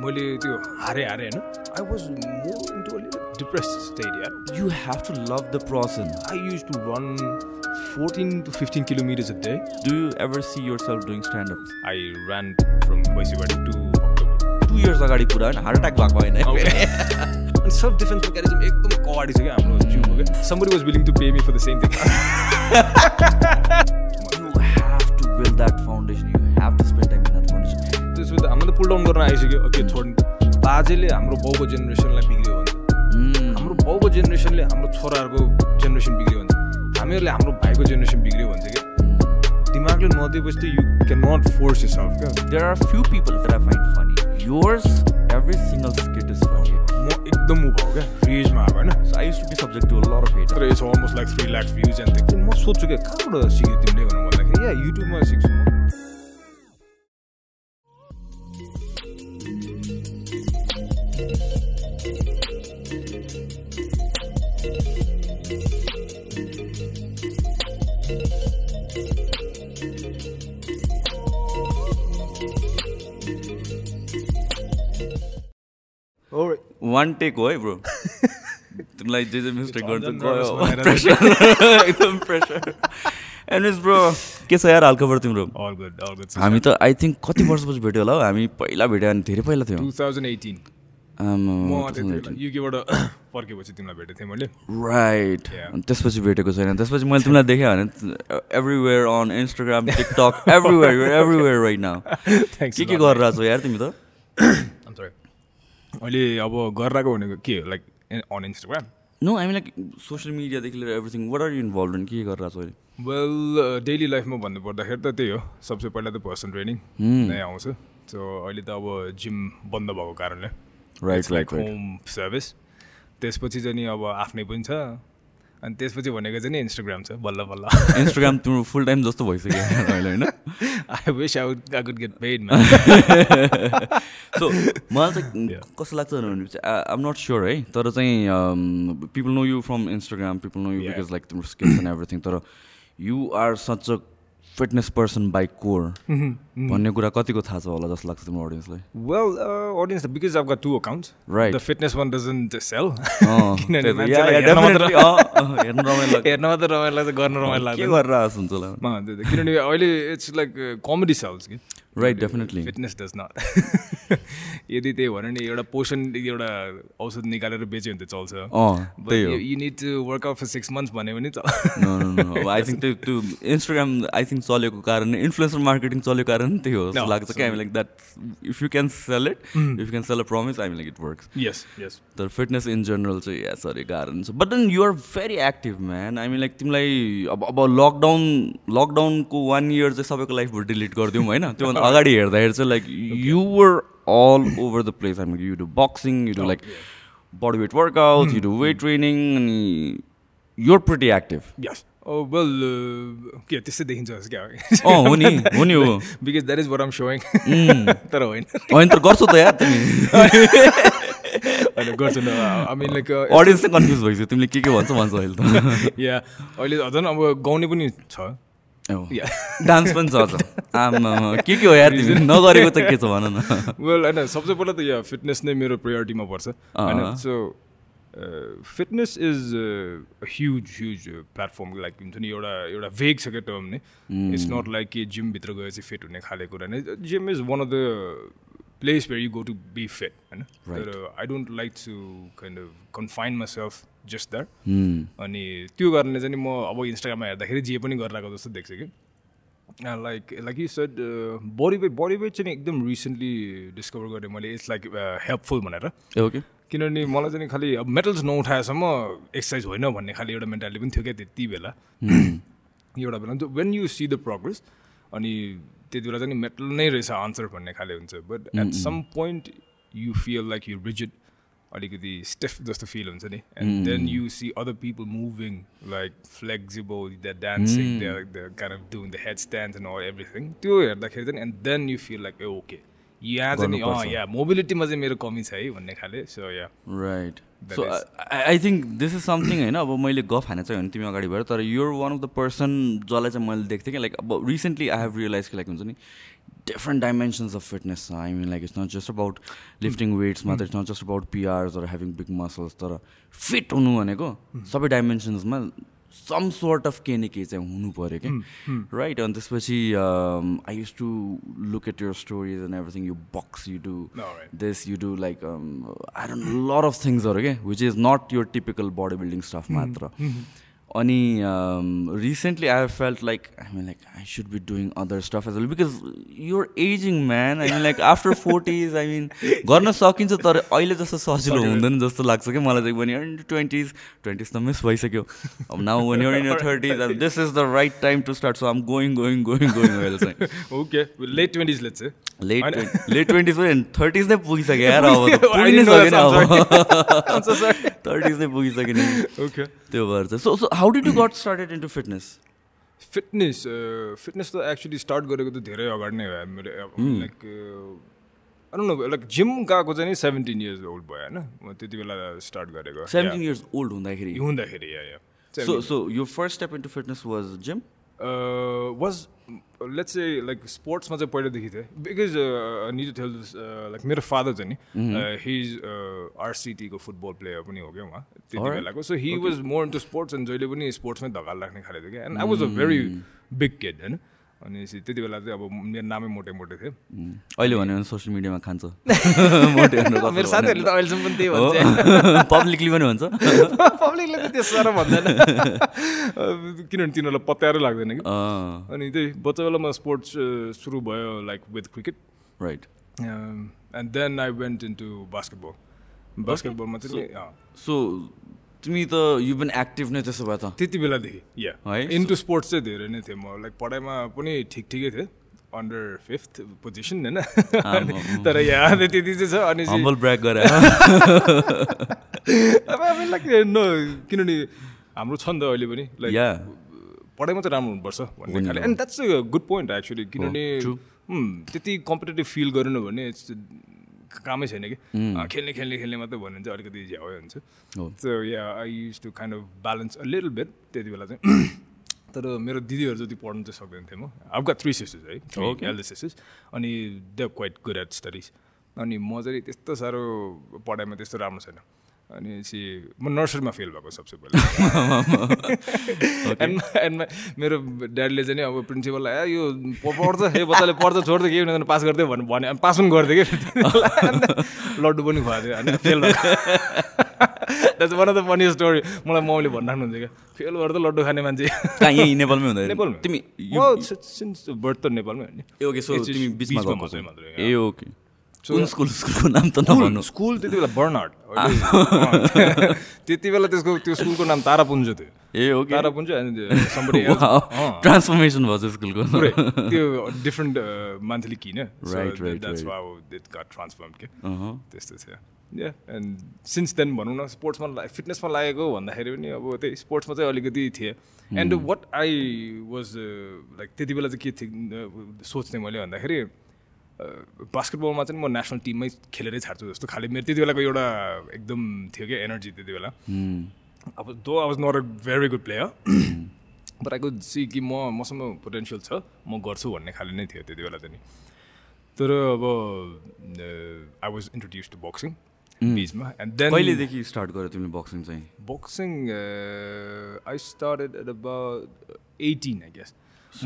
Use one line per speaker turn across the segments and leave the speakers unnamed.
मैले त्यो हारे हारे होइन I was more into depress state यार
You have to love the process.
I used to run fourteen to fifteen kilometers a day
Do you ever see yourself doing stand-ups?
I ran from बैसीबाट to October
Two years अगाडि कुरा होइन heart attack भएको होइन
अनि self defence mechanism एकदम कवाडी छ क्या हाम्रो जिउको क्या somebody was willing to pay me for the same thing
You have to build that
pull down गर्न आइसक्यो। ओके छोड्नु बाजेले हाम्रो बाउको जेनेरेसनलाई बिग्रियो
Mm.
हाम्रो बाउको जेनेरेसनले हाम्रो छोराहरूको जेनेरेसन बिग्रियो भन्छ हामीहरूले हाम्रो भाइको जेनेरेसन बिग्रियो भन्छ क्या दिमागले नदिएपछि त you can not force yourself क्या?
There are few people that I find funny. Yours, every single skit is funny.
म एकदम ऊ भयो क्या? रेजमा अब होइन?
So I used to be subject to a lot of hate.
तर it's almost like three lakh views and म सोध्छु क्या? कहाँबाट सिक्यो तिमीले भनेर भन्दाखेरि? या युट्युबमा सिक्छु
वान टेक हो है ब्रो तिमीलाई जे जे मिस्टेक गर्छ एकदम प्रेसर एनिज ब्रो के छ यार हालखबर तिम्रो? हामी त आई थिङ्क कति वर्षपछि भेट्यो होला हौ? हामी पहिला भेट्यो भने धेरै पहिला थियो।
टु थाउजन्ड एटिन म त्यति बेला युकेबाट फर्केपछि तिमीलाई भेटेको थिएँ मैले।
राइट. त्यसपछि भेटेको छैन। त्यसपछि मैले तिमीलाई देखेँ भने everywhere on Instagram TikTok everywhere everywhere right
now
के के गरेर छौ यार तिमी त?
अहिले अब गरिरहेको भनेको के हो? लाइक अन इन्स्टाग्राम
नो हामी लाइक सोसियल मिडियादेखि लिएर everything what are you involve in के गरेर छौ अहिले?
वेल डेली लाइफमा भन्नु पर्दाखेरि त त्यही हो। सबसे पहिला त पर्सन ट्रेनिङ नै आउँछ। सो अहिले त अब जिम बन्द भएको कारणले
राइट राइट
होम सर्भिस त्यसपछि चाहिँ नि अब आफ्नै पनि छ। अनि त्यसपछि भनेको चाहिँ नि इन्स्टाग्राम छ बल्ल बल्ल।
इन्स्टाग्राम तिम्रो फुल टाइम जस्तो भइसक्यो अहिले होइन?
I wish I I could get paid
so मलाई चाहिँ कस्तो लाग्छ भनेपछि आइम नट स्योर है? तर चाहिँ people know you from Instagram people know
you.
Because like तिम्रो स्किल्स एन्ड एभ्रिथिङ तर you are such a fitness person by core भन्ने कुरा कतिको थाहा छ होला जस्तो लाग्छ तिम्रो अडियन्सलाई
well audience because got two accounts
Right. The fitness
one
doesn't sell
हेर्न मात्र-
रमाइलो लाग्छ।
हेर्न मात्र रमाइलो लाग्छ गर्न रमाइलो। किनभने अहिले इट्स लाइक कमेडी सेल्स कि?
Right definitely
fitness does not यदि त्यही भने नि एउटा पोषण एउटा औषध निकालेर बेच्यो भने त चल्छ। You need to workout for six months भन्यो भने
आई थिङ्क त्यो त्यो इन्स्टाग्राम आई थिङ्क चलेको कारण इन्फ्लुएन्सर मार्केटिङ चलेको कारण त्यही हो। जस्तो लाग्छ क्या हामी like that if you can sell it if you can sell a promise I like it works
yes yes
तर फिटनेस इन जेनरल चाहिँ या सरी गाह्रो छ। But then you're very active man I mean like तिमीलाई अब अब lockdown लकडाउनको वान इयर चाहिँ सबैको लाइफबाट डिलिट गरिदिउँ होइन? त्योभन्दा अगाडि हेर्दाखेरि चाहिँ like you were all over the place हामी you do boxing you do like body weight workout you do weight training अनि युआर प्रिटी एक्टिभ
वेल के त्यस्तै देखिन्छ क्या
अँ हो नि हो नि हो।
Because that is what I'm
saying.
तर होइन।
होइन तर गर्छौ त यार तिमी।
होइन गर्छु न। आई मिन लाइक
अडियन्स चाहिँ कन्फ्युज भइसक्यो। तिमीले के के भन्छौ भन्छ अहिले त।
या अहिले झन् अब गाउने पनि छ। या
डान्स पनि छ त। आमा के के हो यार तिमी? नगरेको त के छ भन न।
वेल होइन सबसे पहिला त या फिटनेस नै मेरो प्रायोरिटीमा पर्छ। होइन so fitness is huge huge platform like हुन्छ नि एउटा एउटा भेग छ क्या टर्म नै। इट्स नट लाइक कि जिमभित्र गएर चाहिँ फिट हुने खाले कुरा नै। Gym is one of the place where you go to be fit होइन। I don't like to kind of confine myself just that अनि त्यो कारणले चाहिँ म अब इन्स्टाग्राममा हेर्दाखेरि जे पनि गरिरहेको जस्तो देख्छु कि। Like like you said body weight body weight चाहिँ एकदम रिसेन्टली डिस्कभर गरेँ मैले। इट्स लाइक हेल्पफुल भनेर।
ओके
किनभने मलाई चाहिँ खालि अब मेटल्स नउठाएसम्म एक्सर्साइज होइन भन्ने खालि एउटा मेन्टालिटी पनि थियो क्या त्यति बेला। एउटा बेला। When you see the progress अनि त्यति बेला चाहिँ मेटल नै रहेछ आन्सर भन्ने खाले हुन्छ। But at some point you feel like you rigid अलिकति स्टेफ जस्तो फिल हुन्छ नि. And then you see other people moving like flexible the dancing the kind of doing the headstand and all everything त्यो हेर्दाखेरि चाहिँ and then you feel like ah okay यहाँ चाहिँ अँ या मोबिलिटीमा चाहिँ मेरो कमी छ है भन्ने खाले। So
yeah
right
so I think this is something होइन अब मैले गफ हाने चाहिँ भने तिमी अगाडि भएर तर you're one of the person जसलाई चाहिँ मैले देख्थेँ कि लाइक अब रिसेन्टली आई हेभ रियलाइज कि लाइक हुन्छ नि different dimensions of fitness छ I mean like it's not just about lifting weights मात्र it's not just about PRs or having big muscles तर फिट हुनु भनेको सबै डाइमेन्सन्समा सम सोर्ट अफ के न के चाहिँ हुनु पऱ्यो कि राइट अनि त्यसपछि I used to look at your stories and everything you box you
do.
This you do like I don't lot of थिङ्सहरू के which is not your typical body building stuff मात्र अनि recently I have felt like I mean like I should be doing other stuff as well because you're aging man I mean like after forties I mean गर्न सकिन्छ तर अहिले जस्तो सजिलो हुँदैन जस्तो लाग्छ कि मलाई चाहिँ भने ट्वेन्टिज ट्वेन्टिज त मिस भइसक्यो। अब now when you're in your thirties this is the right time to start so I'm going going going going अहिले चाहिँ
okay late twenties
late late late twenties thirties नै पुगिसक्यो यार अब त
I
पुगि नै
didn't know
सकेन अब. थर्टिज नै पुगिसक्यो नि
ओके
त्यो भएर चाहिँ। So so how did you got started into fitness
fitness fitness त एक्चुली स्टार्ट गरेको त धेरै अगाडि नै भयो मेरो लाइक नो लाइक जिम गएको चाहिँ नि सेभेन्टिन इयर्स ओल्ड भयो होइन? म त्यति बेला स्टार्ट गरेको।
सेभेन्टिन इयर्स ओल्ड हुँदाखेरि?
हुँदाखेरि
सो सो यो first step into fitness was gym
was let's चाहिँ लाइक स्पोर्ट्समा चाहिँ पहिल्यैदेखि थिएँ बिकज टेल दिस लाइक मेरो फादर चाहिँ नि हिज आरसिटीको फुटबल प्लेयर पनि हो क्या उहाँ त्यति बेलाको. So he was more into sports and जहिले पनि स्पोर्ट्समै धकाल राख्ने खाले थियो क्या. And I was a very big kid होइन अनि त्यति बेला चाहिँ अब मेरो नामै मोटे मोटे थियो।
अहिले भन्यो भने सोसियल मिडियामा खान्छ। मोटे
मेरो साथीहरूले त अहिलेसम्म पनि त्यही भन्छ।
पब्लिकली पनि भन्छ
पब्लिकले त त्यो साह्रो भन्दैन। किनभने तिनीहरूलाई पत्यारो लाग्दैन कि? अनि त्यही बच्चा बेलामा स्पोर्ट्स सुरु भयो like with
cricket
right and then I went into basketball बास्केटबलमा चाहिँ
सो तिमी त यु बिन एक्टिभ नै त्यसो भए त।
त्यति बेलादेखि या
है?
इन्टु स्पोर्ट्स चाहिँ धेरै नै थिएँ म। लाइक पढाइमा पनि ठिक ठिकै थिएँ। अन्डर फिफ्थ पोजिसन होइन? तर यहाँ त्यति चाहिँ छ। अनि
ब्रेक गरे।
अब अब लाइक नो किनभने हाम्रो छ नि त अहिले पनि लाइक पढाइमा चाहिँ राम्रो हुनुपर्छ भन्ने खाले। And that's a good point actually किनभने. उम्, त्यति कम्पिटेटिभ फिल गरेन भने कामै छैन कि। खेल्ने खेल्ने खेल्ने मात्रै भन्यो भने चाहिँ। अलिकति झ्याउ हुन्छ। So yeah I used to kind of balance a little bit त्यति बेला चाहिँ। तर मेरो दिदीहरू जति पढ्नु चाहिँ सक्दैन थिएँ म। अब got थ्री सिस्टर्स है. एल्डर सिस्टर्स अनि they quite good at studies अनि म चाहिँ त्यस्तो साह्रो पढाइमा त्यस्तो राम्रो छैन। अनि चाहिँ म नर्सरीमा फेल भएको सबसे पहिला। एन्ड एन्ड मेरो ड्याडीले चाहिँ अब प्रिन्सिपललाई ए यो पढ्छ यो बच्चाले पढ्छ छोड्छ केही हुँदैन पास गरिदियो भने भने पास पनि गरिदियो कि? लड्डु पनि खुवाएको थियो अनि fail that's one of the funny story मलाई मम्मीले भनिराख्नुहुन्छ क्या फेल गरेर त लड्डु खाने मान्छे।
कहाँ यहीँ नेपालमै हुँदैन
नेपालमा।
तिमी
सिन्स बर्थ त नेपालमै हो नि।
ए ओके सो तिमी बिचमा ए ओके कुन स्कुल स्कुलको नाम त नभन्नु
स्कुल त्यति बेला बर्नहार्ट त्यति बेला त्यसको त्यो स्कुलको नाम तारापुञ्ज थियो
ए ओके
तारापुञ्ज।
ट्रान्सफर्मेसन भयो स्कुलको
त्यो डिफ्रेन्ट मान्थली किन ट्रान्सफर्म के। त्यस्तो थियो या एन्ड सिन्स देन भनौँ न स्पोर्ट्समा ला फिटनेसमा लागेको भन्दाखेरि पनि अब त्यही स्पोर्ट्समा चाहिँ अलिकति थिएँ। And what I was like त्यति बेला चाहिँ के थिएँ सोच्थेँ मैले भन्दाखेरि बास्केटबलमा चाहिँ म नेसनल टिममै खेलेरै छाड्छु जस्तो खालि मेरो त्यति बेलाको एउटा एकदम थियो क्या एनर्जी त्यति बेला। अब though I was not a very good player but I could see कि म मसँग पोटेन्सियल छ म गर्छु भन्ने खाले नै थियो त्यति बेला चाहिँ नि। तर अब I was introduce to boxing बिचमा एन्ड देन
कहिलेदेखि स्टार्ट गर्यो तिमीले बक्सिङ चाहिँ?
Boxing I started at about eighteen I
guess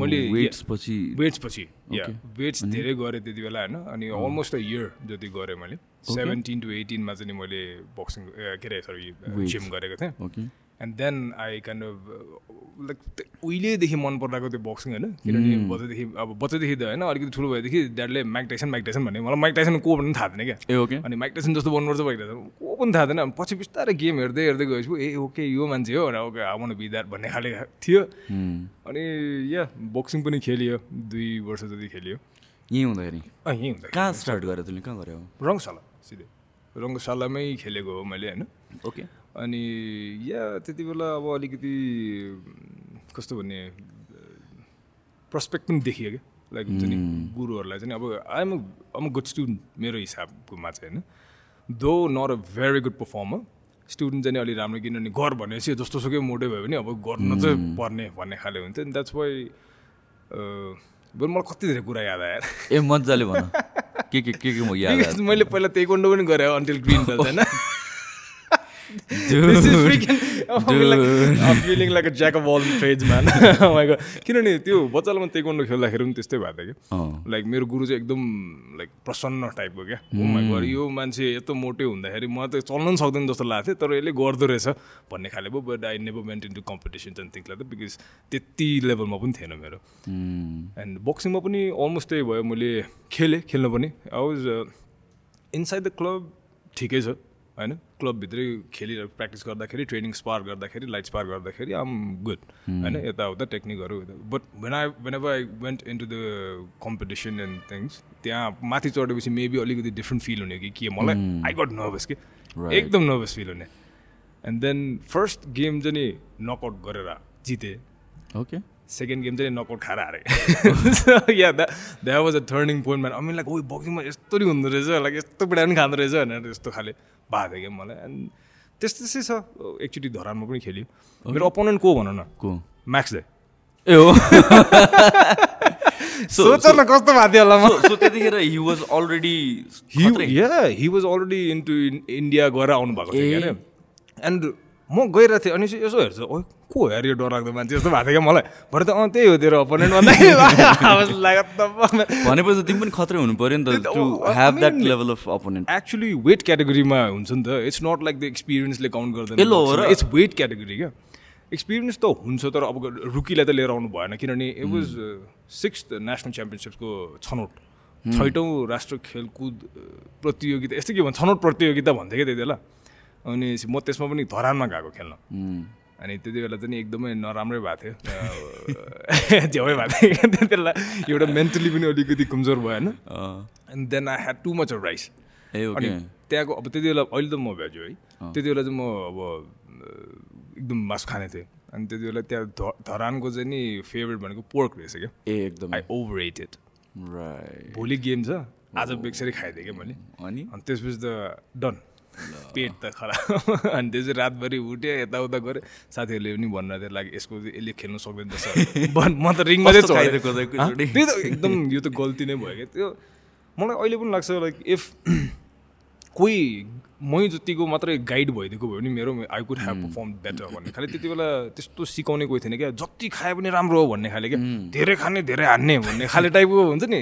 मैले वेट्स पछि या. वेट्स धेरै गरेँ त्यति बेला होइन? अनि अलमोस्ट अ इयर जति गरेँ मैले। सेभेन्टिन टु एटिनमा चाहिँ मैले बक्सिङ के अरे सरी. जिम गरेको थिएँ। And then I kind of like उहिलेदेखि मन परिरहेको त्यो बक्सिङ होइन किनभने बच्चादेखि अब बच्चादेखि त होइन अलिकति ठुलो भएदेखि ड्याडले माइक टाइसन माइक टाइसन भन्ने मलाई माइक टाइसन को भन्ने थाहा थिएन क्या।
ए ओके
अनि माइक टाइसन जस्तो बन्नुपर्छ माइक टाइसन को पनि थाहा थिएन। पछि बिस्तारै गेम हेर्दै हेर्दै गएपछि ए ओके यो मान्छे हो भनेर ओके आउन बिदार भन्ने खाले थियो। अनि या बक्सिङ पनि खेलियो। दुई वर्ष जति खेलियो।
यहीँ हुँदाखेरि?
यहीँ हुँदा
कहाँ स्टार्ट गर्यो तिमीले कहाँ गर्यो
रङ्गशाला सिधै। रङ्गशालामै खेलेको हो मैले होइन।
ओके
अनि या त्यति बेला अब अलिकति कस्तो भन्ने प्रस्पेक्ट पनि देखियो क्या। लाइक हुन्छ नि गुरुहरूलाई चाहिँ अब आइएम अम गुड स्टुडेन्ट मेरो हिसाबकोमा चाहिँ होइन। Though not a very good performer student चाहिँ अलिक राम्रो किनभने गर भनेपछि जस्तो सुकै मोटै भयो भने अब गर्न चाहिँ पर्ने भन्ने खाले हुन्थ्यो नि। द्याट्स वाइ बरु मलाई कति धेरै कुरा याद आयो।
ए मजाले भन। के के के के म याद
मैले पहिला तेकोन्डो पनि गरेँ अन्टिल ग्रिन बेल्ट होइन।
Dude,
This is freaking I'm like, I'm feeling like a jack of all trades man. oh my god. किनभने त्यो बच्चालाई म तेकोन्डो खेल्दाखेरि पनि त्यस्तै भएको थियो कि। लाइक मेरो गुरु चाहिँ एकदम लाइक प्रसन्न टाइपको क्या? माई गड यो मान्छे यत्रो मोटे हुँदाखेरि म त चल्न पनि सक्दैन जस्तो लाग्थ्यो तर यसले गर्दो रहेछ भन्ने खाले पो but I never went into competition and think like because त्यति लेभलमा पनि थिएन मेरो। एन्ड बक्सिङमा पनि अलमोस्ट त्यही भयो मैले खेलेँ खेल्न पनि। I was inside the club ठिकै छ होइन? क्लबभित्रै खेलिरहेको प्र्याक्टिस गर्दाखेरि ट्रेनिङ स्पार गर्दाखेरि लाइट स्पार गर्दाखेरि आम गुड होइन यताउता टेक्निकहरू but when I whenever I went into the competition and things त्यहाँ माथि चढेपछि मेबी अलिकति डिफ्रेन्ट फिल हुने कि के मलाई आई गट नर्भस कि. एकदम नर्भस फिल हुने। एन्ड देन फर्स्ट गेम चाहिँ नि नकआउट गरेर जितेँ।
ओके
सेकेन्ड गेम चाहिँ नकआउट खाएर हारेँ। Yeah that was a turning point man I mean like oh बक्सिङमा यस्तो नि हुँदो रहेछ लाइक यस्तो पिँडा पनि खाँदो रहेछ भनेर यस्तो खाले। भएको थियो क्या मलाई? एन्ड त्यस्तै त्यस्तै छ। एकचोटि धरानमा पनि खेल्यो। मेरो अपोनेन्ट को भन न?
को?
Max they.
ए हो।
सोच न कस्तो भएको थियो होला
त्यतिखेर he was already
yeah he was already into India गएर आउनु भएको थियो क्या एन्ड म गइरहेको थिएँ अनि यसो हेर्छ। ओ को हेर यो डरलाग्दो मान्छे? जस्तो भएको थियो क्या मलाई। भरे त अँ त्यही हो तेरो अपोनेन्ट भन्दाखेरि
भनेपछि तिमी पनि खत्रै हुनु पऱ्यो नि त to have that level of opponent
actually weight क्याटेगोरीमा हुन्छ नि त। इट्स नट लाइक द एक्सपिरियन्सले काउन्ट गर्दैन
र?
इट्स वेट क्याटेगोरी क्या? एक्सपिरियन्स त हुन्छ तर अब रुकीलाई त लिएर आउनु भएन। किनभने इट वाज सिक्स नेसनल च्याम्पियनसिप्सको छनौट। छैटौँ राष्ट्र खेलकुद अ, प्रतियोगिता। यस्तो के भन्छ? छनौट प्रतियोगिता भन्थ्यो क्या त्यति बेला अनि म त्यसमा पनि धरानमा गएको खेल्न। अनि त्यति बेला चाहिँ एकदमै नराम्रै भएको थियो। झ्याउै भएको थियो। बेला एउटा मेन्टली पनि अलिकति कमजोर भयो होइन? And then I had too much of
rice
अनि त्यहाँको अब त्यति बेला अहिले त म भेज्यो है। त्यति बेला चाहिँ म अब एकदम मासु खाने थिएँ। अनि त्यति बेला त्यहाँ धरानको चाहिँ नि फेभरेट भनेको पोर्क रहेछ क्या।
ए एकदम।
आई ओभर एटेड भोलि गेम छ। आज बेक्सरी खाइदिएँ क्या मैले।
अनि?
अनि त्यसपछि त डन पेट त खराब। अनि त्यसपछि रातभरि उठ्यो यताउता गऱ्यो। साथीहरूले पनि भन्नु थियो लाइक यसको चाहिँ यसले खेल्नु सक्दैन म त रिङमा चाहिँ।
खाइदिएको त
एकदम यो त गल्ती नै भयो क्या। त्यो मलाई अहिले पनि लाग्छ लाइक इफ कोही मै जतिको मात्रै गाइड भइदिएको भयो भने मेरो I could have perform better भन्ने खालि त्यति बेला त्यस्तो सिकाउने कोही थिएन क्या। जति खाए पनि राम्रो हो भन्ने खाले क्या। धेरै खाने धेरै हान्ने भन्ने खाले टाइपको हुन्छ नि।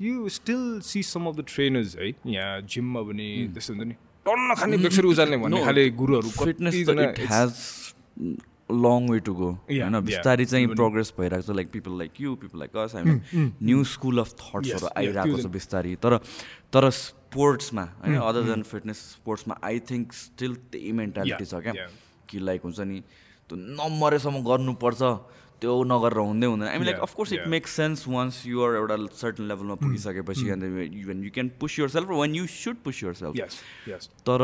You still see some of the trainers है? यहाँ जिममा पनि त्यस्तो हुन्छ नि। टन्न खाने बेक्सरी उचाल्ने भन्ने खाले गुरुहरू
fitness has long way to
go
होइन. बिस्तारै चाहिँ प्रोग्रेस भइरहेको छ like people like you people like us हामी न्यू स्कुल अफ थट्सहरू आइरहेको छ बिस्तारै। तर तर स्पोर्ट्समा होइन? अदर देन फिटनेस स्पोर्ट्समा आई थिङ्क स्टिल त्यही मेन्टालिटी छ क्या. कि लाइक हुन्छ नि त्यो नमरेसम्म गर्नुपर्छ। त्यो नगरेर हुँदै हुँदैन. I mean
like
of course
it.
Makes sense once you're एउटा सर्टन लेभलमा पुगिसकेपछि अन्त when you can push yourself one you should
push yourself
तर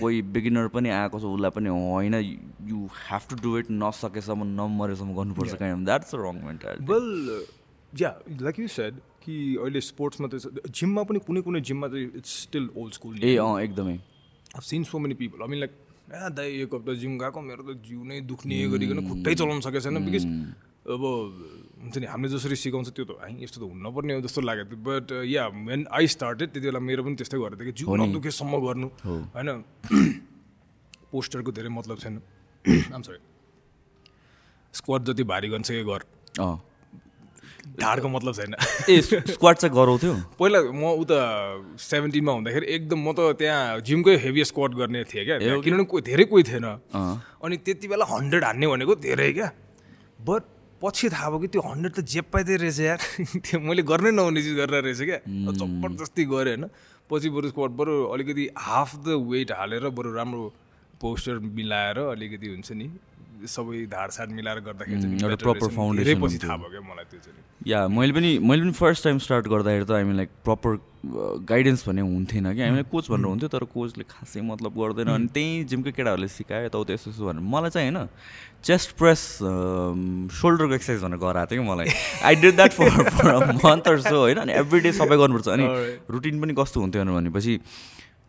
कोही बिगिनर पनि आएको छ उसलाई पनि होइन you have to do it नसकेसम्म नमरेसम्म गर्नुपर्छ kind that's a wrong mentality
well yeah like you said कि अहिले स्पोर्ट्समा त जिममा पनि कुनै कुनै जिममा चाहिँ इट्स स्टिल ओल्ड स्कुल
ए अँ एकदमै।
Seen so many people I mean like uh दाइ एक हप्ता जिम गएको? मेरो त जिउ नै दुख्ने गरिकन खुट्टै चलाउन सकेको छैन बिकज अब हुन्छ नि हामीले जसरी सिकाउँछ त्यो त है यस्तो त हुन नपर्ने हो जस्तो लागेको थियो। But yeah when I started त्यति बेला मेरो पनि त्यस्तै गरेको थियो कि जिउ नदुखेसम्म गर्नु होइन? पोस्टरको धेरै मतलब छैन। आम सरी स्क्वाड जति भारी गर्छ कि गर ढाडको मतलब छैन।
ए स्क्वाड चाहिँ गराउँथ्यो?
पहिला म उता सेभेन्टिनमा हुँदाखेरि एकदम म त त्यहाँ जिमकै हेभी स्क्वाड गर्ने थिएँ क्या। किनभने कोही धेरै कोही थिएन। अनि त्यति बेला हन्ड्रेड हान्ने भनेको धेरै क्या। बट पछि थाहा भयो कि त्यो हन्ड्रेड त जेब पाइँदै रहेछ यार। त्यो मैले गर्नै नहुने चिज गरेर रहेछ क्या। जबरजस्ती गरेँ होइन। पछि बरु स्क्वाड बरु अलिकति हाफ द वेट हालेर बरु राम्रो पोस्टर मिलाएर अलिकति हुन्छ नि। सबै धारसाड मिलाएर गर्दाखेरि चाहिँ
एउटा foundation
धेरै पछि। थाहा भयो क्या मलाई त्यो चाहिँ।
या मैले पनि मैले पनि फर्स्ट टाइम स्टार्ट गर्दाखेरि त I mean like proper guidance भन्ने हुन्थेन कि हामीलाई कोच भनेर हुन्थ्यो तर कोचले खासै मतलब गर्दैन। अनि त्यहीँ जिमकै केटाहरूले सिकायो यताउता यस्तो यस्तो भनेर। मलाई चाहिँ होइन चेस्ट प्रेस सोल्डरको एक्सर्साइज भनेर गराएको थियो कि मलाई। I did that for for month so होइन। अनि एभ्री डे सबै गर्नुपर्छ। अनि. रुटिन पनि कस्तो हुन्थ्यो भनेपछि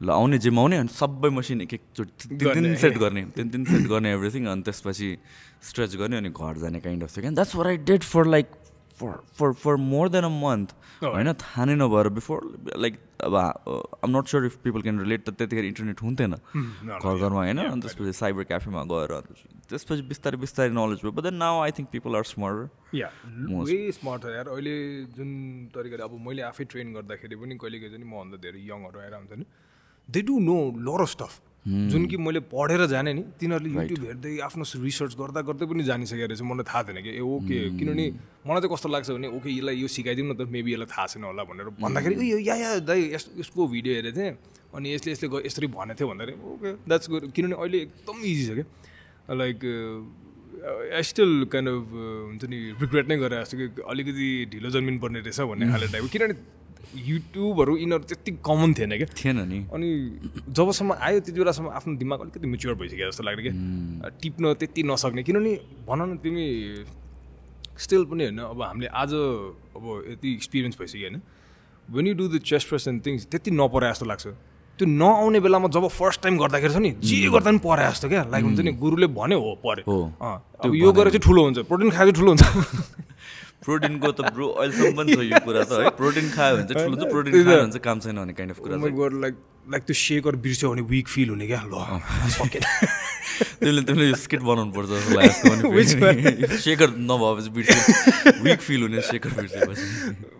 ल आउने जिम आउने अनि सबै मसिन एक एकचोटि तिन
गर्ने।
सेट गर्ने। तिन तिन सेट गर्ने एभ्रिथिङ अनि त्यसपछि स्ट्रेच गर्ने अनि घर जाने काइन्ड अफ थियो क्या that's what I did for like for for for more than a month होइन थाहा नै नभएर बिफोर लाइक अब I'm not sure if people can relate त त्यतिखेर इन्टरनेट हुन्थेन। घर घरमा होइन अनि त्यसपछि साइबर क्याफेमा गएर त्यसपछि बिस्तारै बिस्तारै नलेज भयो। But then now I think people are
yeah way smart यार। अहिले जुन तरिकाले अब मैले आफै ट्रेन गर्दाखेरि पनि कहिले कहिले चाहिँ मभन्दा धेरै यङहरू आएर हुन्छ नि। They do know lot of stuff जुन कि मैले पढेर जाने नि तिनीहरूले युट्युब हेर्दै आफ्नो रिसर्च गर्दा गर्दै पनि जानिसकेको रहेछ। मलाई थाहा थिएन कि ए ओके किनभने मलाई चाहिँ कस्तो लाग्छ भने ओके यसलाई यो सिकाइदिउँ न त मेबी यसलाई थाहा छैन होला भनेर भन्दाखेरि यो या या दाइ यस यसको भिडियो हेरेको थिएँ। अनि यसले यसले यसरी भनेको थियो भन्दाखेरि ओके द्याट्स गुड किनभने अहिले एकदम इजी छ क्या like I still kind of हुन्छ नि रिग्रेट नै गरेर जस्तो कि अलिकति ढिलो जन्मिनु पर्ने रहेछ भन्ने खाले टाइपको किनभने युट्युबहरू यिनीहरू त्यति कमन थिएन क्या।
थिएन नि।
अनि जबसम्म आयो त्यति बेलासम्म आफ्नो दिमाग अलिकति मेच्योर भइसक्यो जस्तो लाग्यो क्या। टिप्न त्यति नसक्ने। किनभने भन न तिमी स्टिल पनि होइन अब हामीले आज अब यति एक्सपिरियन्स भइसक्यो होइन। When you do the chest press and things त्यति नपरे जस्तो लाग्छ। त्यो नआउने बेलामा जब फर्स्ट टाइम गर्दाखेरि छ नि जे गर्दा पनि परे जस्तो क्या। लाइक हुन्छ नि गुरुले भन्यो हो पऱ्यो यो गरेर चाहिँ ठुलो हुन्छ प्रोटिन खाएर चाहिँ ठुलो हुन्छ।
प्रोटिनको त ब्रो अहिलेसम्म पनि छ यो कुरा त है। प्रोटिन खायो भने चाहिँ ठुलो प्रोटिन खायो भने चाहिँ काम छैन भने काइन्ड अफ कुरा चाहिँ।
गएर लाइक लाइक त्यो सेकर बिर्स्यो भने विक फिल हुने क्या? ल
तिमीले यो स्किट बनाउनु पर्छ सेकर नभएपछि बिर्स्यो। विक फिल हुने सेकर बिर्सेपछि।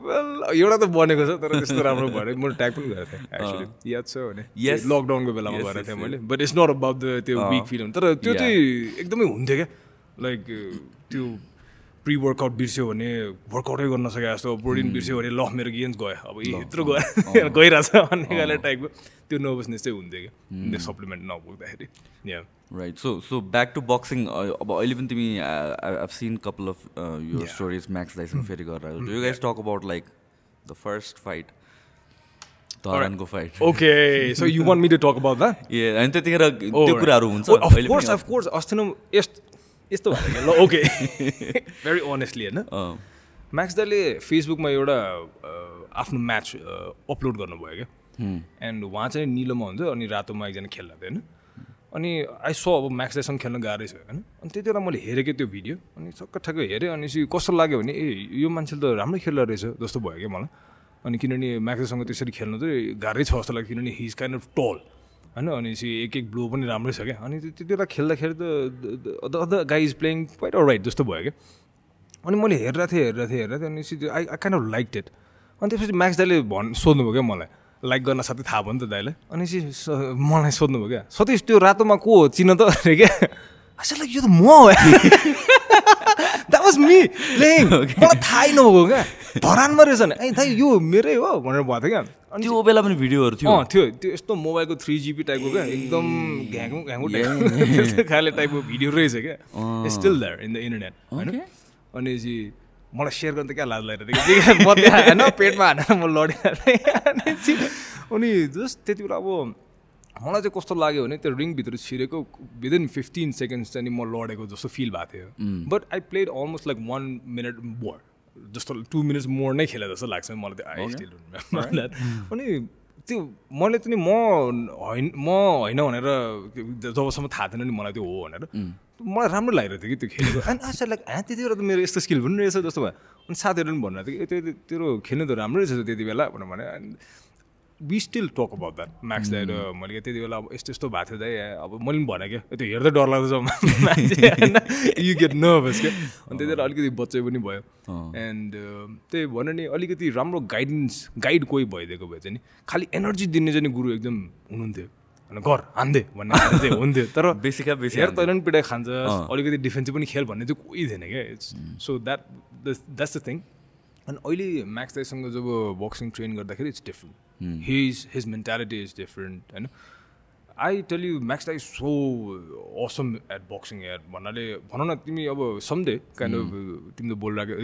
वेल एउटा त बनेको छ तर त्यस्तो राम्रो भएर मैले ट्याग पनि गरेको थिएँ एक्चुली याद छ भने।
Yes.
लकडाउनको बेलामा गरेको थिएँ मैले। But it's not about the त्यो विक फिल हुनु। तर त्यो. चाहिँ एकदमै हुन्थ्यो क्या। लाइक त्यो प्रि वर्कआउट बिर्स्यो भने वर्कआउटै गर्न सके जस्तो प्रोटिन बिर्स्यो भने ल मेरो गेन्स गयो। अब यत्रो गयो गइरहेछ भन्ने खाले टाइपको त्यो नर्भसनेस चाहिँ हुन्थ्यो क्या। Supplement नपुग्दाखेरि yeah
right so so back to boxing अब अहिले पनि तिमी आभ सिन कपाल अफ यो स्टोरिज म्याक्स दाइसँग फेरि गरेर you guys talk about like the first fight धरानको
fight okay so you want me to talk about
that uh त्यतिखेर त्यो कुराहरू हुन्छ
अफ
अहिले
कोर्स
पनि
अफ कोर्स अस्ति न यस्तो यस्तो भयो ल ओके भेरी अनेस्टली होइन? म्याक्स दाले फेसबुकमा एउटा आफ्नो म्याच अपलोड गर्नुभयो क्या। एन्ड उहाँ चाहिँ निलोमा हुन्छ अनि रातोमा एकजना खेल्दा थियो होइन? अनि आई सो अब म्याक्स दाईसँग खेल्न गाह्रै छ होइन? अनि त्यति बेला मैले हेरेँ क्या त्यो भिडियो अनि सक्क ठ्याक्क हेरेँ अनि कस्तो लाग्यो भने ए यो मान्छेले त राम्रै खेल्दो रहेछ जस्तो भयो क्या मलाई। अनि किनभने म्याक्ससँग त्यसरी खेल्नु चाहिँ गाह्रै छ जस्तो लाग्यो किनभने हिज काइन्ड अफ टल होइन? अनि एक एक ब्लो पनि राम्रै छ क्या। अनि त्यति बेला खेल्दाखेरि त other guy is playing quite right जस्तो भयो क्या। अनि मैले हेरेर थिएँ हेरेर थिएँ हेरेर थिएँ अनि I I kind of like it अनि त्यसपछि म्याक्स दाइले भन् सोध्नुभयो क्या मलाई। लाइक गर्न साथै थाहा भयो नि त दाइलाई अनि मलाई सोध्नुभयो क्या। सतीश त्यो रातोमा को हो? त अरे क्या। लाइक यो त म हो। वाज मी प्लेइङ मलाई थाहै नभएको क्या धरानमा रहेछ नि ए दाइ यो मेरै हो भनेर भएको थियो क्या अनि
त्यो बेला पनि भिडियोहरू थियो
थियो त्यो यस्तो मोबाइलको थ्री जिबी टाइपको क्या एकदम घ्याङ्गु घ्याङ्गु टाइपको खाले टाइपको भिडियो रहेछ क्या still that in the internet होइन अनि चाहिँ मलाई सेयर गर्नु त क्या लाज कि म त्यहाँ पेटमा हानेर म चाहिँ अनि जस्ट त्यति बेला अब मलाई चाहिँ कस्तो लाग्यो भने त्यो रिङभित्र छिरेको विदिन फिफ्टिन सेकेन्ड्स चाहिँ म लडेको जस्तो फिल भएको थियो। But I played almost like one minute more जस्तो टु मिनट्स मोर नै खेले जस्तो लाग्छ मलाई त्यो आई स्टिल अनि त्यो मैले चाहिँ नि म होइन म होइन भनेर जबसम्म थाहा थिएन नि मलाई त्यो हो भनेर। मलाई राम्रो लागिरहेको थियो कि त्यो खेलेको। अनि अच्छा लाइक हाँ त्यति बेला त मेरो यस्तो स्किल पनि रहेछ जस्तो भयो। अनि साथीहरू पनि भनिरहेको थियो कि त्यो तेरो खेल्नु त राम्रो रहेछ त्यति बेला। भनेर भने we still talk about that Max दाइ र मैले त्यति बेला अब यस्तो यस्तो भएको थियो दाइ अब मैले पनि भनेँ क्या। त्यो हेर्दै डर मान्छे होइन। यु गेट नर्भस क्या। अनि त्यति बेला अलिकति बच्चै पनि भयो। एन्ड त्यही भन्यो नि अलिकति राम्रो गाइडेन्स गाइड कोही भइदिएको भए चाहिँ नि खालि एनर्जी दिने चाहिँ गुरु एकदम हुनुहुन्थ्यो। होइन गर हान्दे भन्ने चाहिँ हुन्थ्यो। तर
बेसीका बेसी
हेर तैँले पनि पिटाइ खान्छ अलिकति डिफेन्सिभ पनि खेल भन्ने चाहिँ कोही थिएन क्या। It's so that that's the thing अनि अहिले म्याक्स दाइसँग जब बक्सिङ ट्रेन गर्दाखेरि it's different his his mentality is different होइन आई टेल यु म्याक्स दाइ so awesome at boxing at भन्नाले भनौँ न तिमी अब समडे काइन्ड अफ तिमीले बोलिरहेको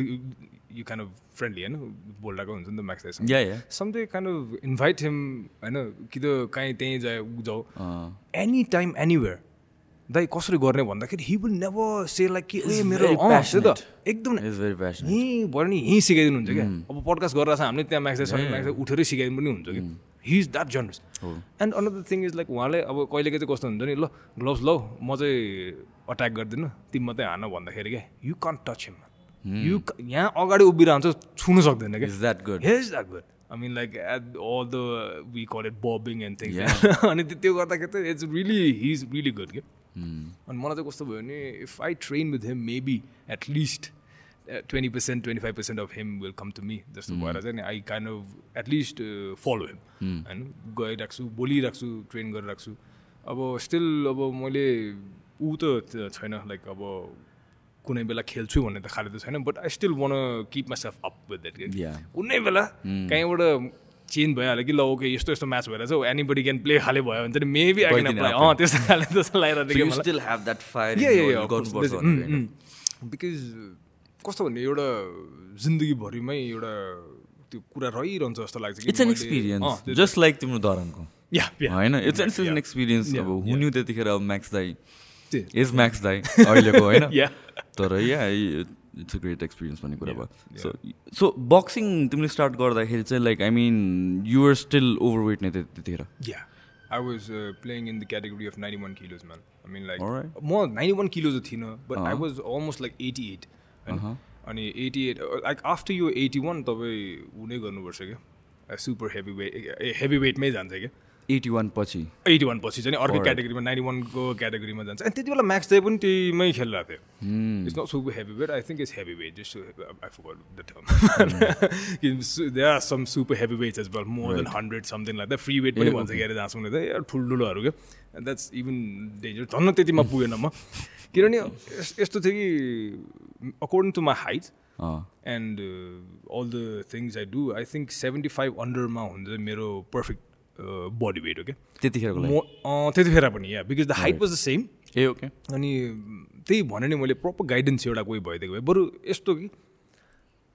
यु काइन्ड अफ फ्रेन्डली होइन बोलिरहेको हुन्छ नि त Max दाइसँग someday kind of invite him होइन कि त कहीँ त्यहीँ जाऊ
अँ,
एनी टाइम एनिवेयर दाइ कसरी गर्ने भन्दाखेरि he will never say like कि ए मेरो त. एकदम. यहीँ भयो नि यहीँ सिकाइदिनुहुन्छ क्या। अब पडकास्ट गरेर छ हामीले त्यहाँ म्याक्स म्याक्स उठेरै सिकाइदिनु पनि हुन्छ कि। He is that generous and another thing is like उहाँले अब कहिलेको चाहिँ कस्तो हुन्छ नि ल ग्लोभ्स लौ म चाहिँ अट्याक गरिदिनु तिमी मात्रै हान भन्दाखेरि क्या you can't touch him you यहाँ अगाडि उभिरहन्छ छुनु सक्दैन क्या।
That
good is that good. I mean, like at all the we call it bobbing and things. अनि त्यो गर्दाखेरि चाहिँ it's really he is really good क्या। अनि मलाई चाहिँ कस्तो भयो भने if I train with him maybe at least twenty percent twenty five percent of him will come to me जस्तो भएर चाहिँ नि I kind of at least follow him होइन गइरहेको छु बोलिरहेको छु ट्रेन गरिरहेको छु अब स्टिल अब मैले ऊ त छैन लाइक अब कुनै बेला खेल्छु भन्ने त खालि त छैन but I still want keep myself up with
that.
कुनै बेला कहीँबाट चेन्ज भइहाल्यो कि ल ओके यस्तो यस्तो म्याच भइरहेछ एनीबडी क्यान प्ले खाले भयो भने चाहिँ मेबी आई क्यान अप्लाई
आफ्नो।
अँ त्यस्तो खाले जस्तो लागिरहेको
भनेर
mm, mm. बिकज कस्तो भन्ने एउटा जिन्दगीभरिमै एउटा त्यो कुरा रहिरहन्छ जस्तो लाग्छ it's
an
experience
just like तिम्रो
yeah.
होइन इट्स एन
Yeah.
एक्सपिरियन्स अब. हुन्यो त्यतिखेर अब म्याक्स दाई इज म्याक्स दाई अहिलेको होइन. तर yeah it's a great experience भन्ने कुरा भयो सो सो बक्सिङ तिमीले स्टार्ट गर्दाखेरि चाहिँ like I mean you're still overweight नै त्यत- त्यतिखेर
Yeah. I was uh, playing in the category of 91 kilos, man. I mean, like,
Alright.
more 91 kilos of thina, but I
Uh-huh.
was almost like 88. And,
Uh-huh.
अनि 88, uh, like after you 81, तपाईँ हुनै गर्नुपर्छ क्या super heavy weight heavy वेटमै जान्छ क्या
eighty one पछि।
Eighty one पछि चाहिँ अर्को. क्याटेगोरीमा नाइन्टी वानको क्याटेगोरीमा जान्छ। अनि त्यति बेला म्याक्स डे पनि त्यहीमै खेलिरहेको थियो. It's not super heavyweight I think it's heavyweight just I forgot the term they are some super heavyweights as well more than hundred something like the free weight पनि भन्छ
okay.
क्या अरे जहाँसम्म त। ठुल्ठुलोहरू क्या। एन्ड द्याट्स इभन डेन्जर झन् त्यतिमा पुगेन म। किनभने यस- यस्तो थियो कि according to my height and all the things I do I think seventy five अन्डरमा हुन्छ मेरो पर्फेक्ट बडी वेट हो क्या
त्यतिखेरको लागि।
म त्यतिखेर पनि yeah because the height was the same
uh okay
अनि त्यही भने नि मैले प्रपर गाइडेन्स एउटा कोही भइदिएको भए। बरु यस्तो कि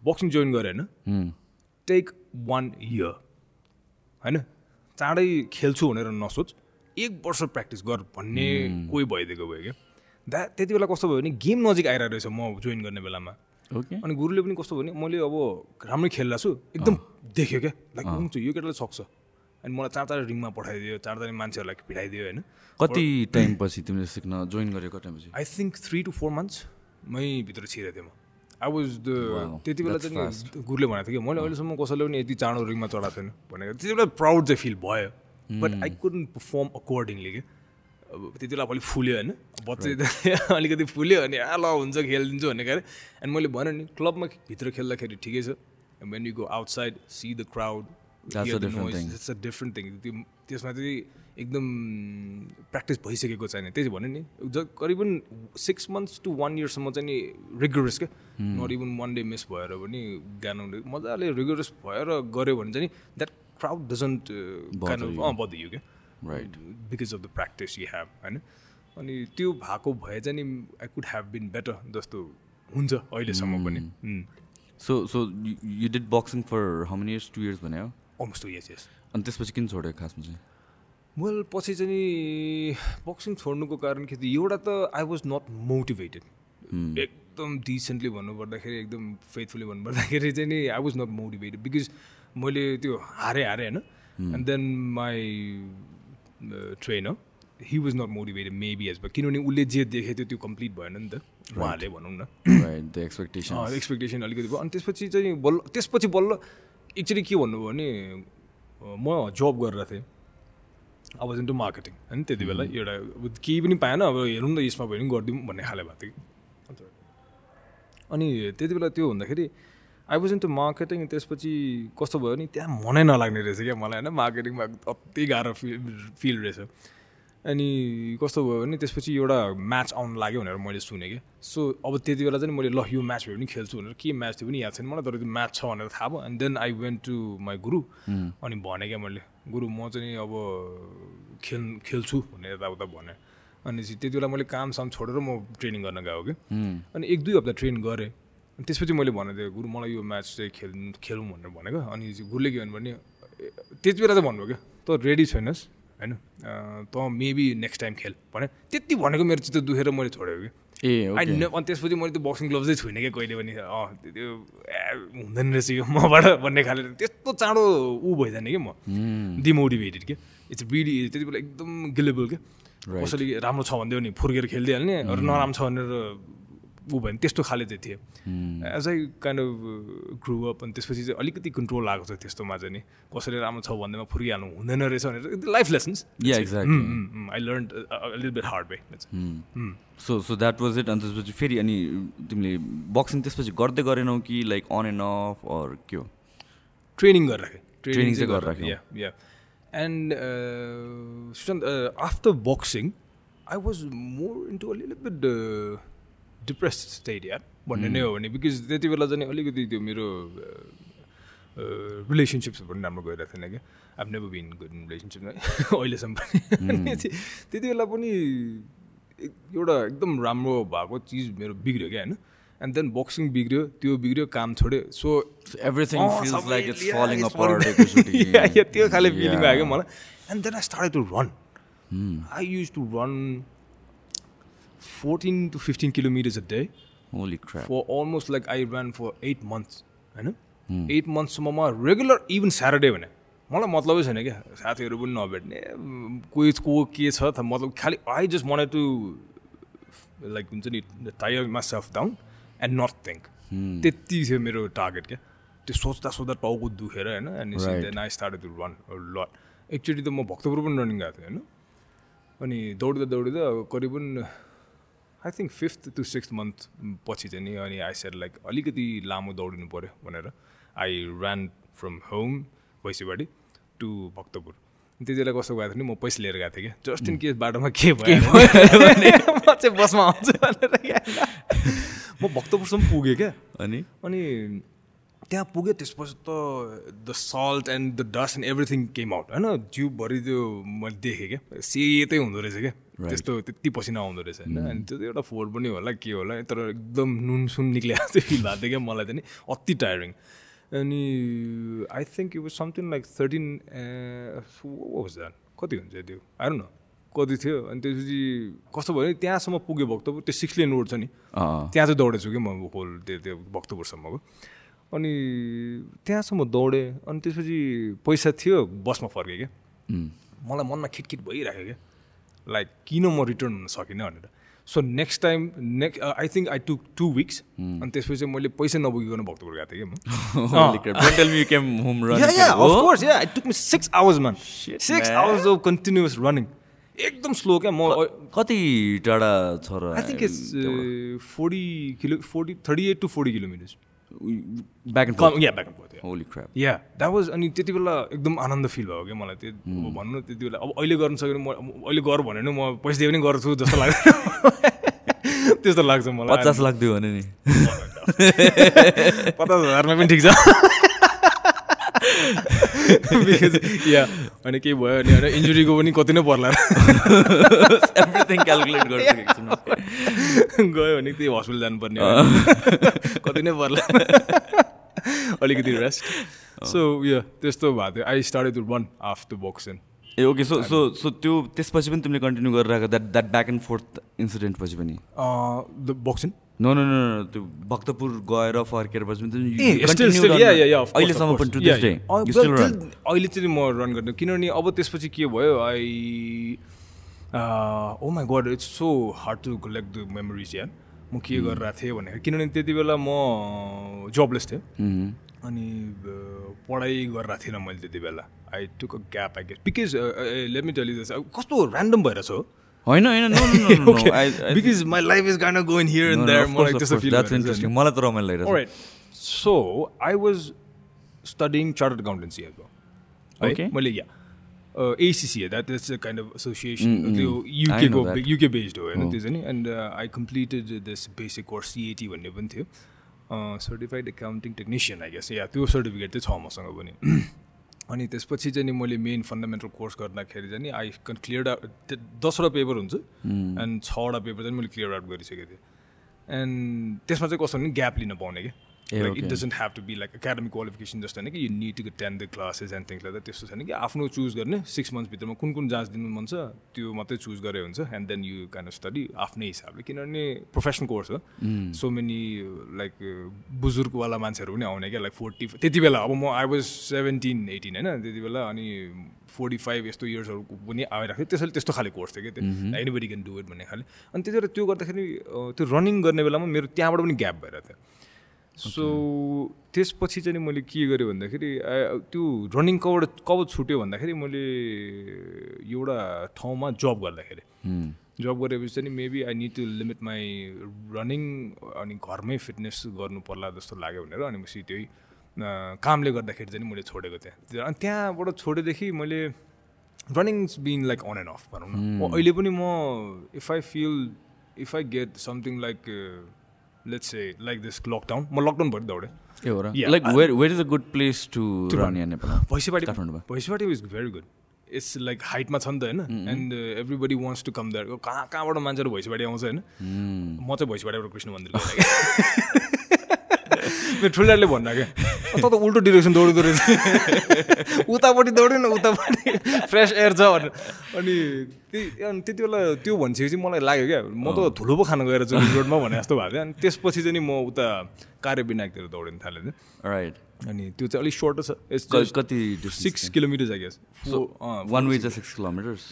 बक्सिङ जोइन गरेँ होइन? टेक वान इयर होइन? चाँडै खेल्छु भनेर नसोच। एक वर्ष प्र्याक्टिस गर भन्ने कोही भइदिएको भयो क्या? द्या त्यति बेला कस्तो भयो भने गेम नजिक आइरहेको रहेछ म जोइन गर्ने बेलामा।
ओके
अनि गुरुले पनि कस्तो भयो भने मैले अब राम्रै खेल्दा छु। एकदम देख्यो क्या? लाइक हुन्छ यो केटाले सक्छ। अनि मलाई चार चार रिङमा पठाइदियो चार चार मान्छेहरूलाई भिडाइदियो होइन?
कति टाइम पछि तिमीले सिक्न जोइन गरेको time
I think three to four months मै भित्र छिरेको थिएँ म।
Wow,
त्यति बेला चाहिँ गुरुले भनेको थियो कि मैले अहिलेसम्म कसैले पनि यति चाँडो रिङमा चढाएको छैन भनेको। त्यति बेला प्राउड चाहिँ फिल भयो। But I couldn't perform accordingly कि। अब त्यति बेला अलिक फुल्यो होइन? बच्चा अलिकति फुल्यो अनि आ ल हुन्छ खेलिदिन्छु भन्ने क्या अनि मैले भने नि क्लबमा भित्र खेल्दाखेरि ठिकै छ। When you go outside see the crowd
it's a different thing
त्यो त्यसमा चाहिँ एकदम प्र्याक्टिस भइसकेको छैन। त्यही भने नि ज करिबन सिक्स मन्थ्स टु वान इयरसम्म चाहिँ नि रिगुरस क्या। Not even one day miss भएर पनि गानु मजाले रिगुरस भएर गऱ्यो भने चाहिँ that crowd doesn't kind
Bother
of
you.
अँ बद यु क्या।
Right.
Because of the practice you have होइन? अनि त्यो भएको भए चाहिँ नि I could have been better जस्तो हुन्छ अहिलेसम्म पनि।
So so you did boxing for how many years two years भने हो
अलमोस्ट टु यस
अनि त्यसपछि किन छोड्यो खासमा चाहिँ?
वेल पछि चाहिँ नि बक्सिङ छोड्नुको कारण के थियो एउटा त आई वाज नट मोटिभेटेड एकदम डिसेन्टली भन्नुपर्दाखेरि एकदम फेथफुली भन्नुपर्दाखेरि चाहिँ नि I was not motivated because मैले त्यो हारेँ हारेँ होइन? And then my trainer he was not motivated maybe as किनभने उसले जे देखेको थियो त्यो कम्प्लिट भएन नि त। उहाँले भनौँ न।
एक्सपेक्टेसन
एक्सपेक्टेसन अलिकति भयो। अनि त्यसपछि चाहिँ बल्ल त्यसपछि बल्ल एक्चुली के भन्नुभयो भने म जब गरेर थिएँ। अब इन्टु मार्केटिङ होइन त्यति बेला एउटा केही पनि पाएन अब हेरौँ न यसमा भयो भने गरिदिउँ भन्ने खाले भएको थियो कि। अनि त्यति बेला त्यो हुँदाखेरि आई वाज इन्टु मार्केटिङ त्यसपछि कस्तो भयो भने त्यहाँ मनै नलाग्ने रहेछ क्या मलाई होइन? मार्केटिङमा अति गाह्रो फिल फिल रहेछ। अनि कस्तो भयो भने त्यसपछि एउटा म्याच आउनु लाग्यो भनेर मैले सुनेँ कि। सो अब त्यति बेला चाहिँ मैले ल यो म्याच भयो भने खेल्छु भनेर के म्याच थियो पनि याद छैन मलाई तर त्यो म्याच छ भनेर थाहा भयो। And then I went to my guru अनि भने क्या मैले गुरु म चाहिँ अब खेल खेल्छु भनेर यताउता भने। अनि चाहिँ त्यति बेला मैले काम साम छोडेर म ट्रेनिङ गर्न गएको कि। अनि एक दुई हप्ता ट्रेन गरेँ। अनि त्यसपछि मैले भनेको थिएँ गुरु मलाई यो म्याच चाहिँ खेल खेलौँ भनेर भनेको अनि गुरुले के भन्नु भने त्यति बेला चाहिँ भन्नुभयो क्या त रेडी छैनस्। होइन? त मेबी नेक्स्ट टाइम खेल। भने त्यति भनेको मेरो चित्त दुखेर मैले छोडेको कि।
ए
अनि त्यसपछि मैले त्यो बक्सिङ ग्लोभ चाहिँ छुइनँ क्या कहिले पनि। अँ त्यो ए, हुँदैन रहेछ यो मबाट भन्ने खाले त्यस्तो चाँडो ऊ भइजाने कि म। डिमोटिभेटेड के। इट्स रियली त्यति बेला एकदम गिलेबल क्या. कसैले राम्रो छ भनिदियो नि फुर्केर खेलिदिइहाल्ने अरू नराम्रो छ भनेर ऊ भयो नि त्यस्तो खाले चाहिँ थिएँ। As I kind of grew up अनि त्यसपछि चाहिँ अलिकति कन्ट्रोल आएको छ त्यस्तोमा चाहिँ नि। कसरी राम्रो छ भन्दैमा फुरिहाल्नु हुँदैन रहेछ भनेर।
Life
lessons. I learn bit hard way
so so that was it अनि त्यसपछि फेरि अनि तिमीले बक्सिङ त्यसपछि गर्दै गरेनौ कि like on and off or के हो?
ट्रेनिङ गरेर राखेँ
Training चाहिँ गरेर राख्यौ।
Yeah yeah and Sushant after boxing I was more into अलिअलि बिट डिप्रेस स्टेट यार भन्ने नै हो भने बिकज त्यति बेला चाहिँ अलिकति त्यो मेरो रिलेसनसिप्सहरू पनि राम्रो गइरहेको थिएन क्या? I've never been good in रिलेसनसिपमा अहिलेसम्म पनि। अनि त्यति बेला पनि एउटा एकदम राम्रो भएको चिज मेरो बिग्रियो क्या होइन? एन्ड देन बक्सिङ बिग्रियो त्यो बिग्रियो काम छोड्यो। सो
एभ्रिथिङ
त्यो खाले फिलिङ. आयो क्या मलाई। And then I start to run I use to run fourteen to fifteen kilometers
a day
for almost like I run for eight months होइन एट मन्थसम्ममा रेगुलर इभन स्याटरडे भने मलाई मतलबै छैन क्या साथीहरू पनि नभेट्ने कोही को के छ त मतलब खालि I just want to like हुन्छ नि tire myself down and not think त्यति थियो मेरो टार्गेट क्या? त्यो सोच्दा सोच्दा टाउको दुखेर होइन and I start to run lot एकचोटि त म भक्तपुर पनि रनिङ गएको थिएँ होइन अनि दौडिँदा दौडिँदा करिबन I think fifth to six month पछि चाहिँ नि अनि आई सेड लाइक अलिकति लामो दौडिनु पऱ्यो भनेर I ran from home Bhainsibadi to Bhaktapur त्यति बेला कस्तो गएको थियो नि म पैसा लिएर गएको थिएँ क्या। जस्ट इन केस बाटोमा के भयो? म चाहिँ बसमा आउँछु भनेर म भक्तपुरसम्म पुगेँ क्या।
अनि?
अनि त्यहाँ पुग्यो त्यसपछि त the salt and the dust and everything came out होइन जिउभरि त्यो मैले देखेँ क्या। सेतै हुँदो रहेछ क्या। त्यस्तो त्यति पसिना आउँदो रहेछ होइन। अनि त्यो एउटा फोहोर पनि होला के होला तर एकदम नुन सुन निक्लिएको चाहिँ फिल भएको थियो क्या मलाई चाहिँ नि अति टायरिङ अनि I think it was something like thirteen that कति हुन्छ त्यो? आएर न कति थियो? अनि त्यसपछि कस्तो भयो भने त्यहाँसम्म पुग्यो भक्तपुर त्यो सिक्स लेन रोड छ नि। त्यहाँ चाहिँ दौडेछु कि म होल त्यो त्यो भक्तपुरसम्मको। अनि त्यहाँसम्म दौडेँ। अनि त्यसपछि पैसा थियो बसमा फर्केँ क्या।
उम्,
मलाई मनमा खिटखिट भइरहेको क्या। लाइक किन म रिटर्न हुन सकिनँ भनेर so next time next I think I took two weeks अनि त्यसपछि चाहिँ मैले पैसा नबुकिकन भक्तपुर गएको थिएँ कि
holy crap. Don't tell me you came home
म
running.
yeah, of course, yeah. It took me six hours, man. six
man.
hours of continuous running. एकदम स्लो क्या म
कति टाढा छ र
I think it's forty kilo forty thirty eight to forty kilometers
back and
yeah back and forth
holy crap
yeah that was अनि त्यति बेला एकदम आनन्द फिल भयो क्या मलाई त्यो अब भन्नु त्यति बेला। अब अहिले गर्न सक्यो भने म म- अहिले गर भने नि म पैसा दिए पनि गर्छु जस्तो लाग्छ। त्यस्तो लाग्छ मलाई।
पचास लाख दियो भने नि।
पचास हजारमा पनि ठिक छ। या अनि केही भयो भने होइन इन्जुरीको पनि कति नै पर्ला।
एभ्रिथिङ क्यालकुलेट एकछिनमा।
गयो भने त्यही हस्पिटल जानुपर्ने हो। कति नै पर्ला। अलिकति रेस्ट सो यो त्यस्तो भएको थियो। I start to run after boxing
uh okay so so so त्यो त्यसपछि पनि तिमीले कन्टिन्यू गरिरहेको that that back and forth incident पछि पनि?
The boxing
no no no no, त्यो भक्तपुर गएर फर्केर
अहिले चाहिँ म रन गर्दैन किनभने अब त्यसपछि के भयो? I oh my god it's so hard to collect the memories यार म के गरिरहेको थिएँ भनेर। किनभने त्यति बेला म जबलेस थिएँ। अनि uh, पढाइ गरिरहेको थिइनँ मैले त्यति बेला। I took a gap I get because let me tell this कस्तो ऱ्यान्डम भइरहेछ हो।
होइन होइन no no no I
because my life is gone going here and there मलाई त्यस्तो फिल
द्याट्स इन्ट्रेस्टिङ मलाई त रमाइलो लागिरहेको
Alright. So I was studying chartered accountancy as well. है?
Okay.
मैले yeah ACC that is a kind of association त्यो
I
युकेको
know that.
युके बेस्ड हो होइन त्यो चाहिँ नि and I completed this basic course CAT भन्ने पनि थियो certified accounting technician I guess yeah त्यो सर्टिफिकेट चाहिँ छ मसँग पनि अनि त्यसपछि चाहिँ नि मैले मेन फन्डामेन्टल कोर्स गर्दाखेरि चाहिँ नि आई कन क्लियर आउट दसवटा पेपर हुन्छ। एन्ड छवटा पेपर चाहिँ मैले क्लियर आउट गरिसकेको थिएँ। एन्ड त्यसमा चाहिँ कस्तो भने ग्याप लिन पाउने क्या। Like
it.
Doesn't have to be like academic qualification जस्तो होइन कि you need to ten the classes and things like त्यस्तो छैन कि आफ्नो चुज गर्ने सिक्स मन्थ्सभित्रमा कुन कुन जाँच दिनु मन छ त्यो मात्रै चुज गरे हुन्छ and then you can study आफ्नै हिसाबले किनभने प्रोफेसनल कोर्स हो। सो मेनी लाइक बुजुर्गवाला मान्छेहरू पनि आउने क्या लाइक फोर्टी त्यति बेला अब म आई वाज सेभेन्टिन एटिन होइन त्यति बेला अनि फोर्टी फाइभ यस्तो इयर्सहरूको पनि आइरहेको थियो त्यसैले त्यस्तो खाले कोर्स थियो क्या त्यो। एनीबडी क्यान डु इट भन्ने खाले। अनि त्यति बेला त्यो गर्दाखेरि त्यो रनिङ गर्ने बेलामा मेरो त्यहाँबाट पनि ग्याप भइरहेको थियो। सो त्यसपछि चाहिँ मैले के गरेँ भन्दाखेरि त्यो रनिङ कबाट कब छुट्यो भन्दाखेरि मैले एउटा ठाउँमा जब गर्दाखेरि। जब गरेपछि चाहिँ maybe I need to limit my running अनि घरमै फिटनेस गर्नु पर्ला जस्तो लाग्यो भनेर अनि पछि त्यही कामले गर्दाखेरि चाहिँ मैले छोडेको थिएँ। त्यो- अनि त्यहाँबाट छोडेदेखि मैले running been like on and off भनौँ न। अहिले पनि म if I feel if I get something like let's say like this lockdown म लकडाउन भरि दौडेँ।
ए हो र?
Yeah,
like where where is a good place
to run.
यहाँ नेपालमा
भैँसीपाटी
काठमाडौँमा
Bhaisepati is very good it's like हाइटमा छ नि त होइन and everybody wants to come that कहाँ कहाँबाट मान्छेहरू भैँसीपाटी आउँछ होइन म चाहिँ भैँसीपाटीबाट कृष्ण मन्दिर मेरो ठुल्दाले भन्दा क्या त त उल्टो डिरेक्सन दौडिँदो रहेछ उतापट्टि दौड्यो न उतापट्टि फ्रेस एयर छ भनेर अनि त्यही अनि त्यति बेला त्यो भनिसकेपछि मलाई लाग्यो क्या म त धुलो पो खान गएर छु रोडमा भने जस्तो भएको थियो अनि त्यसपछि चाहिँ नि म उता कार्यविनायकतिर दौडिन थालेँ थिएँ
राइट
अनि त्यो चाहिँ अलिक सर्ट छ
कति
six kilometres I
guess one way six kilometres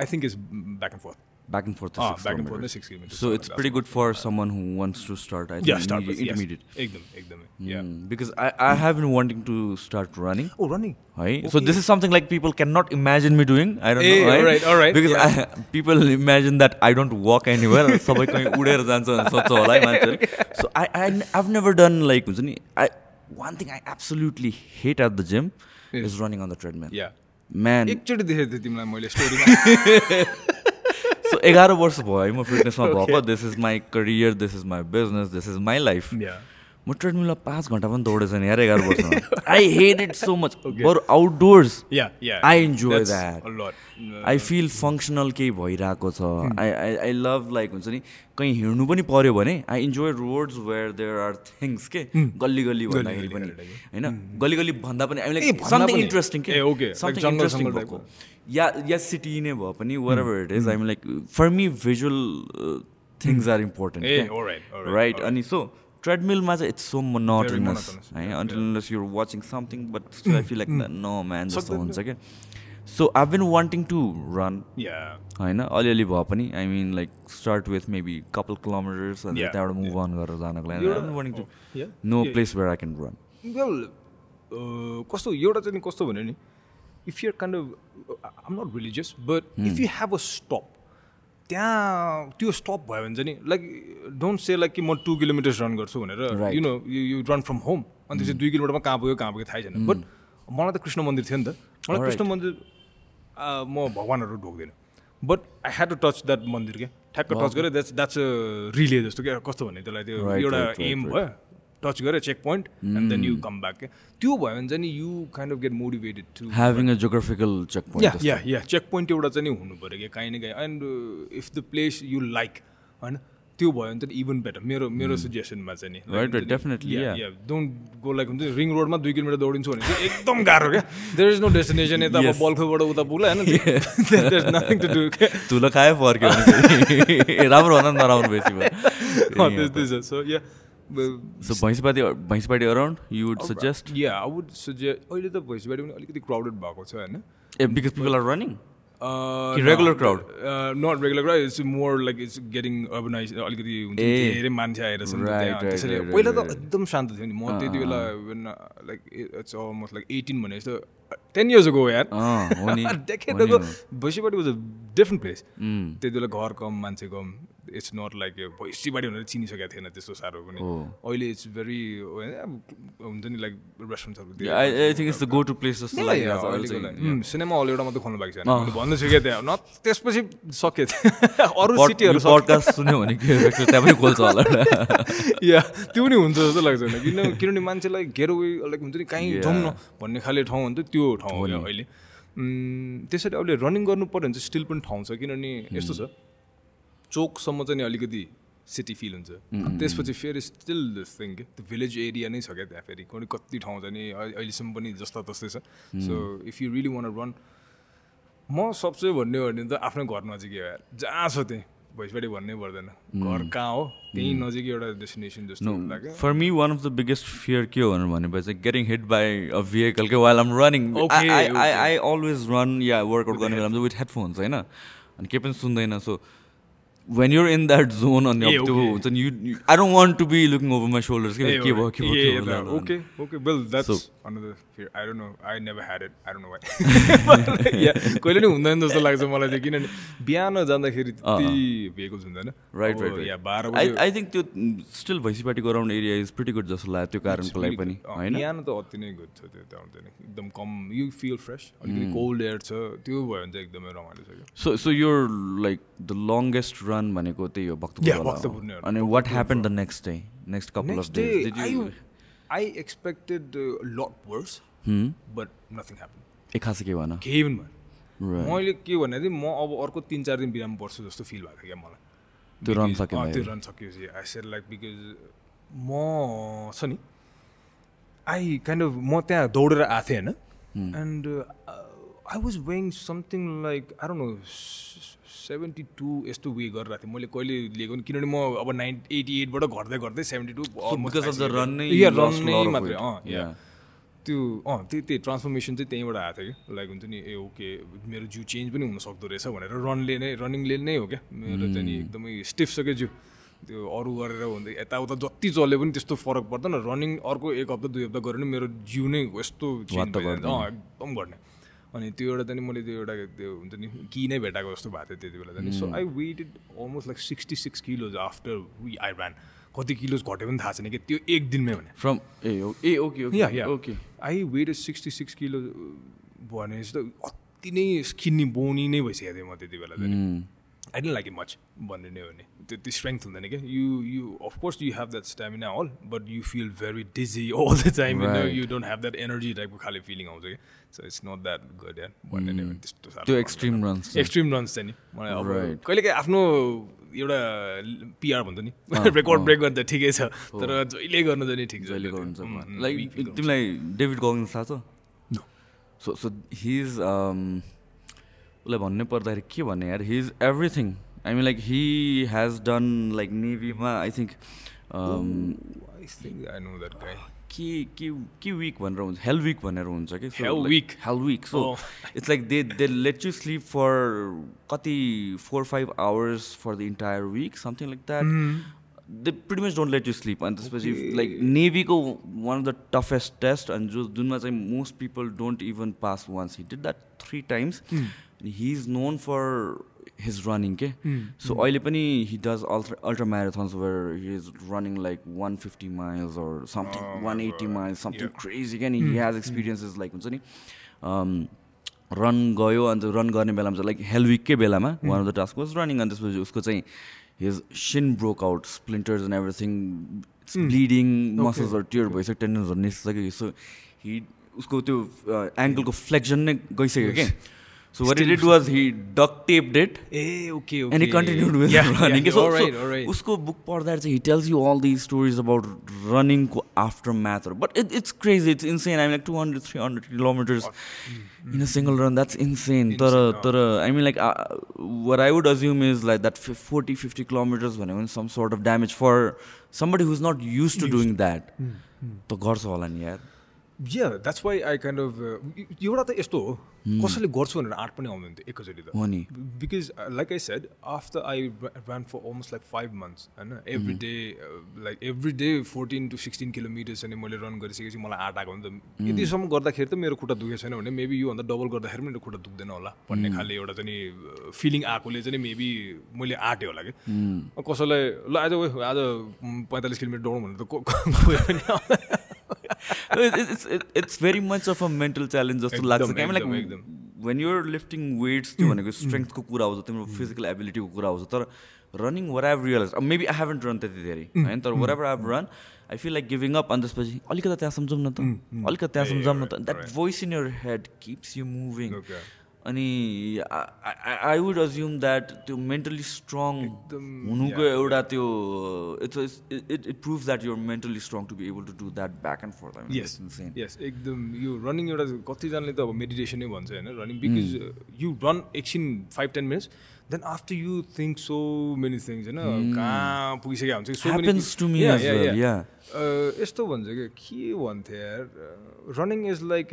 I think is back and forth
back and forth
back and forth नै six kilometres
So it's pretty good for someone who wants to start. I
yeah
think
start
intermediate. intermediate.
एकदम एकदमै yeah
Mm, because I, I have been wanting to start running.
Oh running
Right? So this is something like people cannot imagine me doing. I don't
Eh,
know. Right?
alright, alright,
Because I, people imagine that I don't walk anywhere. सबै कहीँ उडेर जान्छ सोध्छ होला है मान्छेले So I, I I've never done like हुन्छ नि I one thing I absolutely hate at the gym is running on the treadmill.
Yeah
Man,
एकचोटि देखेको थिएँ तिमीलाई मैले स्टोरीमा
so एघार वर्ष भयो है म फिटनेसमा भएको this is my career this is my business this is my life
yeah
म ट्रेडमिलमा पाँच घन्टा पनि दौडेछ नि यार एघार वर्षमा। I hate it so much बरु outdoors I enjoy
that
I feel functional केही भइरहेको छ। I I I love like हुन्छ नि कहीँ हिँड्नु पनि पऱ्यो भने I enjoy roads where there are things के गल्ली गल्ली भन्दाखेरि पनि होइन गल्ली गल्ली भन्दा पनि लाइक समथिङ। इन्ट्रेस्टिङ के समथिङ इन्ट्रेस्टिङ भएको। या या सिटी नै भए पनि wherever it is I like for me visual
things are important
right अनि सो ट्रेडमिलमा चाहिँ इट्स सो मोनोटनस
monotonous,
है until you're watching something but still I feel like no man जस्तो हुन्छ क्या so I been wanting to run
yeah
होइन अलिअलि भए पनि I mean like start with maybe couple kilometres अनि
Yeah,
त्यहाँबाट मुभ अन गरेर जानको लागि wanting to
yeah,
no
yeah.
Place where I can run
well कस्तो एउटा चाहिँ नि कस्तो भन्यो नि if you're kind of um not religious but if you have a stop त्यहाँ त्यो स्टप भयो भने चाहिँ नि लाइक डोन्ट से लाइक कि म टु किलोमिटर्स रन गर्छु भनेर. You know you you run from home अनि त्यसपछि दुई किलोमिटरमा कहाँ पुग्यो कहाँ पुग्यो थाहै छैन। बट मलाई त कृष्ण मन्दिर थियो नि त। मलाई. कृष्ण मन्दिर म भगवान्हरू ढोक्दिनँ but I had to touch that मन्दिर क्या ठ्याक्क टच गरेँ। द्याट्स द्याट्स रिले जस्तो क्या कस्तो भने त्यसलाई त्यो एउटा एम भयो। टच गरेँ check point and then you come back त्यो भयो भने चाहिँ नि you kind of get motivated
to having a geographical
check
point
yeah yeah check point एउटा चाहिँ नि हुनु पऱ्यो क्या काहीँ न काहीँ। And if the place you like होइन त्यो भयो भने त इभन बेटर मेरो मेरो सजेसनमा चाहिँ नि
Hmm. Right, definitely, yeah.
Don't go like हुन्छ रिङ रोडमा दुई किलोमिटर दौडिन्छु भने चाहिँ एकदम गाह्रो क्या। देयर इज नो डेस्टिनेसन यता अब. बल्खुबाट उता पुग्ला होइन।
चाहिँ। राम्रो नराम्रो बेसी भयो।
त्यस्तै छ so yeah
so Bhaisepati Bhaisepati around you would suggest
yeah I would suggest अहिले त भैँसीबारी पनि अलिकति क्राउडेड भएको छ होइन
ए बिकज पिपल आर रनिङ कि
no,
regular crowd?
uh, not regular crowd. It's more like it's getting urbanized. अलिकति. धेरै मान्छे आएर त्यसैले पहिला त एकदम शान्त थियो नि म त्यति बेला like it's almost like eighteen भने जस्तो टेन इयर्स गो यार
हो।
Bhaisibari was a different place त्यति बेला घर कम मान्छे कम इट्स नट लाइक भैँसीबारी भनेर चिनिसकेको थिएन त्यस्तो साह्रो पनि। अहिले इट्स भेरी हुन्छ नि लाइक रेस्टुरेन्ट्सहरू
गो टु प्लेस जस्तो
सिनेमा हल एउटा मात्रै खोल्नु बाँकी छ भन्दैछु क्या त्यहाँ न त्यसपछि सके। अरू सिटीहरू
सुन्यो भने त्यहाँ पनि खोल्छ होला।
या त्यो पनि हुन्छ जस्तो लाग्छ किन किनभने मान्छेलाई घेरो लाइक हुन्छ नि कहीँ जाउँ न भन्ने खाले ठाउँ चाहिँ त्यो ठाउँ हो अहिले। उम्, त्यसरी अहिले रनिङ गर्नु पऱ्यो भने चाहिँ स्टिल पनि ठाउँ छ। किनभने यस्तो छ। चोकसम्म चाहिँ नि अलिकति सिटी फिल हुन्छ। त्यसपछि फेरि स्टिल दिस थिङ त्यो भिलेज एरिया नै छ क्या त्यहाँ फेरि। कुनै कति ठाउँ छ नि अहि- अहिलेसम्म पनि जस्ता तस्तै छ। So if you really want run म सबसे भन्ने हो भने त आफ्नै घर नजिकै हो जहाँ छ त्यहीँ भैँसबारी भन्नै पर्दैन। घर कहाँ हो त्यहीँ नजिकै एउटा डेस्टिनेसन जस्तो
For me, one of the biggest fear के हो भनेर भनेपछि चाहिँ getting hit by a vehicle के while I'm running.
Okay,
I, I, I,
okay.
I always run, yeah, workout गर्ने बेला with headphones होइन? अनि केही पनि सुन्दैन so when you're in that zone अनि अब त्यो. हुन्छ नि I don't want to be looking over my shoulders. के के भयो के भयो के भयो ल, ल, ल।
okay okay. Well that's
So-
another fear. I don't know. I never had it. I don't know why. Yeah. कहिले नि हुँदैन जस्तो लाग्छ मलाई चाहिँ किनभने बिहान जाँदाखेरि त्यति भेहिकल्स हुँदैन
राइट राइट
या बाह्र
आई आई थिङ्क त्यो still भैँसीपाटीको around area is pretty good जस्तो लाग्यो त्यो कारणको लागि पनि होइन
बिहान त अति नै गुड छ त्यो त आउँदैन एकदम कम यु फिल फ्रेस अलिकति कोल्ड एयर छ त्यो भयो भने चाहिँ एकदमै रमाइलो छ
so so your like the longest run भनेको त्यही हो भक्तपुर। अनि what happen the
next day
next couple of
days I expected lot worse but nothing happen
ए खासै के भन
केही पनि भएन. मैले के भने म अब अर्को तिन चार दिन बिरामी पर्छु जस्तो फिल भएको थियो क्या मलाई।
त्यो सकेन
अँ, त्यो। रन सकिएपछि आई सेड लाइक बिकज म छ नि आई काइन्ड अफ म त्यहाँ दौडेर आएको थिएँ होइन। And I was weighing something like I don't know seventy two यस्तो वे गरिरहेको थिएँ। मैले कहिले लिएको नि किनभने म अब नाइन एटी एटबाट घट्दै घट्दै सेभेन्टी टू रन नै मात्रै. अँ. त्यो अँ त्यही त्यही ट्रान्सफर्मेसन चाहिँ त्यहीँबाट आएको थियो कि। लाइक हुन्छ नि ए ओके मेरो जिउ चेन्ज पनि हुन सक्दो रहेछ भनेर रनले नै रनिङले नै हो क्या। मेरो चाहिँ नि एकदमै स्टिफ छ क्या जिउ। त्यो अरू गरेर हुँदै यताउता जति चले पनि त्यस्तो फरक पर्दैन। रनिङ अर्को एक हप्ता दुई हप्ता गऱ्यो भने मेरो जिउ नै यस्तो चेन्ज एकदम घट्ने अनि त्यो एउटा चाहिँ नि मैले त्यो एउटा त्यो हुन्छ नि कि नै भेटाएको जस्तो भएको थियो त्यति बेला चाहिँ so I weighted almost like sixty six kilos after we I ran कति किलोज घट्यो पनि थाहा छैन कि त्यो एक दिनमै भने।
From
uh
okay
okay
okay
I weight sixty six kilo भनेपछि त अति नै स्किन्नी बोनी नै भइसकेको थिएँ म त्यति बेला चाहिँ I didn't like it much भन्ने नै हो नि त्यति स्ट्रेङ्थ हुँदैन क्या you you of course you have that stamina all but you feel very dizzy all the
time.
You don't have that energy टाइपको खाले फिलिङ आउँछ कि so it's not that good यार भन्ने नै हो त्यस्तो
त्यो। एक्सट्रिम रन्स
एक्सट्रिम रन्स चाहिँ नि मलाई अब. कहिलेकाहीँ आफ्नो एउटा पिआर भन्छ नि रेकर्ड ब्रेक गर्दा ठिकै छ तर जहिले गर्नु चाहिँ ठिक
जहिले
त्यो।
लाइक
हुन्छ।
तिमीलाई डेभिड गगिन्स थाहा छ. सो सो हिज उसलाई भन्नै पर्दाखेरि के भन्ने यार he is everything I mean like he has done like नेभीमा I think. के के के विक भनेर हुन्छ हेल विक भनेर हुन्छ कि?
Week.
Hell week
so.
It's like they they let you sleep for कति four five hours for the entire week something like that they pretty much don't let you sleep अनि त्यसपछि like नेभीको one of the toughest test अनि जो जुनमा चाहिँ most people don't even pass once he did that three times he is known for his running के so अहिले पनि he does ultra ultra marathons where he is running like one fifty miles or something one eighty miles something crazy क्या नि he has experiences like हुन्छ नि run गयो अन्त run गर्ने बेलामा चाहिँ लाइक हेल विककै बेलामा one of the task was running अनि त्यसपछि उसको चाहिँ his shin broke out splinters and everything bleeding मसल्सहरू tear भइसक्यो टेन्डन्सहरू निस्किसक्यो सो हि उसको त्यो एङ्कलको फ्लेक्सन नै गइसक्यो क्या So what it was he duct taped it
Eh, okay, okay.
and he continued with
yeah,
running.
Yeah,
so,
all right,
so
all right.
उसको book पढ्दा चाहिँ he tells you all these stories about running को aftermath but it, it's crazy it's insane I'm like 200 300 kilometers in a single run that's insane तर तर I mean like uh, what I would assume is like that fif- 40 50 kilometers भनेको पनि some sort of damage for somebody who's not used to doing that त गर्छ होला नि यार
Yeah, that's why I kind of uh, एउटा त यस्तो हो कसैले गर्छु भनेर आँट पनि आउँदैन थियो एकैचोटि त
हो नि।
Because like I said after I ran for almost like five months होइन every day like every day fourteen to sixteen kilometres अनि मैले रन गरिसकेपछि मलाई आँट आएको नि त यतिसम्म गर्दाखेरि त मेरो खुट्टा दुखेको छैन भने मेबी योभन्दा डबल गर्दाखेरि पनि मेरो खुट्टा दुख्दैन होला भन्ने खाले एउटा चाहिँ फिलिङ आएकोले चाहिँ मेबी मैले आँटेँ होला कि। कसैलाई ल आज आज पैँतालिस किलोमिटर दौडौँ भनेर त
it's very much of a mental challenge जस्तो लाग्छ क्या
एकदम, like.
When you're lifting weights त्यो भनेको स्ट्रेङ्थको कुरा आउँछ तिम्रो फिजिकल एबिलिटीको कुरा आउँछ तर running where I realise maybe I haven't run त्यति धेरै होइन तर wherever I run I feel like giving up अनि त्यसपछि अलिकति त्यहाँ सम्झौँ न त अलिकति त्यहाँ सम्झौँ न त that voice in your head keeps you
moving.
अनि आई वुड अज्युम द्याट त्यो मेन्टली स्ट्रङ हुनुको एउटा त्यो it's it it prove that you're mentally strong to be able to do that back and
forth yes एकदम यो running एउटा कतिजनाले त अब मेडिटेसनै भन्छ होइन? रनिङ बिकज यु रन एकछिन five ten minutes then after you think so many things होइन कहाँ पुगिसकेको हुन्छ मेनी यस्तो भन्छ कि के भन्थ्यो यार? Running is like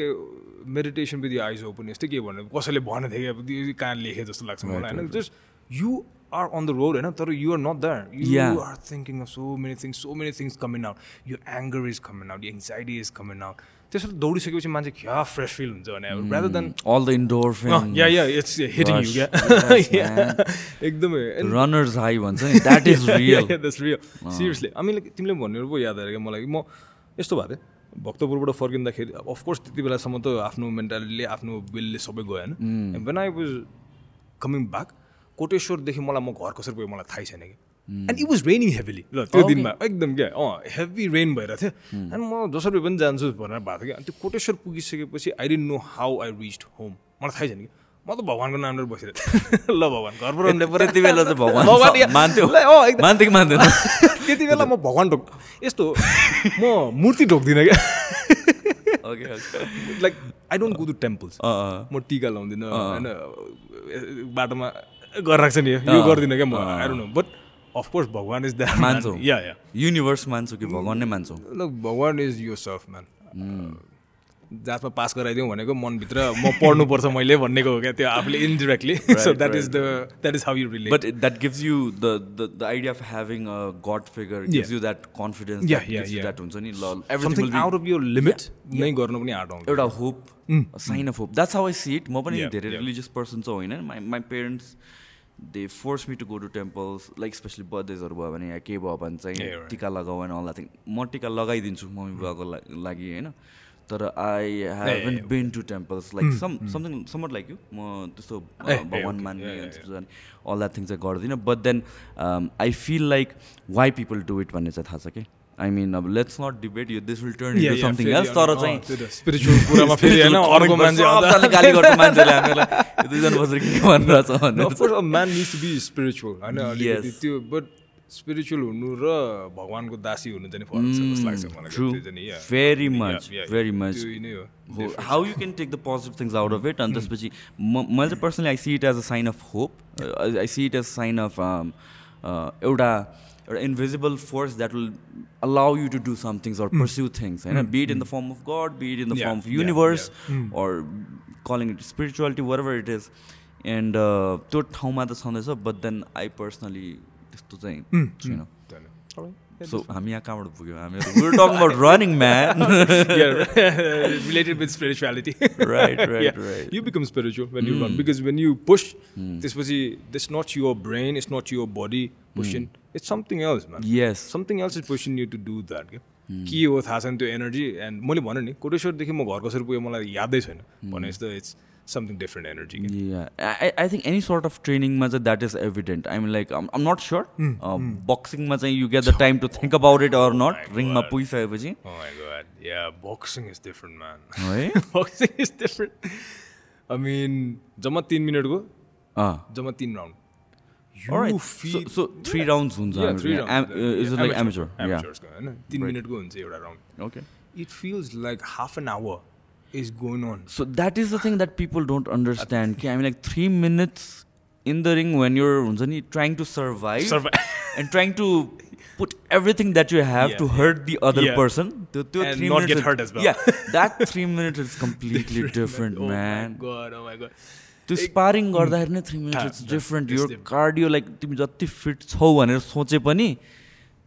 meditation with eyes open यस्तै के भन्नु? कसैले भनेको थियो कि कहाँ लेखेँ जस्तो लाग्छ मलाई होइन? Just you are on the road होइन? तर you are not that you are thinking of so many things so many things coming out यो anger is coming out anxiety is coming out त्यसरी दौडिसकेपछि मान्छे क्या फ्रेस फिल हुन्छ भने rather than
all the indoor
yeah yeah it's hitting you क्या एकदमै
runners high भन्छ नि that is real
that's real seriously हामी तिमीले भन्ने पो याद आएर क्या मलाई। म यस्तो भएको थिएँ भक्तपुरबाट फर्किँदाखेरि अफकोर्स त्यति बेलासम्म त आफ्नो मेन्टालिटीले आफ्नो विलले सबै गयो होइन। When I was coming back कोटेश्वरदेखि मलाई म घर कसरी गयो मलाई थाहै छैन कि। And it was raining heavily ल त्यो दिनमा एकदम क्या अँ हेभी रेन भइरहेको थियो। एन्ड म जसरी पनि जान्छु भनेर भएको थियो कि अनि त्यो कोटेश्वर पुगिसकेपछि I don't know how I reach home मलाई थाहै छैन कि। म त भगवान्को नामले थिएँ। ल भगवान् घरबाट
त्यति बेला भगवान् मान्थ्यो। मान्थ्यो कि मान्थेन?
त्यति बेला म भगवान् ढोक यस्तो म मूर्ति ढोक्दिनँ क्या। Like I don't go to temples म टिका लाउँदिनँ होइन बाटोमा गरेर राख्छ नि यो गर्दिनँ क्या म। I don't know but of course Bhagwan is that
मान्छौ
या या
युनिभर्स मान्छौ कि भगवान् नै मान्छौ
ल Bhagwan is yourself man जातमा पास गराइदिउँ भनेको मनभित्र म पढ्नुपर्छ मैले भन्नेको हो क्या त्यो आफूले indirectly so that is the that is how you relate
but that gives you the the idea of having a god figure gives you that confidence that हुन्छ नि ल
everything out of your limit नै गर्नु पनि आँट आउँछ
एउटा hope sign of hope that's how I see it म पनि धेरै रिलिजियस पर्सन चाहिँ होइन. My my parents they force me to go to temples like especially बर्थडेजहरू भयो भने या के भयो भने चाहिँ टिका लगाऊ एन्ड अल द्याट थिङ म टिका लगाइदिन्छु मम्मी बुवाको लागि होइन? तर I haven't been to temples like some something somewhat like you म त्यस्तो भगवान् मान्ने अल द्याट थिङ चाहिँ गर्दिनँ. But then I feel like why people do it भन्ने चाहिँ थाहा छ कि? आई मिन अब लेट्स नट डिबेट यो this will turn into something else तर चाहिँ
स्पिरिचुअल कुरामा फेरि होइन अर्को मान्छे
गाली गर्छ मान्छेले हामीलाई दुईजना बसेर के भनिरहेछ
भनेर। Man needs to be spiritual होइन त्यो बट स्पिरिचुअल हुनु र भगवान्को दासी हुनु चाहिँ फरक छ जस्तो लाग्छ मलाई।
Very much very much how you can take the positive things out of it अनि त्यसपछि मैले चाहिँ personally I see it as a sign of hope I see it as sign of एउटा एउटा invisible force that will allow you to do some things or mm. pursue things mm. be it in the form of god be it in the yeah, form of universe yeah, yeah. or calling it spirituality whatever it is and त्यो ठाउँमा त छँदैछ but then I personally त्यस्तो चाहिँ छैन so हामी यहाँ कहाँबाट पुग्यौँ right right yeah. right
you become spiritual when you mm. run because when you push त्यसपछि this not your brain it's not your body pushing it's something else man
yes
something else is pushing you to do that के हो थाहा छैन त्यो energy and मैले भने नि कोटेश्वरदेखि म घर कसरी पुगेँ मलाई यादै छैन भने जस्तो it's something different energy.
Yeah, I, I think any sort of training ma that is evident. I mean, like I'm, I'm not sure. Mm, uh, mm. Boxing ma you get the time to think about it or not. Oh Ring ma pui
Oh my god, yeah, boxing is different, man. Right? boxing is different. I mean, जम्मा तीन मिनटको जम्मा तीन round
You right. feel so, so three yeah. rounds हुन्छ
yeah, three rounds. Am,
uh, is it like amateur?
Amateurs yeah. होइन तिन मिनटको हुन्छ एउटा round
Okay.
It feels like half an hour is going on.
So that is the thing that people don't understand. I mean, like three minutes in the ring when you're trying to survive,
survive.
and trying to put everything that you have yeah. to hurt the other yeah. person.
The, the and not get hurt as well.
Yeah, that three minutes is completely different,
oh
man.
Oh my god, oh my god.
त्यो sparring गर्दाखेरि नै three minutes it's different यो cardio like तिमी जति fit छौ भनेर सोचे पनि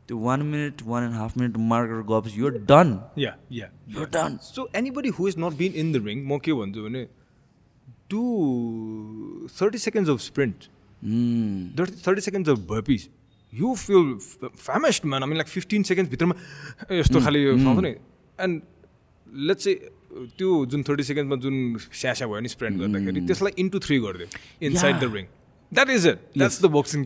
त्यो one minute one and half minute marker गएपछि your done
yeah yeah
your done
so anybody who is not been in the ring म के भन्छु भने to thirty seconds of sprint thirty seconds of burpees you feel famished man like fifteen सेकेन्ड्सभित्रमा यस्तो खालि and late चाहिँ त्यो जुन thirty सेकेन्डमा जुन स्यासा भयो नि स्प्रेन्ड गर्दाखेरि त्यसलाई इन्टु थ्री गरिदियो inside the ring that is it that's the boxing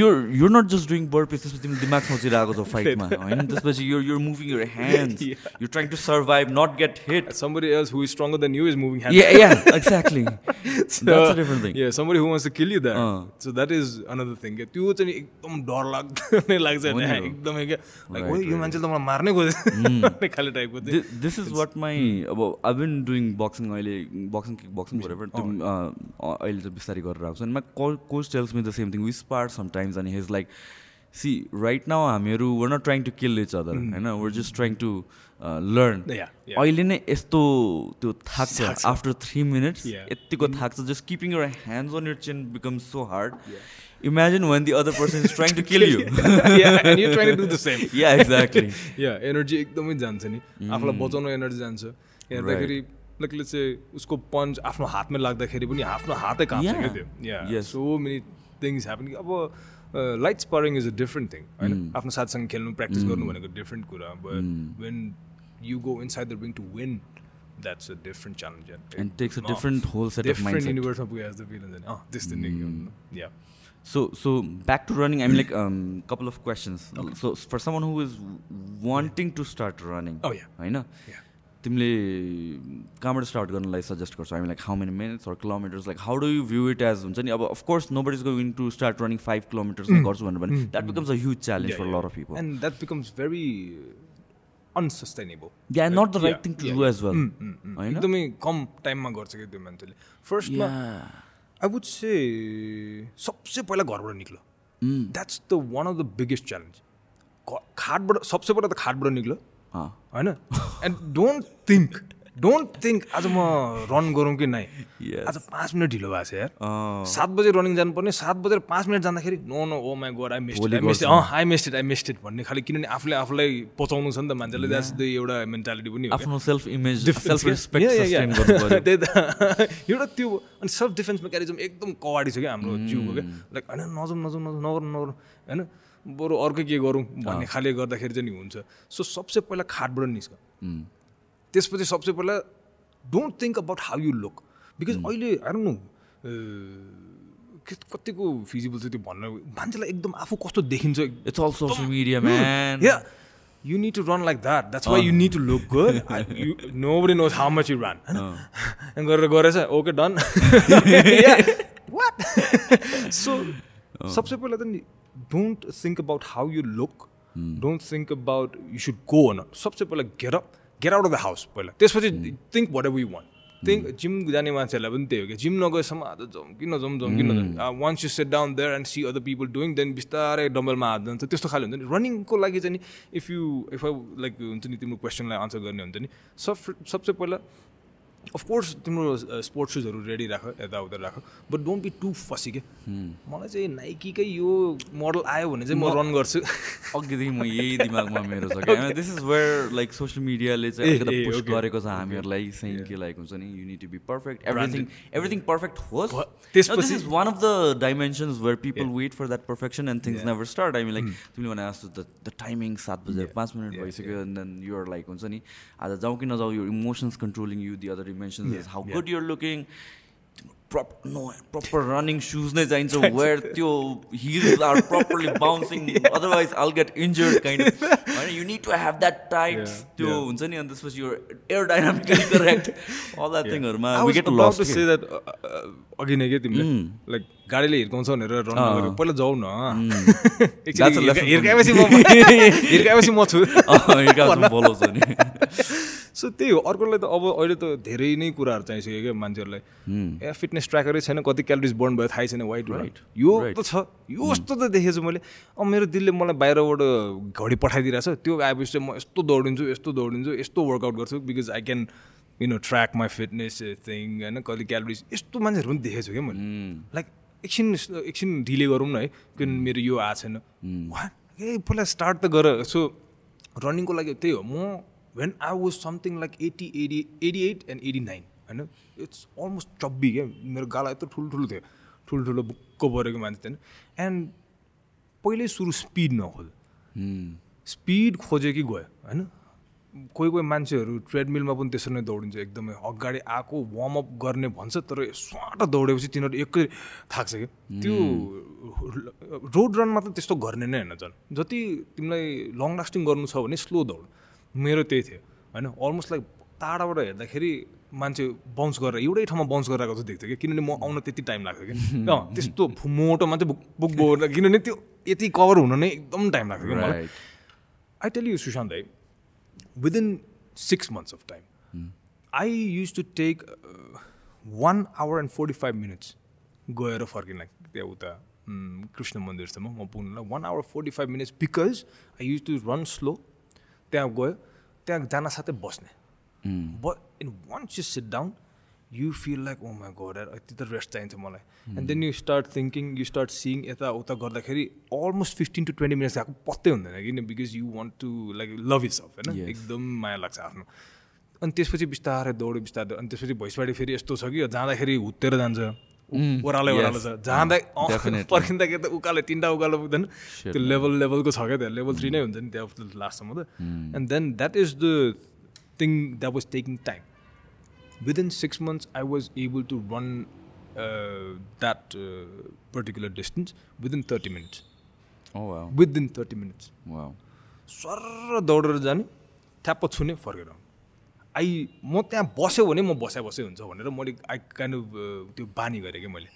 you're you're not just doing burpees त्यसपछि तिमीले दिमाग सोचिरहेको छौ फाइटमा होइन त्यसपछि you're you're moving your hands you're trying to survive not get hit
somebody else who is stronger than you is moving hands.
yeah yeah exactly
So,
that's a different thing
Yeah, somebody who wants to kill you there.
अँ।
So that is another thing. क्या त्यो चाहिँ एकदम डर लाग्दो लाग्छ। एकदमै क्या लाइक यो मान्छेले त मलाई मार्नै भन्ने खाले टाइपको
this is what my अब आई बिन डुइङ बक्सिङ अहिले बक्सिङ किक बक्सिङ अहिले चाहिँ बिस्तारै गरेर आएको छु अनि my coach tells me the same thing we spar sometimes अनि his like see right now हामीहरू we're not trying to kill each other होइन we're just trying to learn
Yeah, yeah.
अहिले नै यस्तो त्यो थाक्छ आफ्टर थ्री मिनट्स
Yeah.
यतिको थाक्छ just keeping your hands on your chin becomes so hard imagine when the other person is trying to kill you
yeah, and you're trying to do the same.
Yeah exactly
yeah, energy एकदमै जान्छ नि आफूलाई बचाउनु energy जान्छ हेर्दाखेरि like चाहिँ उसको punch आफ्नो हातमा लाग्दाखेरि पनि आफ्नो हातै काप्छ
Yeah.
क्या त्यो yeah
Yes.
So many things happen अब light sparring is a different thing होइन आफ्नो साथसँग खेल्नु प्र्याक्टिस गर्नु भनेको डिफ्रेन्ट कुरा but when you go inside the ring to win that's a different challenge
And takes a different whole set of
different
mindset.
युनिभर्समा पुगे जस्तो फिल हुन्छ नि अँ त्यस्तो नै या
So, so back to running. I mean, like, um, couple of questions. So, for someone who is wanting to start running,
Oh, yeah.
होइन
Yeah.
तिमीले कहाँबाट स्टार्ट गर्नलाई सजेस्ट गर्छौ? Like how many minutes or kilometres like how do you view it as हुन्छ नि? अब of course no but is going to start running five kilometres गर्छु भनेर भने that becomes a huge challenge for lot of people
and that becomes very unsustainable
yeah
not
the right
thing
to
do.
As well होइन
एकदमै कम टाइममा गर्छ क्या त्यो मान्छेले फर्स्टमा आई वुड से सबसे पहिला घरबाट निक्लो। That's the one of the biggest challenge खाटबाट सबसे पहिला त खाटबाट निक्लो। होइन? And don't think don't think आज म रन गरौँ कि नै. आज पाँच मिनट ढिलो भएको छ यार। सात बजे रनिङ जानुपर्ने सात बजेर पाँच मिनट जाँदाखेरि no no oh my god I
missed it
I missed it uh I missed it I मिस्टेड भन्ने खालि किनभने आफूले आफूलाई पचाउनु छ नि त मान्छेले द्याट्स द एउटा मेन्टालिटी पनि।
आफ्नो सेल्फ इमेज सेल्फ? रेस्पेक्ट
त्यही त। एउटा त्यो अनि सेल्फ डिफेन्स मेकानिजम एकदम कवाडी छ क्या हाम्रो जिउको क्या। लाइक होइन नजाउँ नजाउँ नजाउँ नगरौँ नगरौँ। होइन? बरु अर्कै के गरौँ भन्ने खाले गर्दाखेरि चाहिँ नि हुन्छ। सो सबसे पहिला खाटबाट निस्क। त्यसपछि सबसे पहिला don't think about how you look because अहिले आई नो कतिको फिजिबल छ त्यो भन्न? मान्छेलाई एकदम आफू कस्तो देखिन्छ?
It's all social media
man. You need to run like that. That's why you need to look good. I, you, nobody knows how much you ran. And गरेर गरेछ ओके डन वाट सो सबसे पहिला त नि don't think about how you look don't think about you should go न सबसे पहिला get up get out of the house पहिला. त्यसपछि think whatever you want think gym जाने मान्छेहरूलाई पनि त्यही हो कि जिम नगएसम्म आज जाउँ किन जाउँ जाउँ किन जाउँ? Once you sit down there and see other people doing then बिस्तारै डम्बलमा हात जान्छ। त्यस्तो खाले हुन्छ नि। रनिङको लागि चाहिँ नि if you if I like हुन्छ नि तिम्रो क्वेसनलाई आन्सर गर्ने हुन्छ नि। सब सबसे पहिला अफकोर्स तिम्रो स्पोर्ट्स सुजहरू रेडी राख यताउता राख बट डोन्ट बी टु फसी के मलाई चाहिँ नाइकीकै यो मोडल आयो भने चाहिँ म रन गर्छु
अघिदेखि म यही दिमागमा मेरो छ क्या this is where like social मिडियाले चाहिँ अलिकति. गरेको छ हामीहरूलाई चाहिँ के लाइक हुन्छ नि you need to be perfect everything everything perfect होस्
त्यसपछि-
is one of the dimensions where people wait for that perfection and things never start I mean like तिमीले भने जस्तो द द टाइमिङ सात बजेर पाँच मिनट भइसक्यो एन्ड देन युआर लाइक हुन्छ नि आज जाउँ कि नजाउँ यो emotions controlling you the other dimensions is how good you're looking prop no proper running shoes नै चाहिन्छ वेयर त्यो heels are properly bouncing otherwise all get injured kind होइन you need to have that tight त्यो हुन्छ नि अनि त्यसपछि यो air dynamically correct all that थिङहरूमा we get lost
say that अघि नै के तिमीले लाइक गाडीले हिर्काउँछ भनेर रन पहिला जाऊ न हिर्काएपछि म हिर्काएपछि म छु
बोलाउँछ नि
सो त्यही हो। अर्कोलाई त अब अहिले त धेरै नै कुराहरू चाहिसक्यो क्या मान्छेहरूलाई। ए फिटनेस ट्र्याकरै छैन कति क्यालोरिज बर्न भयो थाहै छैन वाइट राइट यो त छ यो यस्तो त देखेछु मैले। अब मेरो दिलले मलाई बाहिरबाट घडी पठाइदिरहेको छ त्यो आएपछि चाहिँ म यस्तो दौडिन्छु यस्तो दौडिन्छु यस्तो वर्कआउट गर्छु because I can you know track my fitness thing होइन कति क्यालोरिज यस्तो मान्छेहरू पनि देखेछु क्या मैले। लाइक एकछिन एकछिन ढिले गरौँ न है किन मेरो यो आएको छैन। ए पहिला स्टार्ट त गर। सो रनिङको लागि त्यही हो। म when I was something like eighty eighty eighty eight and eighty nine होइन इट्स अलमोस्ट चब्बी क्या मेरो गाला यत्रो ठुल्ठुलो थियो ठुल्ठुलो बुक्क परेको मान्छे थिएन एन्ड पहिल्यै सुरु स्पिड नखोज स्पिड खोज्यो कि गयो होइन कोही कोही मान्छेहरू ट्रेडमिलमा पनि त्यसरी नै दौडिन्छ एकदमै अगाडि आएको वार्मअप गर्ने भन्छ तर स्वाट दौडेपछि तिनीहरू एकै थाक्छ क्या त्यो रोड रनमा त त्यस्तो गर्ने नै होइन झन् जति तिमीलाई लङ लास्टिङ गर्नु छ भने स्लो दौड। मेरो त्यही थियो। होइन? अलमोस्ट लाइक टाढाबाट हेर्दाखेरि मान्छे बाउन्स गरेर एउटै ठाउँमा बाउन्स गरेर जस्तो देख्थ्यो कि किनभने म आउन त्यति टाइम लाग्थ्यो कि अँ त्यस्तो मोटो मान्छे बुक बुक बोकेर किनभने त्यो यति कभर हुन नै एकदम टाइम लाग्थ्यो कि मलाई। आई टेल यु सुशान्त है within six months of time I use to take one hour and forty five minutes गएर फर्किन त्यहाँ उता कृष्ण मन्दिरसम्म। म पुग्नुलाई one hour forty five minutes because I use to run slow त्यहाँ गयो त्यहाँ जान साथै बस्ने। But in once you sit down you feel like oh my god यति त रेस्ट चाहिन्छ मलाई। And then you start thinking you start seeing यता उता गर्दाखेरि almost fifteen to twenty minutes गएको पत्तै हुँदैन किन? Because you want to like love it सफ होइन एकदम माया लाग्छ आफ्नो। अनि त्यसपछि बिस्तारै दौड्यो बिस्तारै अनि त्यसपछि भैँसबाडी फेरि यस्तो छ कि जाँदाखेरि हुत्तेर जान्छ। ओह्रालै ओह्रालो छ। जाँदा पर्खिँदाखेरि त उकालो तिनवटा उकालो पुग्दैन त्यो लेभल लेभलको छ क्या त्यहाँ लेभल थ्री नै हुन्छ नि त्यहाँ लास्टसम्म त। And then that is the thing that was taking time within six months I was able to run that particular distance within thirty minutes within thirty minutes sir दौडेर जाने ठ्याप्प छुने फर्केर आई म त्यहाँ बस्यो भने म बस्या बसै हुन्छ भनेर मैले आई काइन्ड अफ त्यो बानी गरेँ कि मैले।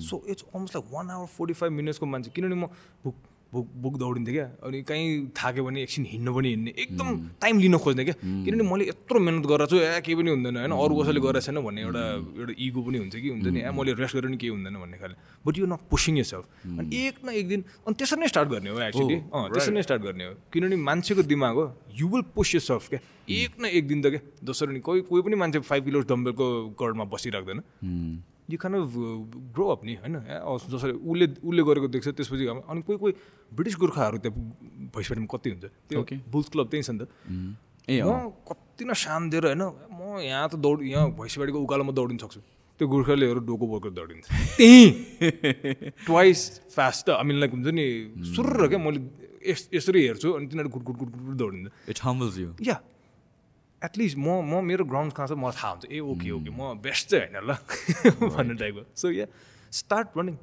So it's almost like one hour forty five मिनट्सको मान्छे किनभने म बुक बुक बुक दौडिन्थेँ क्या। अनि कहीँ थाक्यो भने एकछिन हिँड्नु पनि हिँड्ने एकदम टाइम लिन खोज्ने क्या। किनभने मैले यत्रो मिहिनेत गरेर छु ए केही पनि हुँदैन होइन? अरू कसैले गरेको छैन भन्ने एउटा एउटा इगो पनि हुन्छ कि हुन्छ नि। ए मैले रेस्ट गरेर पनि केही हुँदैन भन्ने खाले। But you not pushing yourself अनि एक न एक दिन अनि त्यसरी नै स्टार्ट गर्ने हो एक्चुली अँ त्यसरी नै स्टार्ट गर्ने हो। किनभने मान्छेको दिमाग हो। You will push yourself क्या। एक न एक दिन त क्या जसरी नि कोही कोही पनि मान्छे फाइभ किलो डम्बेलको गडमा बसिराख्दैन। यु खान ग्रो अप नि होइन? जसरी उसले उसले गरेको देख्छ त्यसपछि अनि कोही कोही ब्रिटिस गोर्खाहरू त्यहाँ भैँसबारीमा कति हुन्छ। त्यो बुल्स क्लब त्यही छ नि त। म कति न सान दिएर होइन म यहाँ त दौड यहाँ भैँसबारीको उकालोमा दौडिन सक्छु। त्यो गोर्खालीहरू डोको बोकेर दौडिन्छ। त्यहीँ! Twice fast I mean like हुन्छ नि सुर क्या मैले यस यसरी हेर्छु अनि तिनीहरू गुट गुट गुट गुट दौडिन्छ
या
एटलिस्ट म म मेरो ग्राउन्ड कहाँ छ मलाई थाहा हुन्छ। ए ओके ओके म बेस्ट चाहिँ होइन ल। भन्ने टाइपको। सो या स्टार्ट रनिङ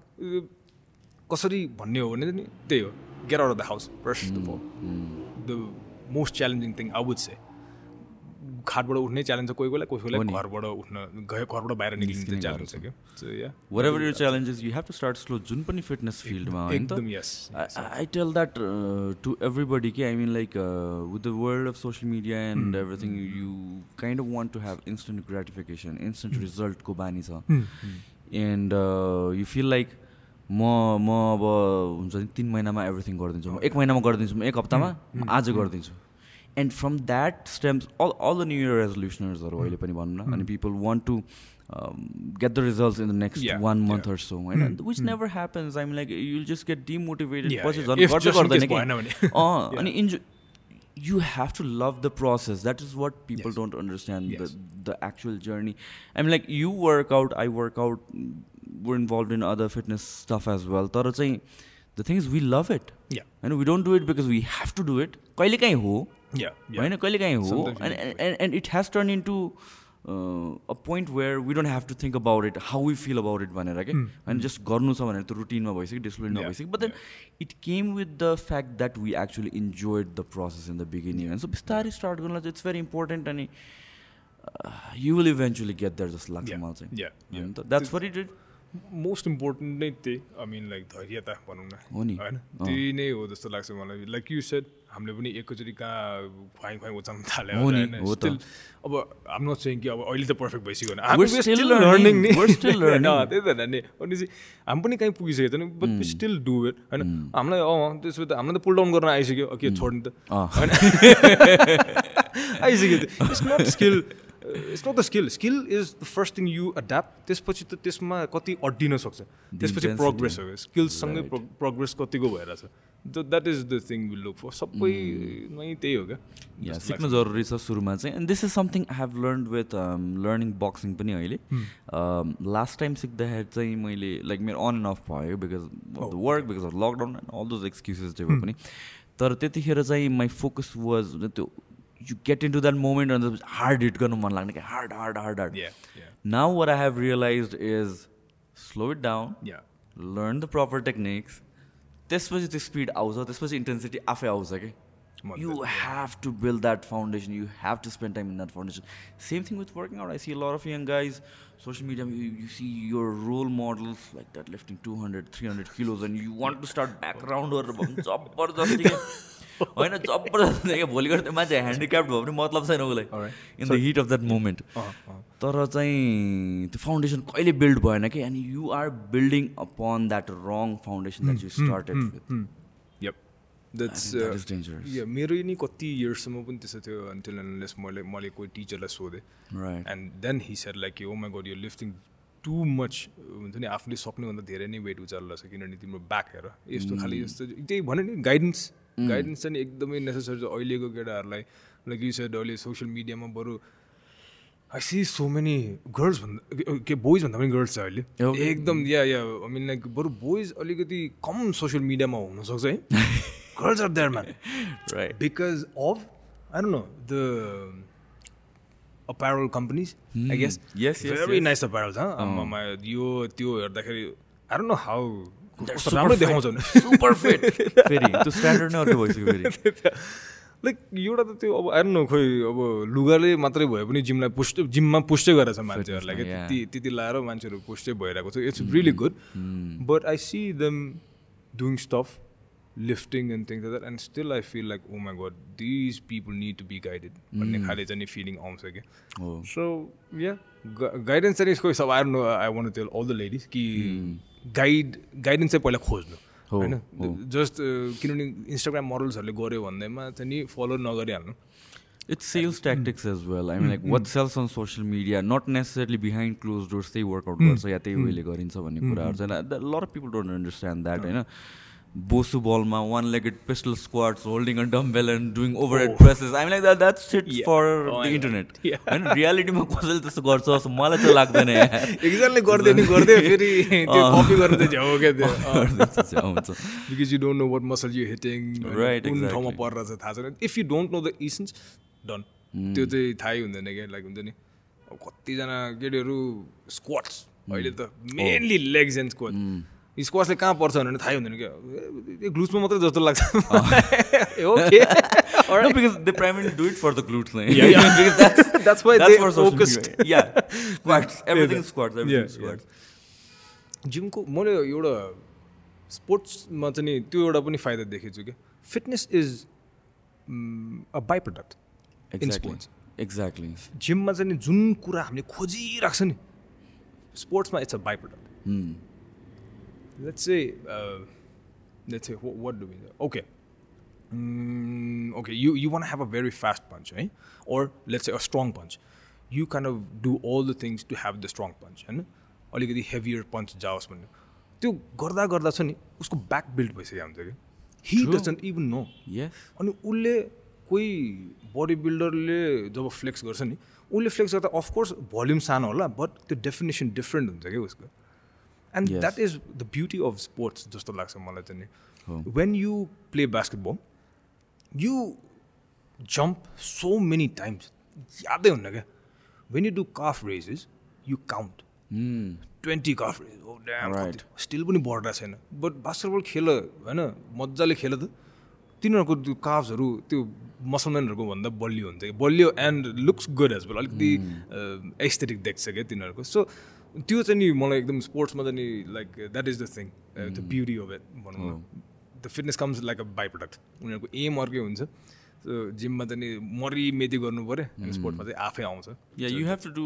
कसरी भन्ने हो भने नि त्यही हो। Get out of the house first of all the most challenging thing I would say खाटबाट उठ्ने च्यालेन्ज छ कोही कोहीलाई कोही कोहीलाई घरबाट उठ्न घरबाट बाहिर निक्लिने च्यालेन्ज छ क्या।
Whatever your challenges you have to start slow जुन पनि फिटनेस फिल्डमा
एकदम yes
I tell that to everybody कि I mean like with the world of social media and everything you kind of want to have instant gratification instant रिजल्टको बानी छ। And you feel like म म अब हुन्छ नि तिन महिनामा एभ्रिथिङ गरिदिन्छु। एक महिनामा गरिदिन्छु। म एक हप्तामा आज गरिदिन्छु। And from that stems all all the new year रेजोल्युसनर्सहरू अहिले पनि भनौँ न अनि people want to get the results in the next one month or so होइन which never happens I'm like you'll just get demotivated पछि झन् गर्दै गर्दैन कि अँ अनि enjoy you have to love the process that is what people yes. don't understand yes. the the actual journey i mean like you work out i work out we're involved in other fitness stuff as well तर चाहिँ the thing is we love it
yeah
and we don't do it because we have to do it कहिले काहीँ हो होइन कहिले काहीँ हो and it has turn into a point where we don't have to think about it how we feel about it भनेर क्या होइन जस्ट गर्नु छ भनेर त रुटिनमा भइसक्यो डिसिप्लिनमा भइसक्यो। But then it came with the fact that we actually enjoyed the process in the beginning होइन सो बिस्तारै स्टार्ट गर्नुलाई चाहिँ इट्स भेरी इम्पोर्टेन्ट अनि you will eventually get that जस्तो लाग्छ मलाई चाहिँ। That's for it
most important नै त्यही आई मिन लाइक धैर्यता भनौँ न। होइन? त्यही नै हो जस्तो लाग्छ मलाई। लाइक यु सेड हामीले पनि एकैचोटि कहाँ खुवाइ खुवाइ उचाल्न थाल्यो होइन? अब हाम्रो चाहिँ कि अब अहिले त पर्फेक्ट भइसक्यो भने। लर्निङ नि। त्यही त नि। अनि चाहिँ हामी पनि कहीँ पुगिसकेको छैन बट स्टिल डु इट होइन? हामीलाई अँ त्यसो त हामीलाई त पुल डाउन गर्न आइसक्यो। के छोड्नु त। होइन? आइसक्यो it's not skill it's not the skill skill is the first thing you adapt त्यसपछि त त्यसमा कति अड्डिन सक्छ। त्यसपछि प्रोग्रेस हो। स्किल्ससँगै प्रोग्रेस कतिको भइरहेछ। That is the thing will look for सबैमै त्यही हो
क्या। सिक्नु जरुरी छ सुरुमा चाहिँ। And this is something I have learn with learning boxing पनि अहिले। लास्ट टाइम सिक्दाखेरि चाहिँ मैले लाइक मेरो अन एन्ड अफ भयो because of the work because of lockdown and all those excuses जे पनि। तर त्यतिखेर चाहिँ माई फोकस वाज त्यो you get into that moment and it's hard it gonna one like hard hard hard hard.
Yeah, yeah.
Now what i have realized is slow it down
yeah.
learn the proper techniques. This was the speed out this was the intensity
after
out okay? You have to build that foundation. You have to spend time in that foundation. Same thing with working out. I see a lot of young guys see your role models like that lifting two hundred three hundred kilos and you want to start background गरेर भयो भने जबरजस्ती होइन जबरजस्ती क्या भोलि गएर त्यो मान्छे ह्यान्डिक्याप्ड भयो भने मतलब छैन उसलाई. In the heat of that moment तर चाहिँ त्यो फाउन्डेसन कहिले बिल्ड भएन कि अनि you are building upon that
wrong foundation
that
you
started with. Dangerous.
yeah, मेरो नि कति इयर्ससम्म पनि त्यस्तो थियो अन्टिल अनलेस मैले मैले कोही टिचरलाई सोधेँ।
Right
and then he said like oh my god यो लिफ्टिङ टु मच हुन्छ नि आफूले सक्नुभन्दा धेरै नै वेट उचाल्नु रहेछ किनभने तिम्रो ब्याक हेर। यस्तो खालि यस्तो त्यही भन्यो नि गाइडेन्स गाइडेन्स चाहिँ एकदमै नेसेसरी छ अहिलेको केटाहरूलाई। लाइक यु सेड अहिले सोसियल मिडियामा बरु I see so many girls भन्दा के बोइज भन्दा पनि गर्ल्स छ अहिले. एकदम yeah yeah I mean like बरु बोइज अलिकति कम सोसियल मिडियामा हुनसक्छ है। Girls are there man
right
because of I don't know the apparel companies. I guess.
Yes, yes,
Very
yes.
nice apparel, huh? आम्मामा, यो त्यो हेर्दाखेरि I don't know how.
They're
कस्तो
super
राम्रो
fit.
देखाउँछ
सुपर फिट फेरि त्यो standard नै अर्कै भइसक्यो फेरि
लाइक एउटा त त्यो अब आई नो खोइ अब लुगाले मात्रै भए पनि जिमलाई पुस्ट जिममा पुस्टै गरेछ मान्छेहरूलाई क्या. त्यति त्यति लाएर मान्छेहरू पुस्टै भइरहेको छ it's really good but I see them doing stuff lifting and things that and still I feel like oh my god these people need to be guided भन्ने खाले चाहिँ फिलिङ आउँछ क्या? सो या गाइडेन्स चाहिँ यसको सब I know I want tell all the ladies कि guide guidance चाहिँ पहिला खोज्नु
हो,
होइन जस्ट किनभने इन्स्टाग्राम मोडल्सहरूले गऱ्यो भन्दैमा चाहिँ नि follow नगरिहाल्नु
it's sales tactics as well I mean like what sales on social media not necessarily behind closed doors त्यही वर्कआउट गर्छ या त्यही वेले गरिन्छ भन्ने कुराहरू चाहिँ लर पिपल डोन्ट अन्डरस्ट्यान्ड द्याट होइन बोसु बलमा one legged pistol squats holding a dumbbell and doing overhead presses I like that that shit
Yeah.
For
Oh,
द
I know.
Internet
Yeah.
होइन रियालिटीमा कसैले त्यस्तो गर्छ जस्तो मलाई चाहिँ लाग्दैन
एकजनाले गरिदियो नि गरिदियो फेरि कपी गरेर झ्याउ क्या त्यो because you don't know what muscle you hitting
Right,
कुन ठाउँमा चाहिँ थाहा छैन if you don't know the essence done त्यो चाहिँ थाहै हुँदैन क्या लाइक हुन्छ नि कतिजना केटीहरू स्क्वाट्स अहिले त mainly legs and squat squats चाहिँ कहाँ पर्छ भनेर थाहै हुँदैन कि ग्लुट्समा मात्रै जस्तो लाग्छ। जिमको मैले एउटा स्पोर्ट्समा चाहिँ त्यो एउटा पनि फाइदा देखेछु छु क्या fitness is a by product
exactly
जिममा चाहिँ जुन कुरा हामीले खोजिरहेको छ नि स्पोर्ट्समा it's a by product
Hmm.
Let's say let's say what do okay okay you you want have a very fast punch है or let's say a strong punch you kind of do all the things to have the strong punch होइन अलिकति heavier punch जाओस् भन्ने त्यो गर्दा गर्दा छ नि उसको ब्याक बिल्ड भइसक्यो हुन्छ कि
he.
Doesn't even know
Yes.
अनि उसले कोही बडी बिल्डरले जब फ्लेक्स गर्छ नि उसले फ्लेक्स गर्दा अफकोर्स भोल्युम सानो होला बट त्यो डेफिनेसन डिफ्रेन्ट हुन्छ क्या उसको।
And.
That is the beauty of sports जस्तो लाग्छ मलाई चाहिँ। नि when you play basketball you jump so many times यादै हुन्न क्या when you do calf
raises
you count. Twenty calf
raise.
Still पनि बढिरहेको छैन बट बास्केटबल खेल होइन मजाले खेल त तिनीहरूको त्यो काफ्सहरू त्यो मुसलमानहरूको भन्दा बलियो हुन्छ कि बलियो and looks good as well अलिकति एस्थेटिक देख्छ क्या तिनीहरूको सो त्यो चाहिँ नि मलाई एकदम स्पोर्ट्समा चाहिँ नि like that is the thing the beauty of it भनौँ न। The fitness comes like a by product उनीहरूको एम अर्कै हुन्छ। सो जिममा चाहिँ नि मरि मेदी गर्नु पऱ्यो अनि स्पोर्ट्समा चाहिँ आफै आउँछ।
Yeah, you have to do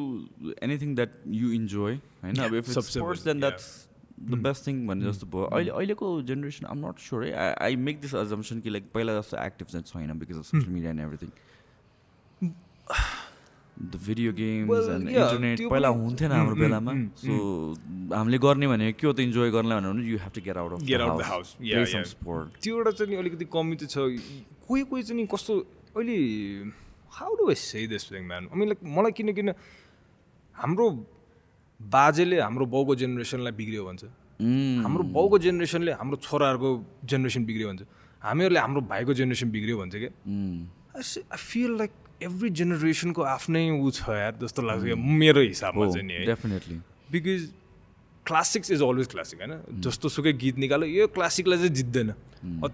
anything that you enjoy. I know. if it's
सबसे
sports,
बढी,
then
yeah.
that's the best thing भने जस्तो भयो। अहिले अहिलेको जेनेरेसन आम नट स्योर है आई मेक दिस अजम्सन कि लाइक पहिला जस्तो एक्टिभ चाहिँ छैन because of social media and everything
the
video
games
and
internet
पहिला हुन्थेन हाम्रो बेलामा। सो हामीले गर्ने भने के हो त इन्जोय गर्नलाई भने you have to
get out of त्यो एउटा चाहिँ अलिकति कमी चाहिँ छ। कोही कोही चाहिँ कस्तो अहिले how do I say this thing man I mean like मलाई किन किन हाम्रो बाजेले हाम्रो बाउको जेनेरेसनलाई बिग्रियो भन्छ। हाम्रो बाउको जेनेरेसनले हाम्रो छोराहरूको जेनेरेसन बिग्रियो भन्छ। हामीहरूले हाम्रो भाइको जेनेरेसन बिग्रियो भन्छ क्या। आई फिल लाइक एभ्री जेनेरेसनको आफ्नै ऊ छ यार जस्तो लाग्छ क्या मेरो हिसाबमा चाहिँ नि है।
Definitely
because classics is always classic होइन? जस्तो सुकै गीत निकाल्यो यो क्लासिकलाई चाहिँ जित्दैन।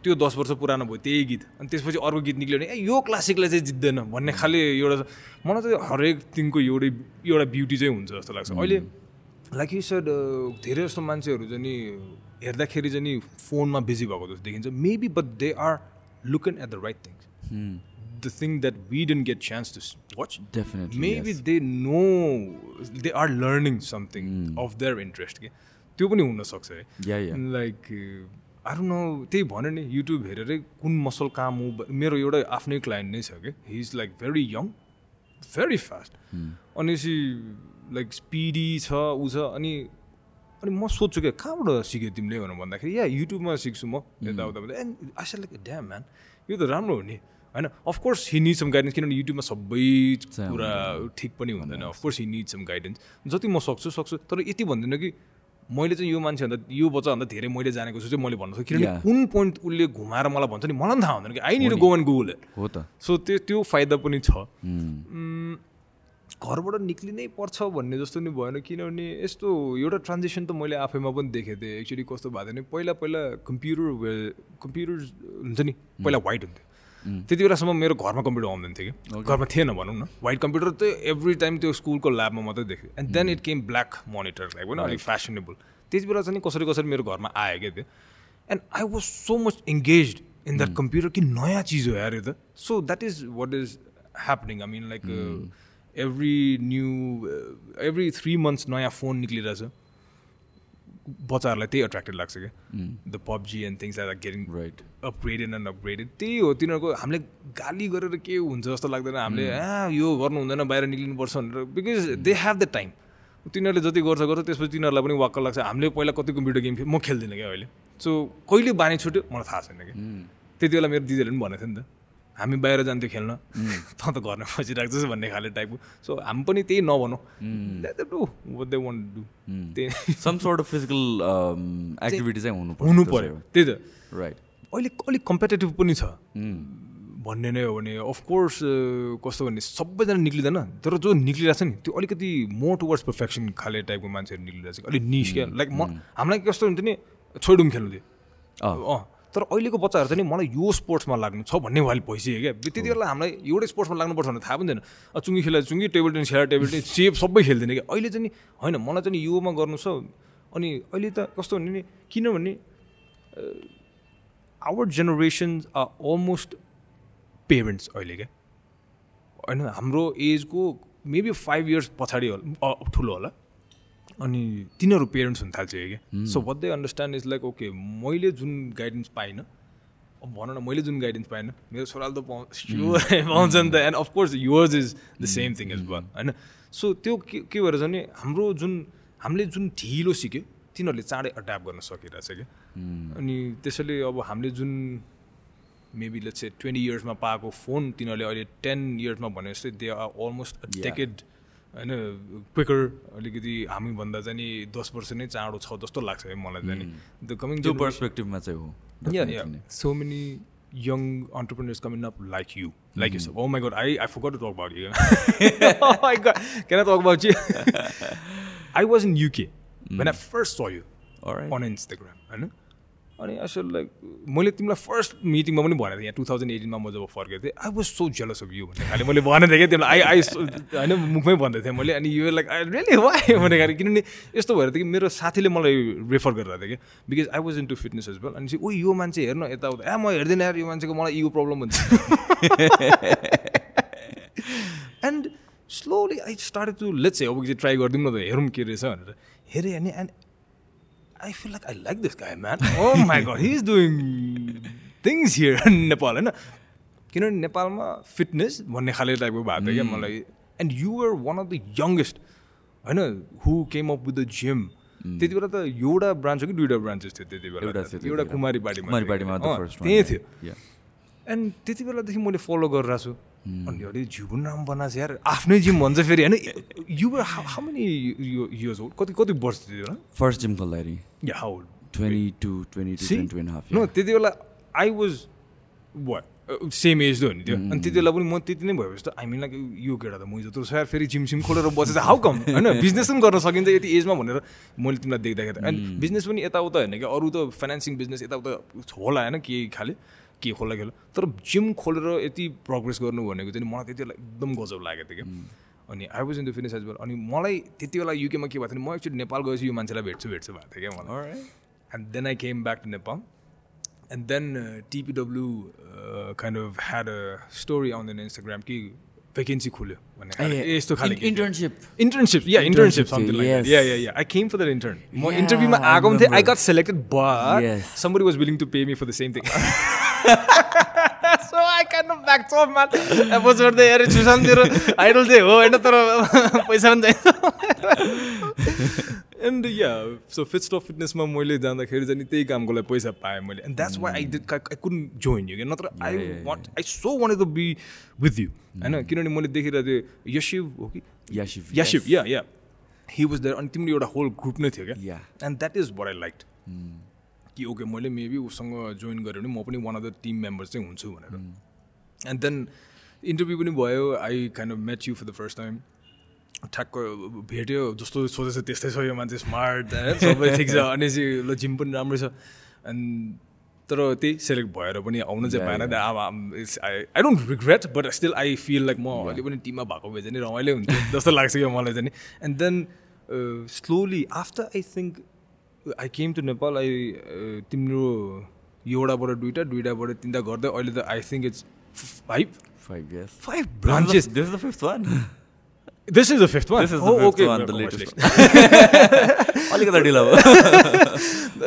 त्यो दस वर्ष पुरानो भयो त्यही गीत। अनि त्यसपछि अर्को गीत निक्ल्यो भने ए यो क्लासिकलाई चाहिँ जित्दैन भन्ने खाले एउटा मलाई चाहिँ हरेक दिनको एउटै एउटा ब्युटी चाहिँ हुन्छ जस्तो लाग्छ। अहिले लाइक यु सर धेरै जस्तो मान्छेहरू चाहिँ नि हेर्दाखेरि चाहिँ नि फोनमा बिजी भएको जस्तो देखिन्छ। Maybe but they are looking at the right things the thing that we didn't get chance to watch.
Definitely,
maybe
yes.
they know they are learning something of their interest के त्यो पनि हुनसक्छ है? Like don't know त्यही भन्यो नि YouTube हेरेरै कुन मसल काम हो मेरो एउटा आफ्नै क्लाइन्ट नै छ कि he is like very young very fast अनि सी लाइक स्पिडी छ ऊ छ अनि अनि म सोध्छु क्या कहाँबाट सिक्यो तिमीले भनेर भन्दाखेरि या युट्युबमा सिक्छु म यताउता भन्दा। And I like damn man यो त राम्रो हो नि। होइन? Of course he need some guidance किनभने युट्युबमा सबै कुरा ठिक पनि हुँदैन। Of course he need some guidance जति म सक्छु सक्छु। तर यति भन्दिनँ कि मैले चाहिँ यो मान्छेभन्दा यो बच्चाभन्दा धेरै मैले जानेको छु चाहिँ मैले भन्नु सक्छु। किनभने. कुन पोइन्ट उसले घुमाएर मलाई भन्छ नि मलाई पनि थाहा हुँदैन कि I need go and Google
हो त।
सो त्यो त्यो फाइदा पनि छ। घरबाट निक्लिनै पर्छ भन्ने जस्तो नि भएन। किनभने यस्तो एउटा ट्रान्जेक्सन त मैले आफैमा पनि देखेको थिएँ। एक्चुली कस्तो भएको थियो भने पहिला पहिला कम्प्युटर कम्प्युटर हुन्छ नि पहिला वाइट हुन्थ्यो। त्यति बेलासम्म मेरो घरमा कम्प्युटर आउँदैन थियो कि। घरमा थिएन भनौँ न। वाइट कम्प्युटर त एभ्री टाइम त्यो स्कुलको ल्याबमा मात्रै देख्थेँ and then it came black monitor like होइन अलिक फेसनेबल त्यति बेला चाहिँ कसरी कसरी मेरो घरमा आयो क्या त्यो। And I was so much engage in that computer कि नयाँ चिज हो यार यो त so that is what is happening I mean like every new every three months नयाँ फोन निक्लिरहेछ। बच्चाहरूलाई त्यही एट्र्याक्टेड लाग्छ क्या। The PUBG and things are getting
right
upgraded and upgraded त्यही हो तिनीहरूको हामीले गाली गरेर के हुन्छ जस्तो लाग्दैन। हामीले आ यो गर्नु हुँदैन बाहिर निक्लिनुपर्छ भनेर। Because they have the time तिनीहरूले जति गर्छ गर्छ त्यसपछि तिनीहरूलाई पनि वाक्क लाग्छ। हामीले पहिला कति कम्प्युटर गेम म खेल्दिनँ क्या अहिले। सो कहिले बानी छुट्यो? मलाई थाहा छैन कि त्यति बेला मेरो दिदीहरूले पनि भनेको थियो नि त हामी बाहिर जान्थ्यो खेल्न। त त घरमा बसिरहेको छस् भन्ने खाले टाइपको सो हामी पनि त्यही नभनौँ। त्यही।
Some sort of physical activity चाहिँ हुनु
हुनु पऱ्यो त्यही त।
राइट
अहिले अलिक कम्पिटेटिभ पनि छ। भन्ने नै हो भने अफकोर्स कस्तो भने सबैजना निक्लिँदैन। तर जो निक्लिरहेको छ नि त्यो अलिकति मोर टुवर्ड्स पर्फेक्सन खाले टाइपको मान्छेहरू निक्लिरहेको छ। अलिक निस क्या। लाइक म हामीलाई कस्तो हुन्थ्यो नि छोइडुम खेल्नु थियो। अँ। तर अहिलेको बच्चाहरू चाहिँ नि मलाई यो स्पोर्ट्समा लाग्नु छ भन्ने वाइल भइसक्यो क्या। त्यति बेला हामीलाई एउटै स्पोर्ट्समा लाग्नुपर्छ भने थाहा पनि थिएन। चुङ्गी खेला चुङ्गी टेबल टेनिस खेला टेबल टेनिस सेप सबै खेल्दैन क्या। अहिले चाहिँ नि होइन मलाई चाहिँ नि योमा गर्नु छ। अनि अहिले त कस्तो भने नि किनभने our generations are almost parents अहिले क्या? होइन हाम्रो एजको मेबी फाइभ इयर्स पछाडि होला ठुलो होला। अनि तिनीहरू पेरेन्ट्स हुन थाल्छ क्या? So what they understand is like okay मैले जुन गाइडेन्स पाइनँ अब भनौँ न मैले जुन गाइडेन्स पाइनँ मेरो छोराले त पाउँछ पाउँछ नि त। And of course yours is the same thing is one होइन? सो त्यो के के भएर चाहिँ नि हाम्रो जुन हामीले जुन ढिलो सिक्यो तिनीहरूले चाँडै एड्याप्ट गर्न सकिरहेछ क्या अनि त्यसैले अब हामीले जुन मेबी लेट्स से ट्वेन्टी इयर्समा पाएको फोन तिनीहरूले अहिले टेन इयर्समा भने जस्तै दे आर अलमोस्ट. डेकेड होइन क्विकर अलिकति हामीभन्दा चाहिँ नि दस वर्ष नै चाँडो छ जस्तो लाग्छ है मलाई चाहिँ नि द कमिङ
त्यो पर्सपेक्टिभमा चाहिँ हो
yeah,
definitely
yeah.
नै।
So many young entrepreneurs coming up like you, like yourself. Oh my god, I, I forgot to talk about you. oh my god, can I first saw you
Alright.
on Instagram. होइन अनि असर like मैले तिमीलाई first मिटिङमा पनि भनेको थिएँ। यहाँ टु थाउजन्ड एटिनमा म जब फर्केको थिएँ I was so jealous of you भन्ने खाले मैले भनेको थिएँ क्या तिमीलाई आई आई होइन मुखमै भन्दै थिएँ मैले। अनि यो लाइक आई रियली वाइ भन्ने खाले किनभने यस्तो भएर थियो कि मेरो साथीले मलाई रेफर गरिरहेको थियो कि because I was into fitness as well अनि ओ यो मान्छे हेर्न यताउता ए म हेर्दिनँ यार यो मान्छेको मलाई इगो प्रब्लम हुन्छ। And slowly I start to let's अब ट्राई गरिदिउँ न त हेरौँ के रहेछ भनेर। हेरेँ अनि and I feel like I like this guy, man. Oh my god, he's doing things here in Nepal, होइन किनभने नेपालमा फिटनेस भन्ने खाले टाइपको भएको थियो क्या मलाई and you are one of the youngest होइन who came up with the gym त्यति बेला त एउटा ब्रान्च हो कि दुइटा ब्रान्चेस थियो त्यति बेला
एउटा first one,
त्यही. थियो
Yeah.
एन्ड त्यति बेलादेखि मैले फलो गरिरहेको छु। अनि अरे जिउ पनि राम्रो बनाएको छ यार आफ्नै जिम भन्छ फेरि होइन? यु हाउ मेनी इयर्स हो कति कति वर्ष थियो बेला
फर्स्ट जिम खोल्दाखेरि yeah how
twenty
two twenty two and
half त्यति बेला I was what same age हो नि त्यो। अनि त्यति बेला पनि म त्यति नै भएपछि त आई मिन लाइक यो केटा त म जत्रो छ यार फेरि जिम सिम खोलेर बसेछ हाउ कम होइन बिजनेस पनि गर्न सकिन्छ यति एजमा भनेर मैले तिमीलाई देख्दाखेरि। अनि बिजनेस पनि यताउता होइन कि अरू त फाइनेन्सिङ बिजनेस यताउता होला होइन के खाले। के खोला खेल तर जिम खोलेर यति प्रोग्रेस गर्नु भनेको चाहिँ मलाई त्यति बेला एकदम गजब लागेको थियो कि अनि I was in the fitness as well अनि मलाई त्यति बेला युकेमा के भएको थियो म एकचोटि नेपाल गएपछि यो मान्छेलाई भेट्छु भेट्छु भएको थियो क्या मलाई। And then I came back to Nepal and then TPW kind of had a story आउँदैन इन इन्स्टाग्राम कि भेकेन्सी खुल्यो भन्ने यस्तो खाले
internship
internship yeah internship something like yeah yeah yeah I came for the intern म इन्टरभ्यूमा आएको पनि थिएँ I got selected but somebody was willing to pay me for the same thing so I can back off man अब छोड्दै अरे सुशान्त मेरो idol चाहिँ हो होइन तर पैसा पनि चाहिन्छ and yeah so fits of फिटनेसमा मैले जाँदाखेरि चाहिँ त्यही कामको लागि पैसा पाएँ मैले and that's why I did I कुन जोइन यु क्या नत्र I want I so want to be with you होइन किनभने मैले देखिरहेको थिएँ यशिव हो कि
Yasif
Yasiv yeah yeah he was there अनि तिम्रो एउटा होल ग्रुप नै थियो क्या and that is where I like कि ओके मैले मेबी उसँग जोइन गरेँ भने म पनि one of the team member चाहिँ हुन्छु भनेर। एन्ड देन इन्टरभ्यू पनि भयो I kind of met you for the first time ठ्याक्क भेट्यो जस्तो सोचेछ त्यस्तै छ यो मान्छे स्मार्ट सबै ठिक छ। अनि चाहिँ ल जिम पनि राम्रै छ। एन्ड तर त्यही सेलेक्ट भएर पनि आउनु चाहिँ पाएन। अब I I don't regret but still I feel like म अहिले पनि टिममा भएको भए चाहिँ रमाइलो हुन्थ्यो जस्तो लाग्छ क्या मलाई चाहिँ and then slowly after I think I came to Nepal I तिम्रो एउटाबाट दुइटा दुइटाबाट तिनवटा गर्दै अहिले त
I think it's five five
branches this the fifth one
this is the fifth one
Oh,
Oh,
actually.
अलिकति ढिलो भयो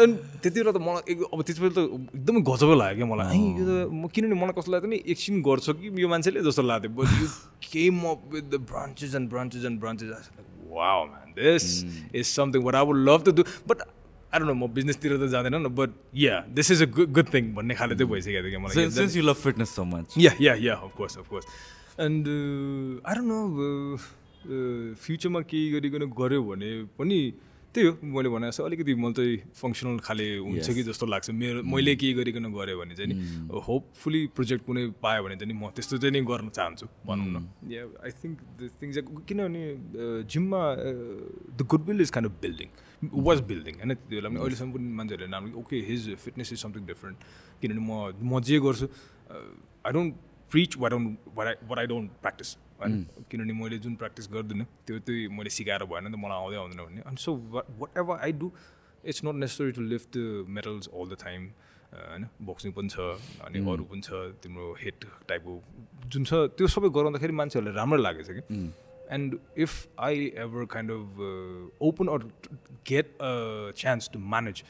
अनि त्यति बेला त मलाई एक अब त्यति बेला त एकदमै गजबै लाग्यो क्या मलाई। है यो त म किनभने मलाई कस्तो लाग्यो नि एकछिन गर्छ कि यो मान्छेले जस्तो लाग्थ्यो। But you came up with the branches and branches and branches wow man this is something but I would love to do but I don't know म बिजनेसतिर त जाँदैन न but yeah this is a good good thing भन्ने खाले चाहिँ भइसकेको थियो क्या मलाई
since you love fitness so much
yeah yeah yeah of course of course and I don't know फ्युचरमा केही गरिकन गऱ्यो भने पनि त्यही हो मैले भने जस्तो अलिकति मलाई चाहिँ फङ्सनल खाले हुन्छ कि जस्तो लाग्छ मेरो मैले केही गरिकन गऱ्यो भने चाहिँ नि होपफुली प्रोजेक्ट कुनै पायो भने चाहिँ नि म त्यस्तो चाहिँ नि गर्न चाहन्छु भनौँ न yeah I think the things किनभने जिममा the goodwill is kind of building was building होइन त्यो बेला पनि अहिलेसम्म पनि मान्छेहरूले नाम okay his fitness is something different किनभने म म जे गर्छु I don't preach what don't what I what I don't practice होइन किनभने मैले जुन प्र्याक्टिस गर्दिनँ त्यो त्यही मैले सिकाएर भएन नि त मलाई आउँदै आउँदैन भन्ने। अनि so whatever I do it's not necessary to lift the medals all the time होइन? बक्सिङ पनि छ अनि अरू पनि छ तिम्रो हेड टाइपको जुन छ त्यो सबै गराउँदाखेरि मान्छेहरूलाई राम्रो लागेछ कि? and if I ever kind of uh, open or get a chance to manage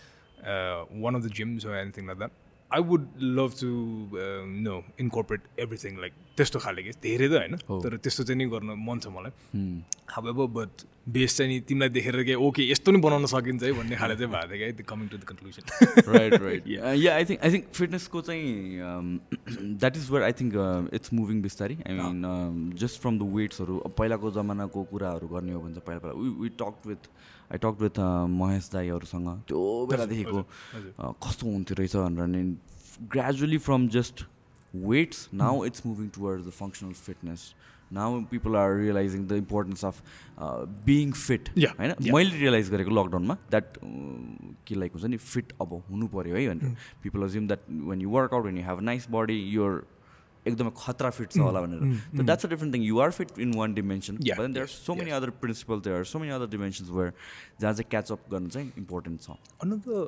uh, one of the gyms or anything like that, I would love to uh, you know incorporate everything like त्यस्तो खाले कि? धेरै त होइन। तर त्यस्तो चाहिँ नि गर्न मन छ मलाई। हावेभर बट बेस चाहिँ नि तिमीलाई देखेर के ओके यस्तो नि बनाउन सकिन्छ है भन्ने खाले चाहिँ भएको थियो क्या coming to the conclusion
right right yeah I think I think फिटनेसको चाहिँ that is where I think it's moving बिस्तारै। I mean just from the वेट्सहरू पहिलाको जमानाको कुराहरू गर्ने हो भने चाहिँ पहिला पहिला we talk with I talk with Mahesh दाईहरूसँग। त्यो बेलादेखिको कस्तो हुन्थ्यो रहेछ भनेर नि gradually from just weights now it's moving towards the functional fitness now people are realizing the importance of being fit होइन मैले रियलाइज गरेको लकडाउनमा द्याट के लाइक हुन्छ नि फिट अब हुनु पऱ्यो है भनेर people assume that when you work out when you have nice body your एकदमै खतरा फिट छ होला भनेर त that's a different thing you are fit in one dimension but there are so many other principal there are so many other dimensions where जहाँ चाहिँ catch up गर्न चाहिँ इम्पोर्टेन्ट छ
Another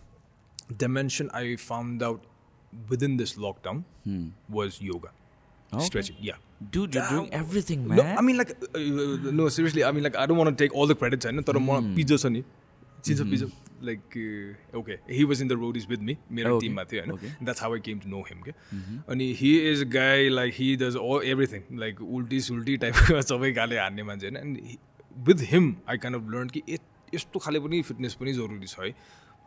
dimension I found out within this lockdown was yoga. Stretching, yeah.
Dude, you're doing everything,
No,
man.
I mean like uh, uh, no seriously I mean like I don't want to take all the credits होइन तर म पिजो छ नि चिन्छ Pijo like okay he was in the road is with me मेरो
Okay,
टिममा थियो होइन
okay.
That's how I came to know him के अनि he is guy like he does all everything like उल्टी सुल्टी टाइपको सबै गाले हान्ने मान्छे होइन and with him I kind of learn कि यस्तो खाले पनि फिटनेस पनि जरुरी छ है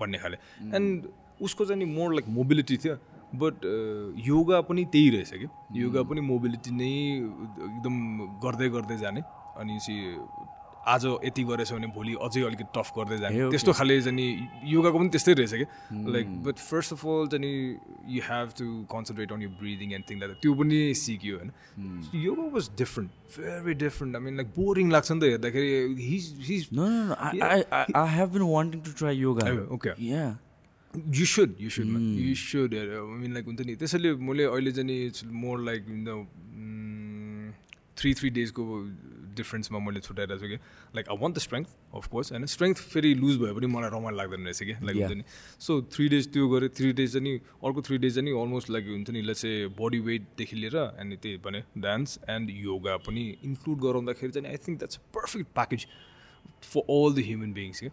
भन्ने खाले एन्ड उसको चाहिँ नि मोर लाइक मोबिलिटी थियो बट योगा पनि त्यही रहेछ कि योगा पनि मोबिलिटी नै एकदम गर्दै गर्दै जाने अनि आज यति गरेछ भने भोलि अझै अलिकति टफ गर्दै जाने. त्यस्तो खाले चाहिँ नि योगाको पनि त्यस्तै रहेछ कि. Like but first of all चाहिँ नि you have to concentrate on you breathing and thing त्यो पनि सिक्यो होइन. Yoga was different very different I mean like boring लाग्छ नि त हेर्दाखेरि
I have been wanting to try yoga.
Okay. You should you
should.
You should mean like हुन्छ नि त्यसैले मैले अहिले चाहिँ नि it's more like the three three डेजको डिफ्रेन्समा मैले छुट्याइरहेको छु कि। Like I want the strength of course होइन स्ट्रेङ्थ फेरि लुज भयो भने मलाई रमाइलो लाग्दैन रहेछ कि। लाइक. हुन्छ नि सो थ्री डेज त्यो गरेँ थ्री डेज चाहिँ अर्को थ्री डेज चाहिँ अलमोस्ट लाइक हुन्छ नि चाहिँ बडी वेटदेखि लिएर अनि त्यही भने डान्स एन्ड योगा पनि इन्क्लुड गराउँदाखेरि चाहिँ I think that's perfect package for all the human beings क्या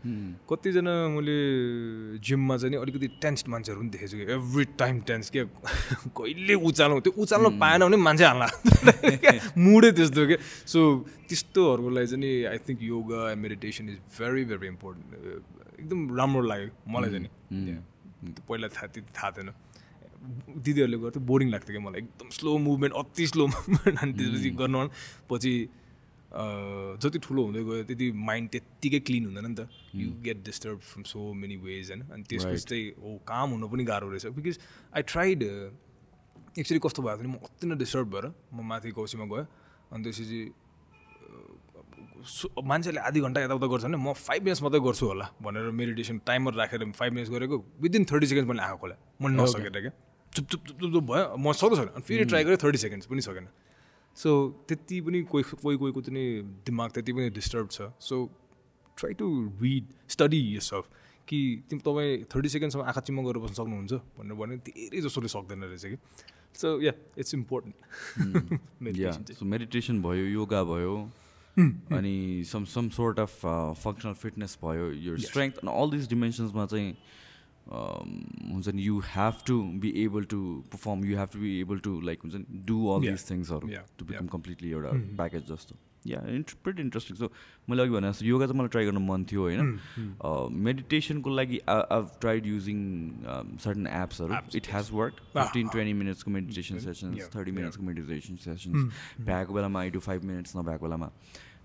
कतिजना मैले जिममा चाहिँ नि अलिकति टेन्स्ड मान्छेहरू पनि देखेको छु कि एभ्री टाइम टेन्स क्या? कहिले उचाल्नु? त्यो उचाल्नु पाएन भने मान्छे हाल्ला। मुडै त्यस्तो क्या? सो त्यस्तोहरूको लागि चाहिँ नि I think yoga and meditation is very very important एकदम राम्रो लाग्यो मलाई चाहिँ नि. त्यो पहिला थाहा त्यति थाहा थिएन। दिदीहरूले गर्थ्यो बोरिङ लाग्थ्यो क्या? मलाई एकदम स्लो मुभमेन्ट अति स्लो मुभमेन्ट अनि त्यसपछि गर्नु पछि जति ठुलो हुँदै गयो त्यति माइन्ड त्यत्तिकै क्लिन हुँदैन नि त। You get disturb from so many ways होइन? अनि त्यसपछि चाहिँ हो काम हुनु पनि गाह्रो रहेछ। बिकज आई ट्राइड एक्चुली कस्तो भयो भने म अति नै डिस्टर्ब भएर म माथि कौसीमा गएँ अनि त्यसपछि मान्छेले आधी घन्टा यताउता गर्छ भने म फाइभ मिनट्स मात्रै गर्छु होला भनेर मेडिटेसन टाइमर राखेर फाइभ मिनट्स गरेको। विदिन थर्टी सेकेन्ड्स मैले आएको खोला। मैले नसकेर क्या चुप चुप चुप चुप चुप भयो। म सक्दै सकेन अनि फेरि ट्राई गरेँ थर्टी सेकेन्ड्स पनि सकेन। सो त्यति पनि कोही कोही कोहीको चाहिँ नि दिमाग त्यति पनि डिस्टर्ब छ. So try to read study self कि तिमी तपाईँ थर्टी सेकेन्डसम्म आँखा चिम्म गरेर बस्न सक्नुहुन्छ भनेर भने धेरै जसोले सक्दैन रहेछ कि। So yeah it's important
yeah so meditation भयो योगा भयो अनि some some sort of functional fitness भयो यो स्ट्रेङ्थ अनि अल दिस डिमेन्सन्समा चाहिँ हुन्छ नि you have to be able to perform you have to be able to like हुन्छ नि डु अल
Yeah.
दिस थिङ्सहरू
Yeah.
To become
Yeah.
Completely एउटा प्याकेज जस्तो yeah interpret interesting so मैले अघि भने जस्तो योगा चाहिँ मलाई ट्राई गर्न मन थियो होइन मेडिटेसनको लागि आई ट्राइड युजिङ सर्टन एप्सहरू it has work fifteen twenty मिनट्सको meditation sessions
Yeah.
Thirty
Yeah.
मिनट्सको मेडिटेसन सेसन्स भ्याएको बेलामा आई डु फाइभ मिनट्स नभएको बेलामा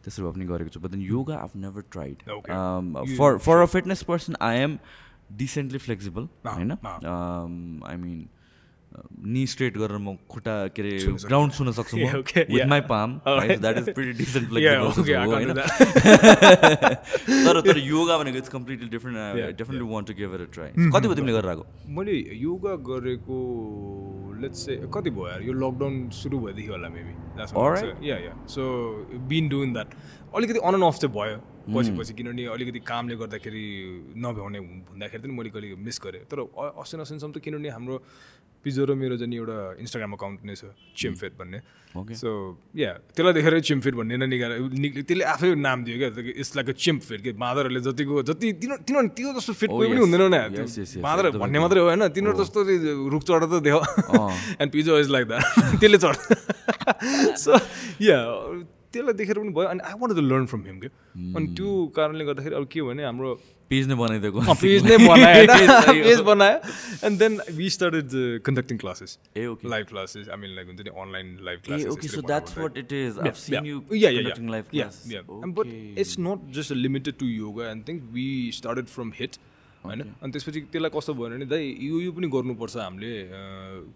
त्यसरी भए पनि गरेको छु but then yoga I've never tried
Okay. You-
for for a fitness person I am decently flexible
Ah,
होइन. आई मिन नि स्ट्रेट गरेर म खुट्टा के अरे। ग्राउन्ड छुन सक्छु म with. My palm.
That
is
pretty decent flexible
होइन. तर तर योगा भनेको it's
completely
different definitely want to give a try कति भयो तिमीले गरेर आएको?
मैले योगा गरेको लेट्स से कति भयो यार? यो लकडाउन सुरु भएदेखि होला
maybe.
Yeah yeah so been doing that अलिकति अन एन्ड अफ चाहिँ भयो। पछि पछि किनभने अलिकति कामले गर्दाखेरि नभ्याउने भन्दाखेरि पनि मैले कहिले मिस गरेँ। तर असिन असिनसम्म त किनभने हाम्रो पिजो र मेरो चाहिँ एउटा इन्स्टाग्राम अकाउन्ट नै छ चिमफेट भन्ने. सो या त्यसलाई देखेर चिमफेट भन्ने नै निकाल निक्ल्यो त्यसले आफै नाम दियो क्या इट्स लाइक अ चिम्फेट कि बाँदरहरूले जतिको जति तिनीहरू तिनीहरू त्यो जस्तो फिट
Oh,
कोही पनि. हुँदैन बाँदर भन्ने मात्रै हो होइन? तिनीहरू जस्तो रुख चढ त देख and Pijo is like that त्यसले चढ। सो या त्यसलाई देखेर पनि भयो अनि I want to learn from him क्या। अनि त्यो कारणले गर्दाखेरि अब के हो भने हाम्रो
पेज नै बनाइदिएको
पेज नै बनायो।
सही हो।
पेज बनायो। And then we started conducting classes
uh okay
live classes I mean like हुन्छ नि online live
uh
classes
okay so that's what it is I seen you
yeah, yeah,
conducting
yeah.
live
yeah,
class
yeah. But it's not just limited to yoga. I होइन? अनि त्यसपछि त्यसलाई कस्तो भयो भने दाइ यो यो पनि गर्नुपर्छ हामीले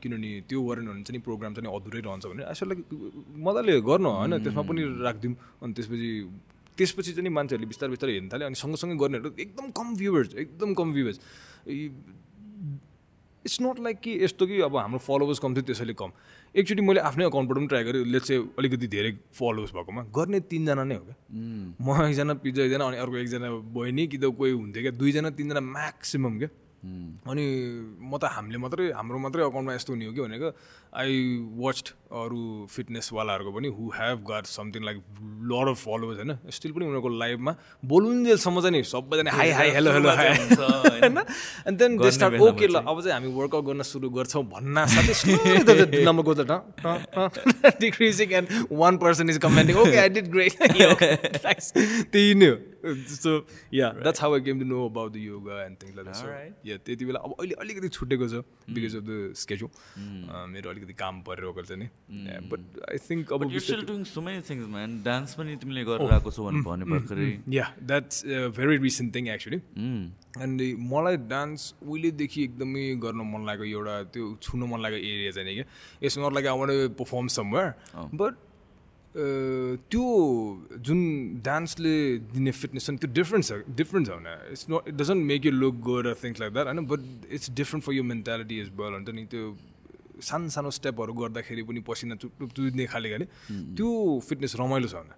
किनभने त्यो गरेन भने चाहिँ प्रोग्राम चाहिँ अधुरै रहन्छ भने यसो लाइक मजाले गर्न होइन त्यसमा पनि राखिदिउँ। अनि त्यसपछि त्यसपछि चाहिँ मान्छेहरूले बिस्तारै बिस्तारै हेर्न थाल्यो अनि सँगसँगै गर्नेहरू एकदम कम भ्युवर्स एकदम कम भ्युवर्स इट्स नट लाइक कि यस्तो कि अब हाम्रो फलोवर्स कम थियो त्यसैले कम। एकचोटि मैले आफ्नै अकाउन्टबाट पनि ट्राई गरेँ लेट्स चाहिँ अलिकति धेरै फलोवर्स भएकोमा। गर्ने तिनजना नै हो क्या। म एकजना पिज्जा एकजना अनि अर्को एकजना बहिनी कि त कोही हुन्थ्यो क्या। दुईजना तिनजना म्याक्सिमम् क्या। अनि म त हामीले मात्रै हाम्रो मात्रै अकाउन्टमा यस्तो हुने हो कि भनेको आई वाच्ड अरू फिटनेसवालाहरूको पनि who have got something like lot of followers होइन? स्टिल पनि उनीहरूको लाइभमा बोलुन्जेलसम्म चाहिँ नि सबैजना hi hi hello hello hi होइन। And then they
start
okay ल अब चाहिँ हामी वर्कआउट गर्न सुरु गर्छौँ भन्न साथै number goes decreasing and one person is commenting okay I did great त्यही नै हो। So yeah that's how i came to know about the yoga and things like that. So
Alright.
yeah त्यति बेला अब अहिले अलिकति छुटेको छ बिकज अफ द स्केड्युल मेरो अलिकति काम परिरहेको छ नि। बट आई थिङ्क अब
doing so many things, man. Dance पनि तिमीले गरिरहेको छौ भने भने भर्खरै।
Yeah that's very recent thing
actually.
And मलाई डान्स उहिलेदेखि एकदमै गर्न मन लागेको एउटा त्यो छुन मन लागेको एरिया चाहिँ क्या it's not like I want perform somewhere but त्यो जुन डान्सले दिने फिटनेस छ नि त्यो डिफ्रेन्ट छ डिफ्रेन्ट छ भने it's not it doesn't make you look good things like that होइन? But it's different for you mentality is well हुन्छ नि त्यो सानो सानो स्टेपहरू गर्दाखेरि पनि पसिना चुइने खाले भने त्यो फिटनेस रमाइलो छ भने।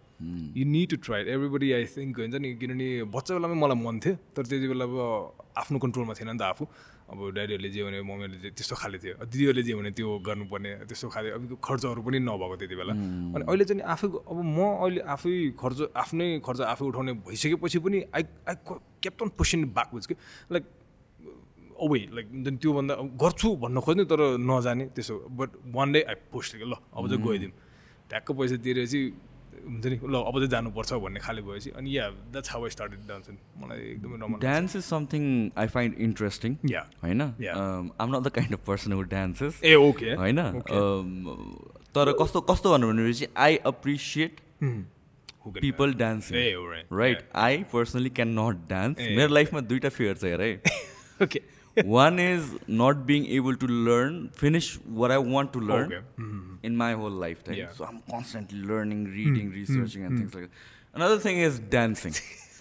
You need to try everybody I think हुन्छ नि किनभने बच्चा बेलामै मलाई मन थियो तर त्यति बेला अब आफ्नो कन्ट्रोलमा थिएन नि त आफू। अब ड्याडीहरूले जे भने मम्मीहरूले जे त्यस्तो खाले थियो। दिदीहरूले जे भने त्यो गर्नुपर्ने त्यस्तो खाले। अब खर्चहरू पनि नभएको त्यति बेला। अनि अहिले चाहिँ नि आफै अब म अहिले आफै खर्च आफ्नै खर्च आफै उठाउने भइसकेपछि पनि I I kept on pushing backwards कि लाइक औै लाइक हुन्छ नि त्योभन्दा गर्छु भन्न खोज्ने तर नजाने त्यसो but one day I post ल अब चाहिँ गइदिउँ। ट्याक्क पैसा तिरेपछि हुन्छ नि ल अब चाहिँ जानुपर्छ भन्ने खाले भएपछि अनि yeah that's how I started dance मलाई एकदमै रमाइलो
Dance is something I find interesting.
या
होइन? I'm not the kind of person who dances.
Uh okay
होइन? Um, तर कस्तो कस्तो भन्नु भनेपछि I appreciate
people dancing
uh right I personally can not
dance
मेरो लाइफमा दुइटा फियर छ हेर है।
Okay
one is not being able to learn, finish what I want to learn
okay. mm-hmm.
in my whole lifetime.
Yeah.
So I'm constantly learning, reading, mm-hmm. researching, and mm-hmm. things hmm. like that. Another thing is dancing.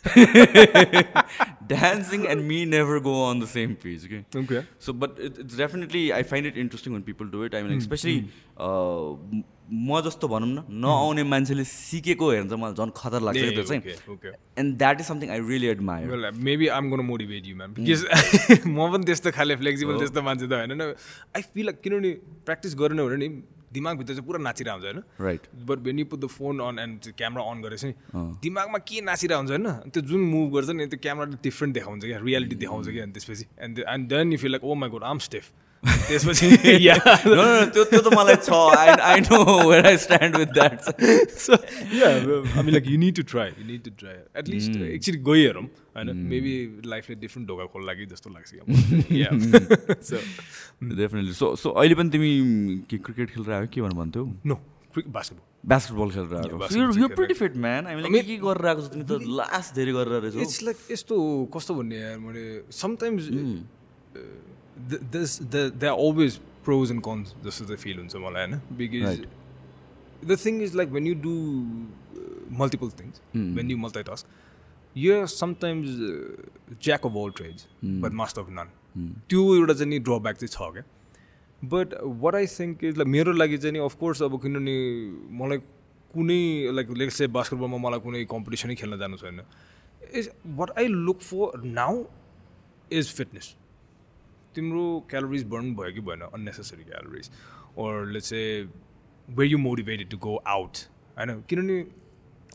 dancing and me never go on the same page. Okay.
Okay.
So, but it, it's definitely I find it interesting when people do it. I mean, hmm. especially uh, म जस्तो भनौँ न नआउने मान्छेले सिकेको हेर्नु चाहिँ मलाई झन् खतर लाग्छ क्या त्यो चाहिँ। And that is something I really admire
well maybe I'm gonna motivate you ma'am because म पनि त्यस्तो खाले फ्लेक्सिबल त्यस्तो मान्छे त होइन आई फिल किनभने प्र्याक्टिस गरेन भने नि दिमागभित्र चाहिँ पुरा नाचिरहेको हुन्छ होइन।
Right
but when you put the phone on and camera on गरेपछि नि दिमागमा के नाचिरहेको हुन्छ होइन? त्यो जुन मुभ गर्छ नि त्यो क्यामेराले डिफ्रेन्ट देखाउँछ क्या रियालिटी देखाउँछ कि अनि त्यसपछि। And and then you feel like oh my god I'm stiff त्यसपछि या
त्यो त्यो त मलाई छ I I know where I stand
with that I mean like you need to try you need to try. At least एकचोटि गइहेरौँ होइन maybe लाइफले different ढोका खोल्ला कि जस्तो लाग्छ सो
डेफिनेटली सो सो अहिले पनि तिमी के क्रिकेट खेलेर आयो के भन्नु भन्थ्यौ?
नो बास्केटबल
बास्केटबल खेलेर यु प्रिटी फिट म्यान हामीले के के गरेर आएको छ? तिमी त लास्ट धेरै गरेर रहेछौ
इट्स लाइक यस्तो कस्तो भन्ने यार मैले sometimes This the they are always pros and cons जस्तो चाहिँ फिल हुन्छ मलाई होइन because
Right.
The thing is like when you do multiple things when you multi task you are sometimes jack of all trades but master of none त्यो एउटा चाहिँ नि drawback चाहिँ छ क्या but what I think is like मेरो लागि चाहिँ नि अफकोर्स अब किनभने मलाई कुनै लाइक लेट से बास्केटबलमा मलाई कुनै कम्पिटिसनै खेल्न जानु छैन is what I look for now is fitness तिम्रो क्यालोरिज बर्न भयो कि भएन unnecessary calories or let's say way you motivated to go out होइन किनभने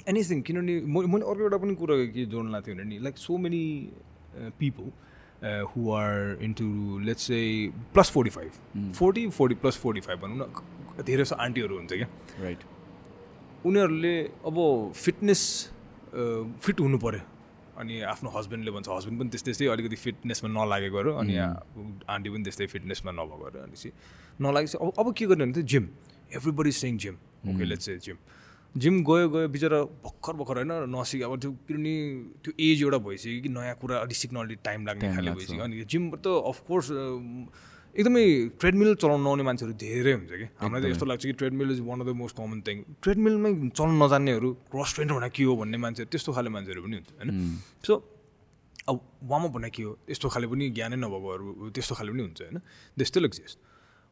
एनिथिङ किनभने म मैले अर्को एउटा पनि कुरा के जोड्न लाग्थ्यो भने नि like so many people who are into let's say plus forty five forty forty plus forty five भनौँ न धेरै जस्तो आन्टीहरू हुन्छ क्या।
राइट
उनीहरूले अब फिटनेस फिट हुनु पऱ्यो अनि आफ्नो हस्बेन्डले भन्छ हस्बेन्ड पनि त्यस्तै त्यस्तै अलिकति फिटनेसमा नलागेकोहरू अनि आन्टी पनि त्यस्तै फिटनेसमा नभएकोहरू अनि चाहिँ नलागेपछि अब अब के गर्ने भने चाहिँ gym everybody saying gym okay let's चाहिँ जिम जिम गयो गयो बिचरा भर्खर भर्खर होइन नसिक अब त्यो किनभने त्यो एज एउटा भइसक्यो कि नयाँ कुरा अलिक सिक्न अलिक टाइम लाग्ने खाले भइसक्यो। अनि जिम त अफकोर्स एकदमै ट्रेडमिल चलाउनु नआउने मान्छेहरू धेरै हुन्छ कि। हामीलाई चाहिँ यस्तो लाग्छ कि treadmill is one of the most common thing ट्रेडमिलमै चलाउनु नजान्नेहरू क्रस ट्रेनर भने के हो भन्ने मान्छेहरू त्यस्तो खाले मान्छेहरू पनि हुन्छ होइन? सो अब वार्मअप भने के हो? त्यस्तो खाले पनि ज्ञानै नभएकोहरू त्यस्तो खाले पनि हुन्छ होइन? स्टिल एक्जिस्ट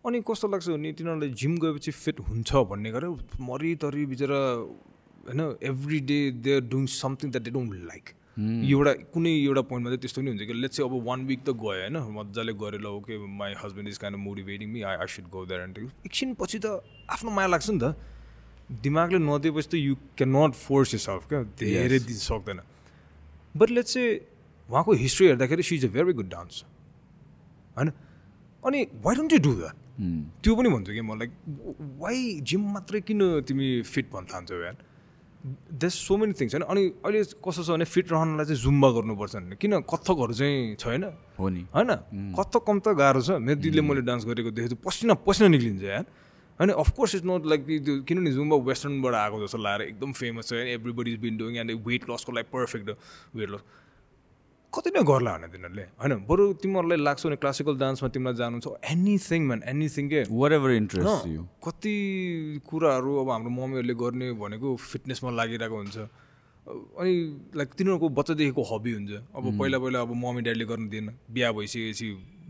अनि कस्तो लाग्छ भने तिनीहरूले जिम गएपछि फिट हुन्छ भन्ने गरेर मरितरी बिचरा होइन every day they are doing something that they don't like एउटा कुनै एउटा पोइन्टमा चाहिँ त्यस्तो पनि हुन्छ कि लेट्स चाहिँ अब वान विक त गयो होइन? मजाले गरेर okay my husband is kind of motivating me I I should go that and एकछिन पछि त आफ्नो माया लाग्छ नि त। दिमागले नदिएपछि त you can not force yourself क्या? धेरै दिन सक्दैन। बट लेट्स चाहिँ उहाँको हिस्ट्री हेर्दाखेरि she is a very good dance होइन? अनि why don't you do that त्यो पनि भन्छु कि म लाइक वाइ जिम मात्रै किन तिमी फिट भन्न थाल्छौ यार? देस सो मेनी थिङ्स होइन? अनि अहिले कस्तो छ भने फिट रहनलाई चाहिँ जुम्बा गर्नुपर्छ भने। किन? कथकहरू चाहिँ छैन।
हो नि।
होइन? कथक कम त गाह्रो छ। मेरो दिदीले मैले डान्स गरेको देखेको छु। पसिना पसिना निक्लिन्छ यार। होइन? अफकोर्स इट्स नट लाइक त्यो किनभने जुम्बा वेस्टर्नबाट आएको जस्तो लाएर एकदम फेमस छ everybody is been doing and weight लसको लागि पर्फेक्ट वेट लस कति नै गर्ला भने तिनीहरूले। होइन बरु तिमीहरूलाई लाग्छ भने क्लासिकल डान्समा तिमीलाई जानु छ एनिथिङ म्यान एनिथिङ के?
वाट एभर इन्ट्रेस्ट यु
कति कुराहरू अब हाम्रो मम्मीहरूले गर्ने भनेको फिटनेसमा लागिरहेको हुन्छ। अनि लाइक तिनीहरूको बच्चादेखिको हबी हुन्छ। अब पहिला पहिला अब मम्मी ड्याडीले गर्नु दिएन। बिहा भइसकेपछि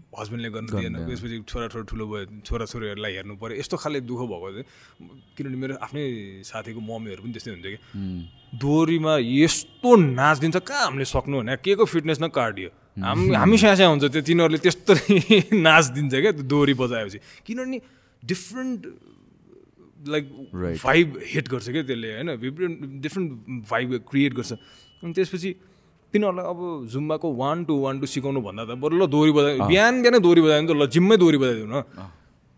हस्बेन्डले गर्नु दिएन त्यसपछि छोराछोरी ठुलो भयो छोराछोरीहरूलाई हेर्नु पऱ्यो यस्तो खाले दुःख भएको चाहिँ किनभने मेरो आफ्नै साथीको मम्मीहरू पनि त्यस्तै हुन्छ कि। दोहोरीमा यस्तो नाचिदिन्छ कहाँ हामीले सक्नु भने? के को फिटनेस न कार्डियो? हामी हामी स्यास्या हुन्छ त्यो तिनीहरूले त्यस्तो नाचिदिन्छ क्या त्यो दोहोरी बजाएपछि। किनभने डिफ्रेन्ट लाइक भाइब हिट गर्छ क्या त्यसले होइन? डिफ्रेन्ट भाइब क्रिएट गर्छ। अनि त्यसपछि तिनीहरूलाई अब जुम्बाको वान टू वान टू सिकाउनु भन्दा त बरु ल दोहोरी बजाइ बिहान बिहानै दोहोरी बजायो भने त ल जिम्मै दोहोरी बजाइदिउँ न।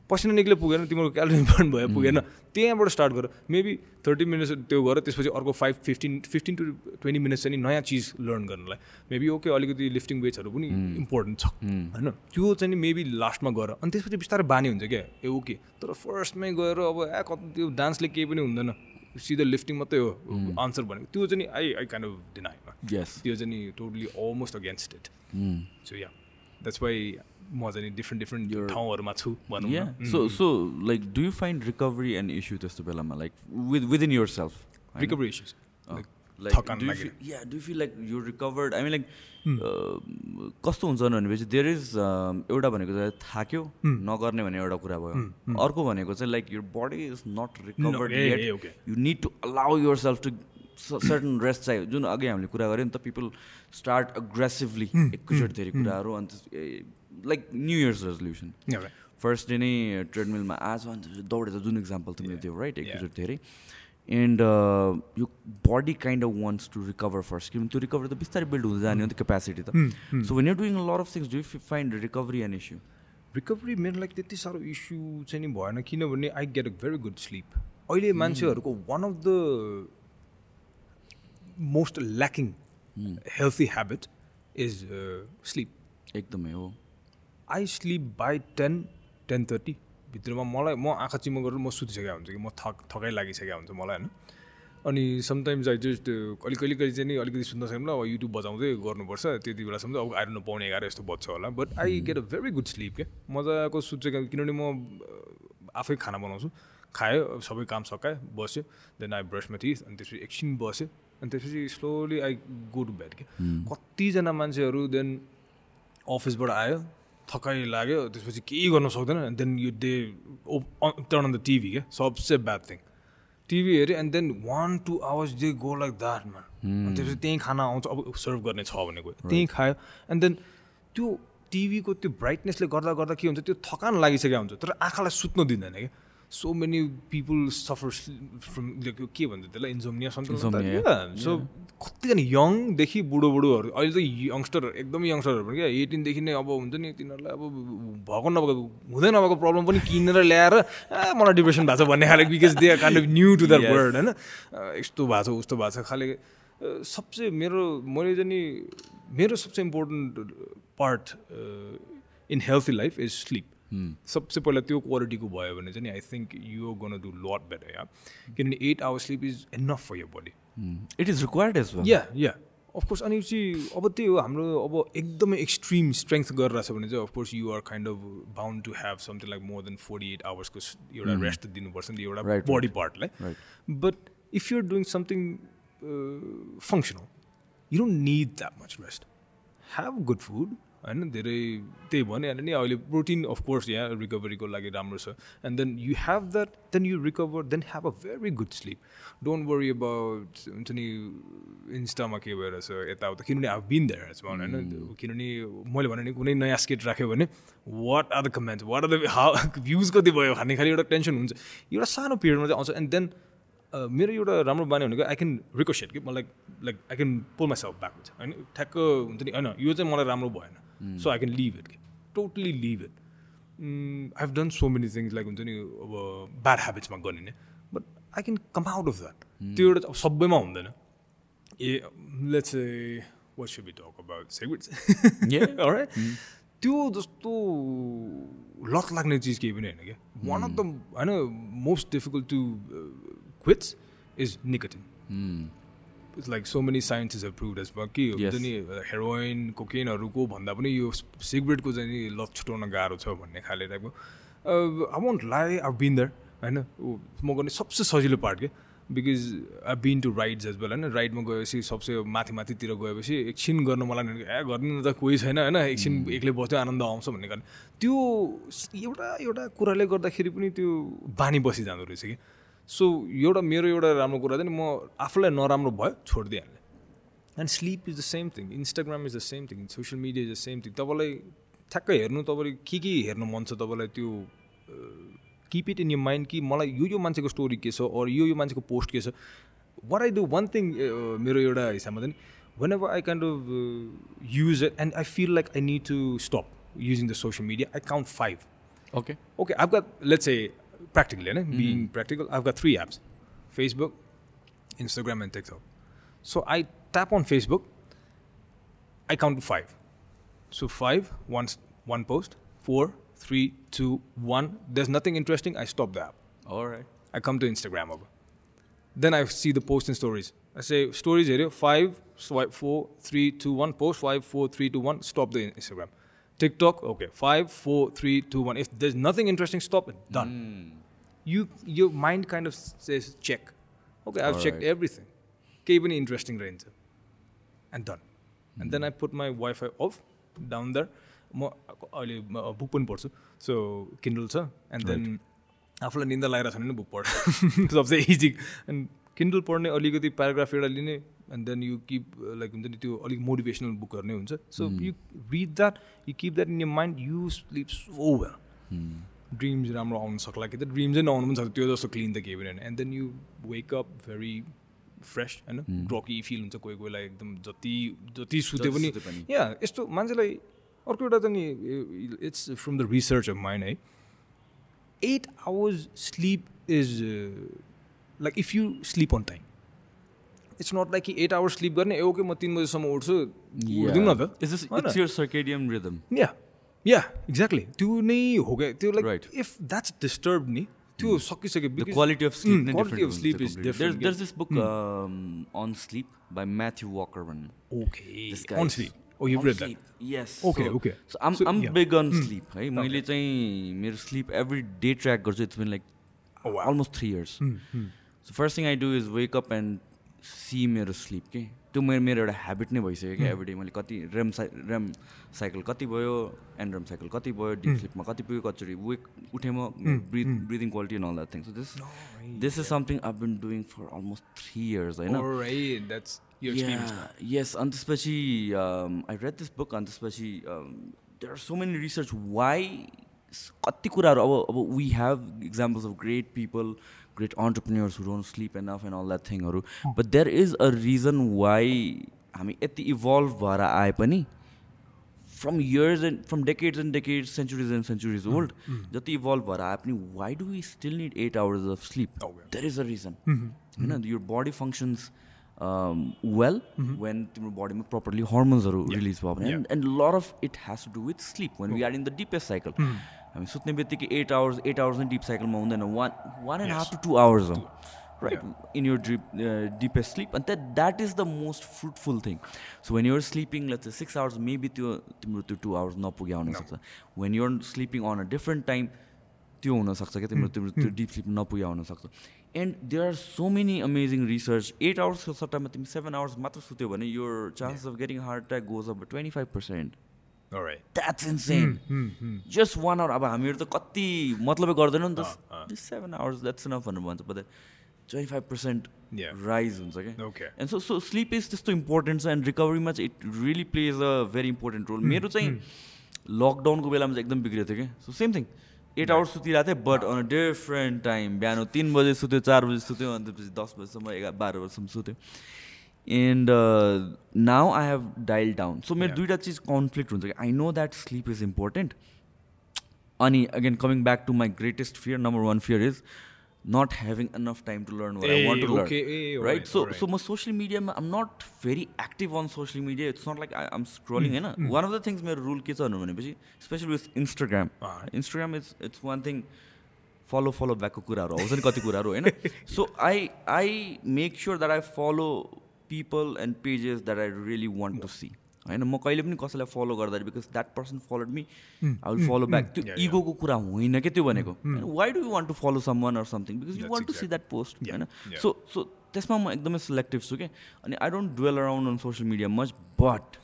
पसिना निक्ले पुगेन तिम्रो क्यालोरी बर्न भयो पुगेन। त्यहाँबाट स्टार्ट गर। मेबी थर्टी मिनट्स त्यो गर त्यसपछि अर्को five fifteen fifteen to twenty minutes चाहिँ नयाँ चिज लर्न गर्नलाई। मेबी ओके अलिकति लिफ्टिङ वेट्सहरू पनि इम्पोर्टेन्ट छ। होइन? त्यो चाहिँ मेबी लास्टमा गएर अनि त्यसपछि बिस्तारै बानी हुन्छ क्या। ए ओके तर फर्स्टमै गएर अब ए कति त्यो डान्सले केही पनि हुँदैन। सिधा लिफ्टिङ मात्रै हो आन्सर भनेको त्यो चाहिँ I I kind of
deny
त्यो चाहिँ totally almost against it so yeah that's why म चाहिँ डिफ्रेन्ट डिफ्रेन्ट ठाउँहरूमा छु भनौँ
so so like do you find recovery and issue त्यस्तो बेलामा like with within yourself
recovery issues
like yeah do feel like you recovered I mean like कस्तो हुन्छ भनेपछि देयर इज एउटा भनेको चाहिँ थाक्यो नगर्ने भन्ने एउटा कुरा भयो। अर्को भनेको चाहिँ like your body is not recovered you need to allow yourself to certain rest चाहियो। जुन अघि हामीले कुरा गऱ्यौँ नि त पिपल स्टार्ट अग्रेसिभली एकैचोटि धेरै कुराहरू अन्त like new year's resolution first day नै ट्रेडमिलमा आज अन्त दौडेर जुन इक्जाम्पल तिमीले दियो राइट एकैचोटि धेरै। एन्ड यो body kind of wants to recover first किनभने त्यो रिकभर त बिस्तारै बिल्ड हुँदै जाने हो नि त क्यापेसिटी त। So when you doing lot of things do you find recovery and issue
recovery मेरो लागि त्यति साह्रो इस्यु चाहिँ नि भएन किनभने I get a very good sleep अहिले मान्छेहरूको one of the most lacking healthy habit is sleep
एकदमै हो
I sleep by ten ten thirty भित्रमा मलाई म आँखा चिम्म गरेर म सुतिसकेको हुन्छ कि म थक थकाइ लागिसकेको हुन्छ मलाई होइन? अनि समटाइम्स आई जस्ट अलिक कहिले कहिले चाहिँ नि अलिकति सुन्न सक्नु अब युट्युब बजाउँदै गर्नुपर्छ त्यति बेलासम्म अब आएर पाउने एघार यस्तो बज्छ होला। But I get a very good sleep क्या? मजाको सुत्छ किनभने म आफै खाना बनाउँछु। खायो सबै काम सकाएँ बस्यो देन आई ब्रस माथि अनि त्यसपछि एकछिन बस्यो अनि त्यसपछि slowly I go to bed क्या? कतिजना मान्छेहरू देन अफिसबाट आयो थकाइ लाग्यो त्यसपछि केही गर्न सक्दैन then you they turn on the TV क्या? सबसे ब्याड थिङ टिभी हेऱ्यो and then one two hours they go like that man अनि त्यसपछि त्यहीँ खाना आउँछ अब सर्भ गर्ने छ भने गयो। त्यहीँ खायो एन्ड देन त्यो टिभीको त्यो ब्राइटनेसले गर्दा गर्दा के हुन्छ त्यो थकान लागिसकेको हुन्छ तर आँखालाई सुत्नु दिँदैन क्या? So many people suffer from के भन्छ त्यसलाई इन्जोमिया सो कतिजना यङदेखि बुढो बुढोहरू अहिले त यङ्स्टर एकदमै यङ्स्टरहरू पनि क्या एटिनदेखि नै अब हुन्छ नि तिनीहरूलाई अब भएको नभएको हुँदै नभएको प्रब्लम पनि किनेर ल्याएर ए मलाई डिप्रेसन भएको छ भन्ने खाले because they kind of new to that word होइन यस्तो भएको छ उस्तो भएको छ खाले सबसे मेरो मैले चाहिँ नि मेरो सबसे important part in healthy life is sleep सबसे पहिला त्यो क्वालिटीको भयो भने चाहिँ I think you gonna do lot better yeah किनभने eight hour sleep is enough for your body
it is required as yeah
yeah of course अनि चाहिँ अब त्यही हो हाम्रो अब एकदमै एक्सट्रिम स्ट्रेङ्थ गरिरहेको छ भने चाहिँ of course you are kind of bound to have something like more than forty eight आवर्सको एउटा रेस्ट दिनुपर्छ नि एउटा body पार्टलाई but if you're doing something functional you don't need that much rest have good food होइन धेरै त्यही भनिहाल्यो नि अहिले प्रोटिन अफकोर्स यहाँ रिकभरीको लागि राम्रो छ। And then you have that then you recover then have a very good sleep don't worry about हुन्छ नि इन्स्टामा के भइरहेछ यताउता। किनभने अब बिन देयर होइन। किनभने मैले भने नि कुनै नयाँ स्केट राख्यो भने what are the comments what are the how views कति भयो? खाने खालि एउटा टेन्सन हुन्छ। एउटा सानो पिरियडमा चाहिँ आउँछ। एन्ड देन मेरो एउटा राम्रो बानी भनेको आई क्यान रिक्वेस्ट कि मलाई like I can pull myself back हुन्छ होइन। ठ्याक्क हुन्छ नि होइन। यो चाहिँ मलाई राम्रो भएन। So I can leave it totally leave it I have done so many things like हुन्छ नि अब ब्याड ह्याबिट्समा गरिने but I can come out of that त्यो एउटा अब सबैमा हुँदैन ए let's what should be talk about cigarettes त्यो जस्तो लत लाग्ने चिज केही पनि होइन क्या वान अफ द होइन most difficult to quits is nicotine like so many sciences have prove as के हुन्छ नि हेरोइन कोकेनहरूको भन्दा पनि यो सिगरेटको चाहिँ नि लत छुट्याउन गाह्रो छ भन्ने खाले टाइपको I won't lie I been there होइन? म गर्ने सबसे सजिलो पार्ट के? Because I been to rides as well होइन? राइडमा गएपछि सबसे माथि माथितिर गएपछि एकछिन गर्न मलाई ए गर्नु त कोही छैन होइन? एकछिन एक्लै बस्थ्यो आनन्द आउँछ भन्ने कारण। त्यो एउटा एउटा कुराले गर्दाखेरि पनि त्यो बानी बसिजाँदो रहेछ कि? सो एउटा मेरो एउटा राम्रो कुरा चाहिँ म आफूलाई नराम्रो भयो छोडिदिइहाल्ने and sleep is the same thing Instagram is the same thing social media is the same thing तपाईँलाई ठ्याक्कै हेर्नु तपाईँले के के हेर्नु मन छ तपाईँलाई त्यो keep it in your mind कि मलाई यो यो मान्छेको स्टोरी के छ अरू यो यो मान्छेको पोस्ट के छ। What I do one thing मेरो एउटा हिसाबमा चाहिँ whenever I kind of use and I feel like I need to stop using the social media I count
five
okay okay got let's say practically, you know, mm-hmm. being practical, I've got three apps: Facebook, Instagram, and TikTok. So I tap on Facebook. I count to five. So five, one, one post, four, three, two, one. There's nothing interesting. I stop the app.
alright
I come to Instagram over. Then I see the posts and stories. I say stories area five, swipe four, three, two, one, post five, four, three, two, one, stop the Instagram. TikTok, okay, five, four, three, two, one. If there's nothing interesting, stop it. Done. You your mind kind of says check. Okay, I've checked everything. केही पनि interesting रहन्छ and done and then I put my wifi off down दर म अहिले book पनि पढ्छु so Kindle छ and then आफूलाई निन्दा लगाइरहेको छ भने बुक पढ्छ सबसे इजी एन्ड किन्डल पढ्ने अलिकति प्याराग्राफ एउटा लिने and then you keep like हुन्छ नि त्यो अलिक मोटिभेसनल बुकहरू नै हुन्छ. So you read that you keep that in your mind you sleep so well dreams राम्रो आउनु सक्ला कि त? ड्रिम्सै नआउनु पनि सक्छ त्यो जस्तो क्लिन त केही पनि होइन. And then you wake up very fresh होइन ड्रकी फिल हुन्छ कोही कोहीलाई एकदम जति जति सुते पनि।
सुते पनि।
या यस्तो मान्छेलाई अर्को एउटा त नि it's from the research of mind है eight hours sleep is like if you sleep on time it's not like कि एट आवर्स स्लिप गर्ने ओके म तिन बजीसम्म उठ्छु उठ्दिउँ न त? या या एक्ज्याक्टली त्यो नै हो क्या त्यो लाइक. इफ द्याट्स डिस्टर्ब नि त्यो सकिसक्यो
The
because-
quality of sleep.
Mm,
नै
quality
different
of
हुन्छ
sleep
त्यो
is
completely.
different,
There's, there's this book um, on sleep by Matthew Walker भन्ने
Okay.
This
On
guy
sleep.
is-
Oh, you've
on
read that.
sleep, Yes.
Okay,
so,
okay.
So I'm
So,
I'm
yeah.
big on sleep है मैले चाहिँ मेरो sleep every day track गर्छु it's been like
Oh, wow.
almost three years. So first thing I do is wake see मेरो sleep के? त्यो मेरो मेरो एउटा ह्याबिट नै भइसक्यो क्या एभ्री डे मैले कति रेम साइ रेम साइकल कति भयो एन्ड रेम साइकल कति भयो डिप स्लिपमा कति पुग्यो कचोटि वेक उठेँ म breath breathing quality and all that thing so this this is something I been doing for almost three years होइन. यस अनि त्यसपछि आई रेड दिस बुक अनि त्यसपछि there are so many research why कति कुराहरू अब अब we have examples of great people great entrepreneurs who don't sleep and and all that थिङहरू but there is a reason why हामी यति evolve भएर आए पनि। From years and from decades and decades centuries and centuries old जति evolve भएर आए पनि why do we still need eight hours of sleep
Okay.
There is a reason होइन your body functions um, well when तिम्रो बडीमा properly hormonesहरू release भयो भने
Yeah.
and a lot of it has to do with sleep when we are in the deepest cycle. हामी सुत्ने बित्तिकै eight hours eight hours नै deep साइकलमा हुँदैन। One one and half to two hours हो। Right in your deep deepest sleep and that is the most fruitful thing so when you're sleeping let's six hours maybe त्यो तिम्रो त्यो two hours नपुग्या हुनसक्छ when you're sleeping on a different time त्यो हुनसक्छ क्या तिम्रो तिम्रो त्यो डिप स्लिप नपुग्या हुनसक्छ and there are so many amazing research eight आवर्सको सट्टामा तिमी सेभेन आवर्स मात्र सुत्यो भने your chances of getting heart attack goes up twenty five
percent.
That's insane just one hour अब हामीहरू त कति मतलबै गर्दैनौँ नि त। सेभेन आवर्स द्याट्स इनफ भनेर भन्छ but twenty five
percent.
Rise हुन्छ क्या. And so so sleep is त्यस्तो इम्पोर्टेन्ट छ एन्ड रिकभरीमा चाहिँ it really plays a very important role मेरो चाहिँ लकडाउनको बेलामा चाहिँ एकदम बिग्रिएको थियो क्या so same thing eight hours सुतिरहेको थिएँ but on a different time बिहान तिन बजे सुत्यो चार बजे सुत्यो अन्त त्यसपछि दस बजीसम्म एघार बाह्र बजीसम्म सुत्यो। And now I have dialled down so मेरो
Yeah.
दुइटा चिज कन्फ्लिक्ट हुन्छ कि I know that sleep is important अनि again coming back to my greatest fear number one fear is not having enough time to learn what I
Hey,
want to
okay,
learn.
hey,
right?
alright,
So,
alright.
so my social media, I'm not very active on social media. It's not like I, I'm scrolling.
Hmm,
होइन One of the things मेरो rule के छ भनेपछि especially with Instagram.
Alright.
Instagram is it's one thing. Follow follow ब्याकको कुराहरू आउँछ नि कति कुराहरू होइन so I I make sure that I follow people and pages that I really want to see होइन म कहिले पनि कसैलाई फलो गर्दाखेरि because that person followed me I will follow back त्यो. इगोको कुरा होइन क्या त्यो भनेको? Why do you want to follow someone or
something
because you want
to
see that
post
होइन. सो सो त्यसमा म एकदमै सिलेक्टिभ छु क्या अनि I don't dwell around on social media much but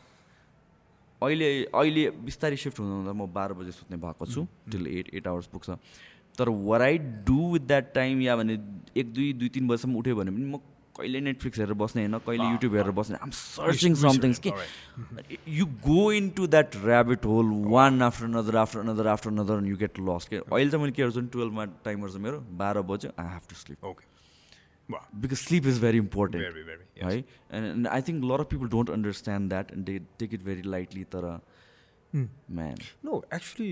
अहिले अहिले बिस्तारै सिफ्ट हुँदा हुँदा म बाह्र बजे सुत्ने भएको छु टिल एट एट आवर्स पुग्छ। तर what I do with that time yeah भने एक दुई दुई तिन बजीसम्म उठ्यो भने पनि म कहिले नेटफ्लिक्स हेरेर बस्ने होइन कहिले युट्युब हेरेर बस्ने आम सर्चिङ समथिङ्स कि you go into that rabbit hole one after another after another after another you get lost के अहिले चाहिँ मैले के गर्छु टुवेल्भमा टाइमहरू छ मेरो बाह्र बज्यो I have to
sleep okay
because sleep is very important
very very yes.
है and I think lot of people don't understand that and they take it very lightly तर man
no actually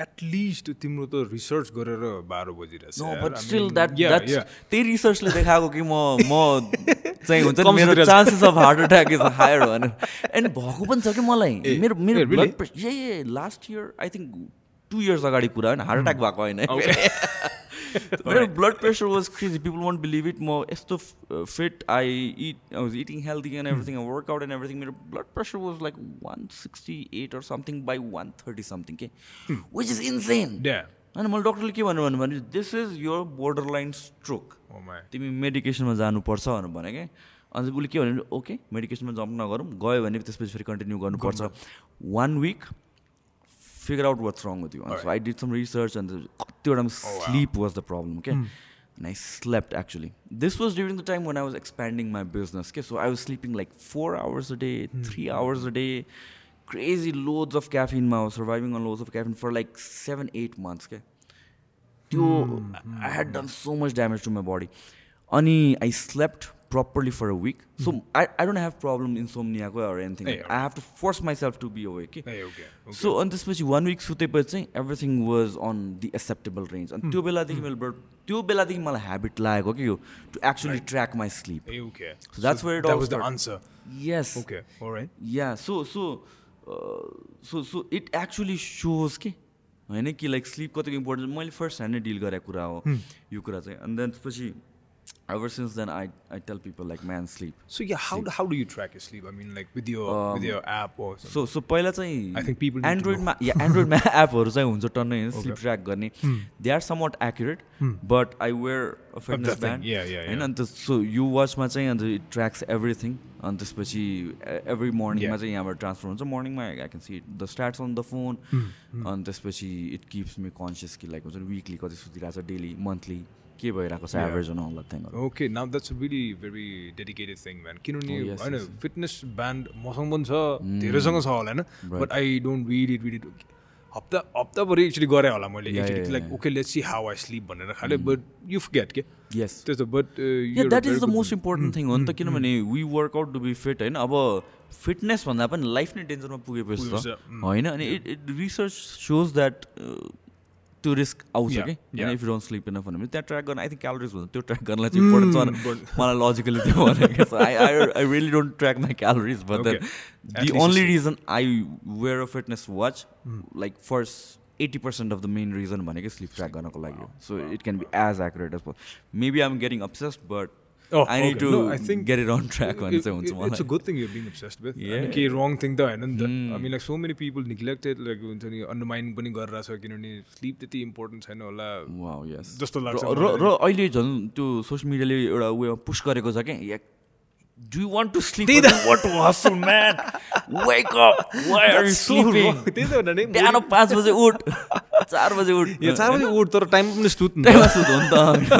at least तिम्रो त research गरेर बाह्र बजिरहेछ.
त्यही रिसर्चले देखाएको कि म म चाहिँ हुन्छ नि मेरो। Chances of heart attack is higher भनेर। एन्ड भएको पनि छ कि मलाई? मेरो मेरो? Blood pressure last year I think two years अगाडि कुरा होइन हार्ट एट्याक भएको होइन। मेरो blood pressure was crazy people won't believe it म यस्तो fit I it I was eating healthy and everything workout and everything मेरो blood pressure was like one sixty eight or something by one thirty something के which is insane. अनि मैले डक्टरले के भन्नु भन्नु भने this is your border
line stroke.
तिमी मेडिकेसनमा जानुपर्छ भनेर भने क्या अन्त उसले के भन्यो भने ओके मेडिकेसनमा जम्प नगरौँ गयो भने त्यसपछि फेरि कन्टिन्यू गर्नुपर्छ one week figure out what's wrong with you. And so. I did some research, and the oh, sleep was the problem. Okay. Mm. And I slept actually. This was during the time when I was expanding my business. Okay, so I was sleeping like four hours a day, mm. three hours a day, crazy loads of caffeine. I was surviving on loads of caffeine for like seven, eight months. Okay, mm. I had done so much damage to my body. Ani, I slept properly for a week. So I, I don't have problem insomnia or anything.
Hey,
I have to force myself to be awake.
Hey, okay. okay.
So अनि त्यसपछि one week सुतेपछि चाहिँ everything was on the acceptable range अनि त्यो बेलादेखि मैले blood त्यो बेलादेखि मलाई हेबिट लागेको कि यो to actually track my sleep
Hey, okay.
So that's where it
that
all
was the
started.
answer.
Yes
Okay. All right.
Yeah so so so so it actually shows के होइन कि like sleep कतिको important मैले first ह्यान्डै deal गरेको कुरा हो यो कुरा चाहिँ अनि देन त्यसपछि ever since then I I tell people like man sleep
So yeah, how how do you track your sleep? I mean, like with your with your app or something.
So so पहिला
I think
चाहिँ
people need to
एन्ड्रोइडमा या एन्ड्रोइडमा एपहरू चाहिँ हुन्छ टन्नै होइन स्लिप ट्र्याक गर्ने। They are somewhat accurate but I wear a fitness
thing.
Band
Yeah, yeah,
होइन
yeah.
अन्त सो यु वाचमा चाहिँ अन्त इट ट्र्याक्स एभ्रिथिङ अनि त्यसपछि एभ्री मर्निङमा
Yeah.
चाहिँ यहाँबाट ट्रान्सफर हुन्छ। मर्निङमा I can see the starts on the phone अनि त्यसपछि इट किप्स मी कन्सियस कि लाइक हुन्छ नि विकली कति सुतिरहेको छ डेली मन्थली के भइरहेको छ. एभरेज अन अल थिङहरू
Okay, now that's a really very dedicated thing, man. किनभने
Oh,
होइन. फिटनेस ब्यान्ड मसँग पनि छ धेरैसँग छ होला होइन? But I don't read it read it हप्ता हप्ताभरि एक्चुली गरेँ होला मैले एकचोटि। Like okay let's see how I sleep भनेर खाले बट यु गेट के
यस
त्यस्तो but
yeah that is the most important thing हो नि त किनभने we workout to be fit होइन? अब फिटनेस भन्दा पनि लाइफ नै डेन्जरमा पुगेपछि
mm.
होइन? अनि it it research shows that त्यो रिस्क आउँछ कि. होइन if you don't sleep enough भने त्यहाँ ट्र्याक गर्न आई थिङ्क क्यालोरिज हुन्छ त्यो ट्र्याक गर्नलाई चाहिँ इम्पोर्टेन्ट छ भने मलाई लजिकली त्यो भनेको छ। I I I really don't track
my calories
but
then
the
only
reason I wear a fitness watch like first eighty percent of the main reason भनेकै स्लिप ट्र्याक गर्नको लागि so it can be as accurate as maybe I am getting obsessed
but
I need
okay.
To
No, I think
get it on track चाहिँ हुन्छ
it's a
मलाई
good thing you being obsessed with.
Yeah.
अनि केही wrong thing त होइन नि त mean like so many people neglected like हुन्छ नि अन्डरमाइन पनि गरिरहेको छ किनभने स्लिप त्यति इम्पोर्टेन्ट छैन होला जस्तो लाग्छ
र अहिले झन् त्यो सोसियल मिडियाले एउटा उयो पुस गरेको छ क्या? Do you want to sleep what hustle man wake up why are you sleeping
त्यही त भने
बिहान पाँच बजे उठ। चार बजे उठ।
यो चार बजी उठ तर टाइम पनि सुत
टाइममा सुत हो नि त।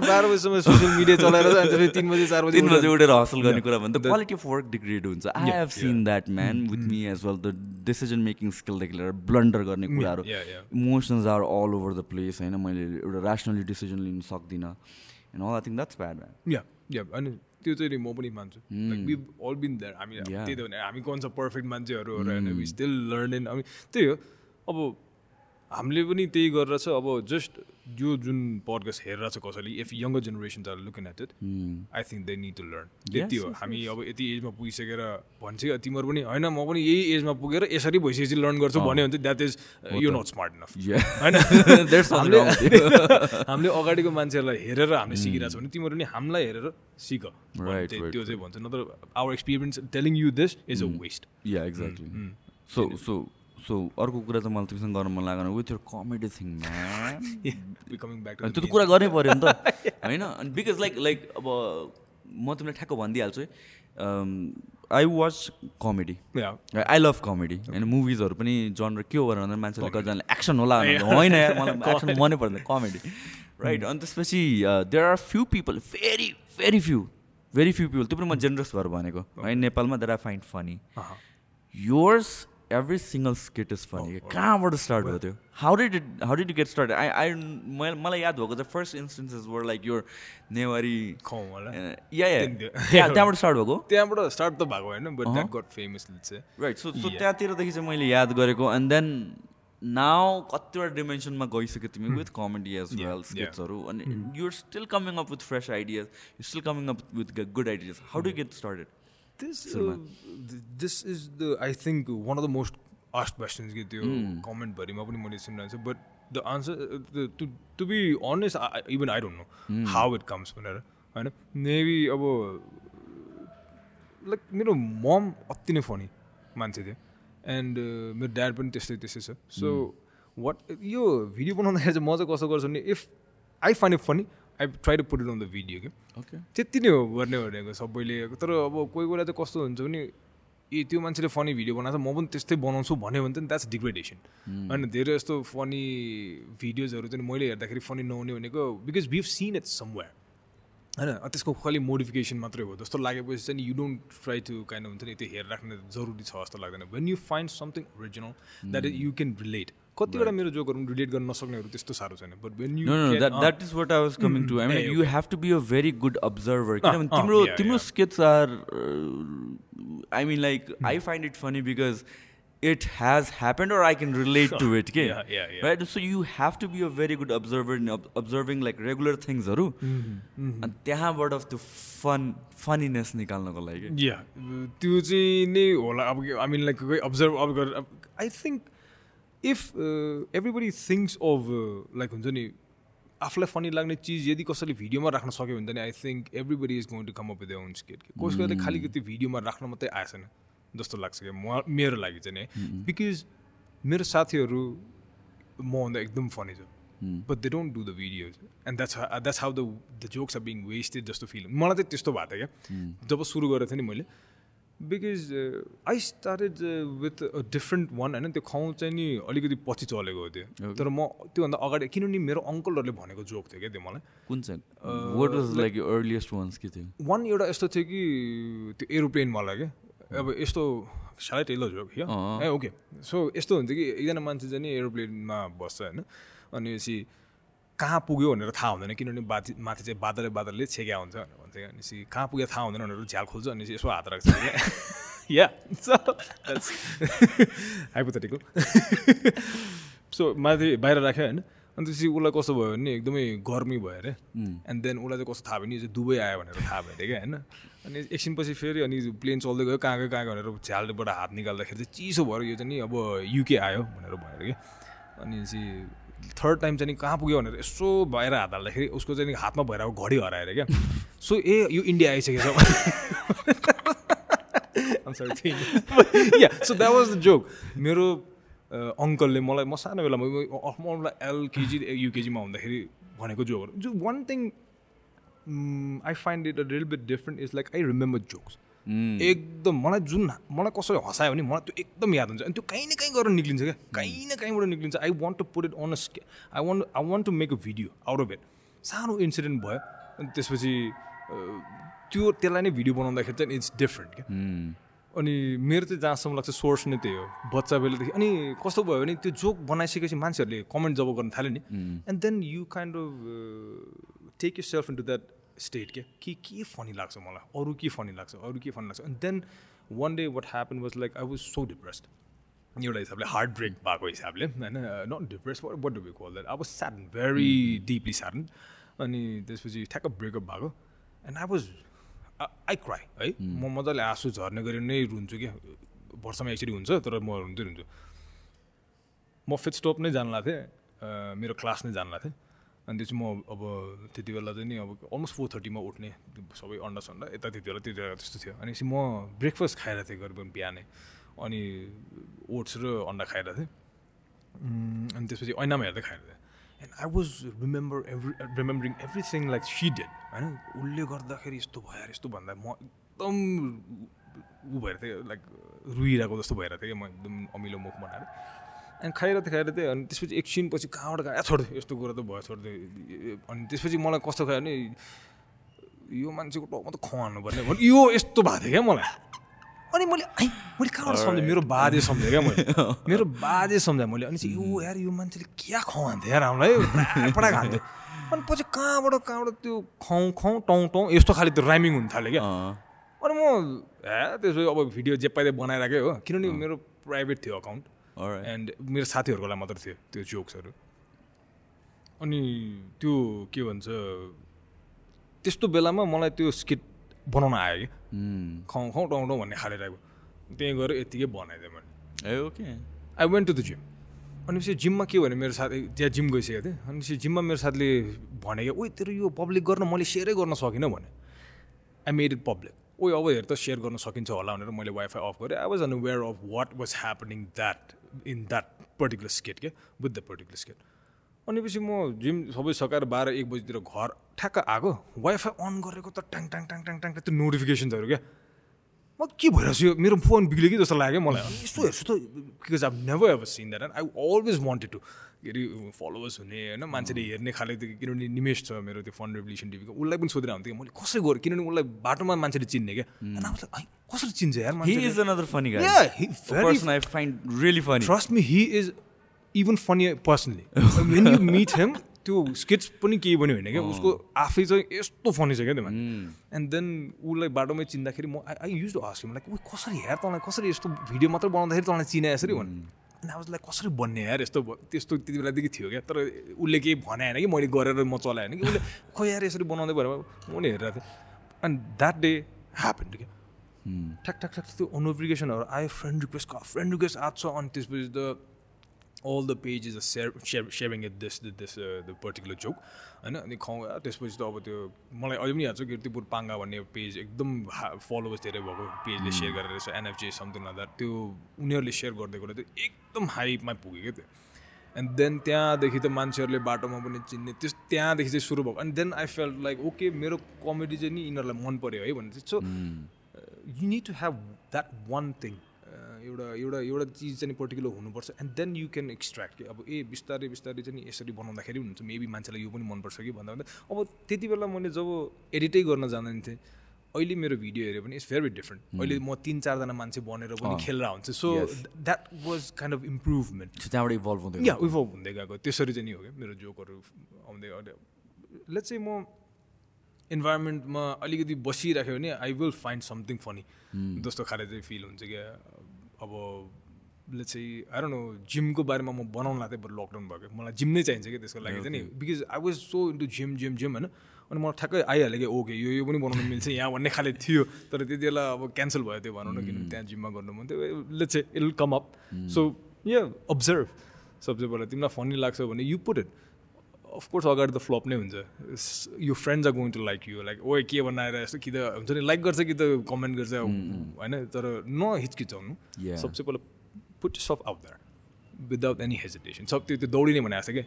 बाह्र बजीसम्म सोसियल मिडिया चलाएर त्यसपछि तिन बजी चार बजी
तिन बजे
उठेर-
हसल गर्ने कुरा भन्दा क्वालिटी अफ वर्क डिग्रेड हुन्छ। I have seen that man with me as well the decision making स्किलदेखि लिएर ब्लन्डर गर्ने कुराहरू. Emotions are all over the place होइन? मैले एउटा डिसिजन लिन सक्दिनँ। And all I think
that's bad अनि त्यो चाहिँ म पनि मान्छु। Like we all been there हामी. त्यही त भने हामी कौन छ पर्फेक्ट मान्छेहरू होइन वी स्टिल लर्न इन अनि त्यही हो। अब हामीले पनि त्यही गरेर छ अब जस्ट यो जुन पडकास्ट हेरेर छ कसैले if younger generation are looking at it I think they need to learn त्यति हो। हामी अब यति एजमा पुगिसकेर भन्छ तिमीहरू पनि होइन म पनि यही एजमा पुगेर यसरी भइसकेपछि लर्न गर्छु भन्यो भने चाहिँ द्याट इज यो नट स्मार्ट इनफ होइन? हामीले अगाडिको मान्छेहरूलाई हेरेर हामीले सिकिरहेको छ भने तिमीहरू पनि हामीलाई हेरेर सिक। त्यो चाहिँ भन्छ। नत्र our experience telling you this is a waste
yeah exactly so so so अर्को कुरा चाहिँ मलाई तिमीसँग गर्न मन लागेन। विथ यर कमेडी थिङ त्यो त कुरा गर्नै पऱ्यो नि त। होइन? अनि बिकज लाइक लाइक अब म तिमीलाई ठ्याक्क भनिदिइहाल्छु। है I watch comedy I love comedy होइन मुभिजहरू पनि जनर के हो भनेर मान्छेले कतिजनाले एक्सन होला होइन मलाई एक्सन मनै पर्दैन कमेडी राइट अनि त्यसपछि there are few people very very few very few people त्यो पनि म जेनरस भएर भनेको। है नेपालमा there are find funny yours every single skit is funny कहाँबाट स्टार्ट भयो त्यो how did it how did you get start I I मलाई याद भएको चाहिँ first instances were like your Newari yeah त्यहाँबाट स्टार्ट भएको
त्यहाँबाट स्टार्ट त भएको होइन but that got famous
right so so त्यहाँतिरदेखि चाहिँ मैले याद गरेको एन्ड देन नाउ कतिवटा डिमेन्सनमा गइसक्यो तिमी विथ कमेडी एज वेल स्किट्सहरू अनि you're still coming up with fresh ideas you still coming up with good ideas how do get started
this uh, this is the I think one of the most asked questions get त्यो कमेन्टभरिमा पनि मैले सुनिरहेको छु but the answer to to be honest even I don't know how it comes भनेर होइन maybe अब like मेरो मम अति नै फनी मान्छे थियो एन्ड मेरो ड्याड पनि त्यस्तै त्यस्तै छ सो वाट यो भिडियो बनाउँदाखेरि चाहिँ म चाहिँ कस्तो गर्छु भने if I find it funny I try to put it on the video क्या ओके त्यति नै हो गर्ने भनेको सबैले। तर अब कोही कोही चाहिँ कस्तो हुन्छ भने ए त्यो मान्छेले फनी भिडियो बनाएको म पनि त्यस्तै बनाउँछु भन्यो भने चाहिँ द्याट्स डिग्रेडेसन होइन धेरै जस्तो फनी भिडियोजहरू चाहिँ मैले हेर्दाखेरि फनी नहुने भनेको because we have seen it somewhere होइन त्यसको खालि मोडिफिकेसन मात्रै हो। जस्तो लागेपछि चाहिँ you don't try to kind हुन्छ नि त्यो हेरेर राख्ने जरुरी छ जस्तो लाग्दैन। When you find something original that is you can relate कतिवटा मेरो जोकहरू रिलेट गर्न नसक्नेहरू त्यस्तो साह्रो छैन but when you
that is what I was coming to I mean you have to be a very good observer किनभने तिम्रो तिम्रो skits are I mean like I find it funny because I can relate to it. Okay?
yeah, yeah, yeah.
Right? So you have to be a very good observer in observing like regular things. Haru. अनि त्यहाँबाट त्यो fun फनिनेस निकाल्नको लागि
या त्यो चाहिँ नै होला अब आई मिन लाइक अब्जर्भ अब I think if everybody thinks of like हुन्छ नि आफूलाई फनी लाग्ने चिज यदि कसैले भिडियोमा राख्न सक्यो भने त I think everybody is going to come up with own skit कसैले खालि त्यो भिडियोमा राख्न मात्रै आएछन् जस्तो लाग्छ क्या म मेरो लागि चाहिँ नि। बिकज मेरो साथीहरू मभन्दा एकदम फनी छ। But they don't do the videos and that's that's how the the jokes are being wasted जस्तो फिल मलाई चाहिँ त्यस्तो भएको थियो क्या। जब सुरु गरेको थिएँ नि मैले because I started with a different one होइन त्यो खाउँ चाहिँ नि अलिकति पछि चलेको हो त्यो। तर म त्योभन्दा अगाडि किनभने मेरो अङ्कलहरूले भनेको जोक थियो क्या त्यो मलाई।
कुन चाहिँ? What was like earliest ones के थियो?
वान एउटा यस्तो थियो कि त्यो एरोप्लेनवाला क्या। अब यस्तो साह्रै टेलो जोक ए ओके सो यस्तो हुन्छ कि एकजना मान्छे चाहिँ नि एरोप्लेनमा बस्छ होइन। अनि कहाँ पुग्यो भनेर थाहा हुँदैन किनभने बाथी माथि चाहिँ बादलले बादलले छेक्या हुन्छ भनेर भन्छ क्या। अनि कहाँ पुग्यो थाहा हुँदैन भनेर झ्याल खोल्छ अनि यसो हात राख्छ क्या। या हाइपोथेटिकल सो माथि बाहिर राख्यो होइन। अनि त्यसपछि उसलाई कस्तो भयो भने एकदमै गर्मी भयो अरे। एन्ड देन उसलाई चाहिँ कस्तो थाहा भयो नि चाहिँ दुबई आयो भनेर थाहा भयो अरे क्या होइन। अनि एकछिनपछि फेरि अनि प्लेन चल्दै गयो। कहाँ गयो कहाँ गयो भनेर झ्यालबाट हात निकाल्दाखेरि चाहिँ चिसो भएर यो चाहिँ नि अब युके आयो भनेर भनेर क्या। अनि चाहिँ थर्ड टाइम चाहिँ कहाँ पुग्यो भनेर यसो भएर हात हाल्दाखेरि उसको चाहिँ हातमा भएर घडी हराएर क्या। सो ए यो India आइसकेछ। Yeah so that was the joke मेरो अङ्कलले मलाई म सानो बेलामा एलकेजी युकेजीमा हुँदाखेरि भनेको जोकहरू जो one thing I find it a लिल bit different is like I remember jokes एकदम मलाई जुन मलाई कसैले हँसायो भने मलाई त्यो एकदम याद हुन्छ अनि त्यो कहीँ न कहीँ गरेर निक्लिन्छ क्या कहीँ न कहीँबाट निक्लिन्छ I want to put it on I want I want to make a video out of it सानो इन्सिडेन्ट भयो अनि त्यसपछि त्यो त्यसलाई नै भिडियो बनाउँदाखेरि चाहिँ इट्स डिफ्रेन्ट क्या अनि मेरो चाहिँ जहाँसम्म लाग्छ सोर्स नै त्यही हो बच्चा बेलादेखि अनि कस्तो भयो भने त्यो जोक बनाइसकेपछि मान्छेहरूले कमेन्ट जब गर्न थाल्यो नि and then you kind of take you self into that state क्या के के फनी लाग्छ मलाई अरू के फनी लाग्छ अरू के फनी लाग्छ अनि then one day what happen was like I was so depressed एउटा हिसाबले हार्ट ब्रेक भएको हिसाबले होइन not depress what do be call that अब स्याड भेरी डिपली स्याड अनि त्यसपछि ठ्याक्क ब्रेकअप भएको and I was I cry है म मजाले आँसु झर्ने गरी नै रुन्छु क्या वर्षमा एकचोटि हुन्छ तर म रुन्दै रुन्छु म फिट स्टप नै जानु थिएँ मेरो क्लास नै जानु थिएँ अनि त्यसपछि म अब त्यति बेला चाहिँ नि अब अलमोस्ट फोर थर्टीमा उठ्ने सबै अन्डा सन्डा यता त्यति बेला त्यति बेला त्यस्तो थियो। अनि म ब्रेकफास्ट खाइरहेको थिएँ गरिब बिहानै। अनि ओट्स र अन्डा खाइरहेको थिएँ। अनि त्यसपछि ऐनामा हेर्दै खाइरहेको थिएँ। And I was remember every remembering everything like she did होइन? उसले गर्दाखेरि यस्तो भयो यस्तो भन्दा म एकदम ऊ भएर थिएँ लाइक रुइरहेको जस्तो भइरहेको थिएँ कि म एकदम अमिलो मुख बनाएर। अनि खाएर थिएँ खाएर थिएँ अनि त्यसपछि एकछिनपछि कहाँबाट गएर छोड्दै यस्तो कुरो त भयो छोड्दै। अनि त्यसपछि मलाई कस्तो खायो भने यो मान्छेको टाउमा त खुवाउनु पर्ने यो यस्तो भएको थियो क्या मलाई। अनि मैले है मैले कहाँबाट सम्झेँ? मेरो बाजे सम्झेँ क्या मैले। मेरो बाजे सम्झेँ मैले। अनि चाहिँ यो यार यो मान्छेले क्या खुवाउँथ्यो यार हामीलाई? पडा खान्थ्यो अनि पछि कहाँबाट कहाँबाट त्यो खुवाउँ खुवाउँ टाउँ टाउँ यस्तो खाले त्यो राइमिङ हुन थाल्यो क्या। अनि म हे त्यसो अब भिडियो जे पाइदै बनाइराखेँ हो। किनभने मेरो प्राइभेट थियो अकाउन्ट। एन्ड मेरो साथीहरूको लागि मात्र थियो त्यो जोक्सहरू अनि त्यो के भन्छ त्यस्तो बेलामा मलाई त्यो स्किट बनाउन आयो कि। खाउँ खाउँ टाउँ टाउँ भन्ने खाले टाइपको। त्यहीँ गएर यत्तिकै बनाइदिएँ मैले।
ए okay.
I went to the gym अनि पछि जिममा के भने मेरो साथी त्यहाँ जिम गइसकेको थिएँ। अनि पछि जिममा मेरो साथीले भने कि ओइ तेरो यो पब्लिक गर्न मैले सेयरै गर्न सकिनँ भने। आई मेड इट पब्लिक ओ अब हेर त सेयर गर्न सकिन्छ होला भनेर मैले वाइफाई अफ गरेँ. I was unaware of what was happening that in that particular skit क्या विथ द पर्टिकुलर स्केट अनि पछि म जिम सबै सकाएर बाह्र एक बजीतिर घर ठ्याक्क आएको वाइफाई अन गरेको त ट्याङ ट्याङ ट्याङ ट्याङ ट्याङ त्यो नोटिफिकेसन्सहरू क्या म के भइरहेको छु यो? मेरो फोन बिग्ल्यो कि जस्तो लाग्यो मलाई। अनि यस्तो हेर्छु त because I never ever seen that and I always wanted to के अरे फलोवर्स हुने होइन? मान्छेले हेर्ने खाले त्यो किनभने निमेश छ मेरो त्यो फन्ड रेभल्युसन टिभीको उसलाई पनि सोधिरहेको हुन्थ्यो मैले कसरी गरेँ? किनभने उसलाई बाटोमा मान्छेले चिन्ने क्या। कसरी चिन्छ यार trust me he is even funny personally when you meet him त्यो स्केट्स पनि केही पनि होइन क्या। उसको आफै चाहिँ यस्तो फनी छ क्या त्यो एन्ड देन उसलाई बाटोमै चिन्दाखेरि म आई युज टु लाइक ऊ कसरी हेर तँलाई? कसरी यस्तो भिडियो मात्र बनाउँदाखेरि तँलाई चिने यसरी भन्नु अनि अब लाइक कसरी बन्ने यार? यस्तो त्यस्तो त्यति बेलादेखि थियो क्या? तर उसले केही भने होइन कि मैले गरेर म चलाएँ होइन कि? उसले खै यार यसरी बनाउँदै भएर म नि हेरिरहेको थिएँ। एन्ड द्याट डे ह्यापन क्या ठ्याक ठ्याक ठ्याक त्यो नोटिफिकेसनहरू आयो फ्रेन्ड रिक्वेस्ट फ्रेन्ड रिक्वेस्ट आएको छ। अनि त्यसपछि त all the page is a sharing it this this the particular joke होइन अनि खाउँ त्यसपछि त अब त्यो मलाई अहिले पनि याद छ किर्तिपुर पाङ्गा भन्ने पेज एकदम फलोवर्स धेरै भएको पेजले सेयर गरेर रहेछ एनएफजे समथिङ लाँदा त्यो उनीहरूले सेयर गर्दै गर्दा त्यो एकदम हाइपमा पुग्यो क्या त्यो एन्ड देन त्यहाँदेखि त मान्छेहरूले बाटोमा पनि चिन्ने त्यस त्यहाँदेखि चाहिँ सुरु भएको। अनि then I felt like okay मेरो कमेडी चाहिँ नि यिनीहरूलाई मन पऱ्यो है भने चाहिँ so you need to have that one thing एउटा एउटा एउटा चिज चाहिँ पर्टिकुलर हुनुपर्छ। And then you can extract कि? अब ए बिस्तारै बिस्तारै चाहिँ यसरी बनाउँदाखेरि हुन्छ। मेबी मान्छेलाई यो पनि मनपर्छ कि भन्दा भन्दा। अब त्यति बेला मैले जब एडिटै गर्न जाँदैन थिएँ अहिले मेरो भिडियो हेऱ्यो भने इट्स भेरी डिफ्रेन्ट अहिले म तिन चारजना मान्छे बनेर पनि खेलेर हुन्छ so that was kind of improvement
त्यहाँबाट इभल्भ हुँदै
या इभल्भ हुँदै गएको। त्यसरी चाहिँ नि हो क्या मेरो जोकहरू आउँदै लेट चाहिँ म इन्भाइरोमेन्टमा अलिकति बसिराख्यो भने I will find something funny जस्तो खाले चाहिँ फिल हुन्छ क्या। अब ले चाहिँ आएर नो जिमको बारेमा म बनाउन लाग्थेँ बरु लकडाउन भएको। मलाई जिम नै चाहिन्छ कि त्यसको लागि चाहिँ नि। Because I was so into gym gym gym होइन। अनि मलाई ठ्याक्कै आइहाल्यो कि ओके यो यो पनि बनाउनु मिल्छ यहाँ भन्ने खाले थियो। तर त्यति बेला अब क्यान्सल भयो त्यो भनौँ न किनभने त्यहाँ जिममा गर्नु मन थियो। लेट्स चाहिँ it come up so yeah observe सबसे पहिला तिमीलाई फनी लाग्छ भने यु पुट इट अफकोर्स अगाडि त फ्लप नै हुन्छ। यो friends are going to like you like okay बनाएर यस्तो कि त? हुन्छ नि लाइक गर्छ कि त कमेन्ट गर्छ होइन? तर नहिचकिचाउनु सबसे पहिला put stuff out that without any hesitation सब त्यो त्यो दौडिने भनेको छ क्या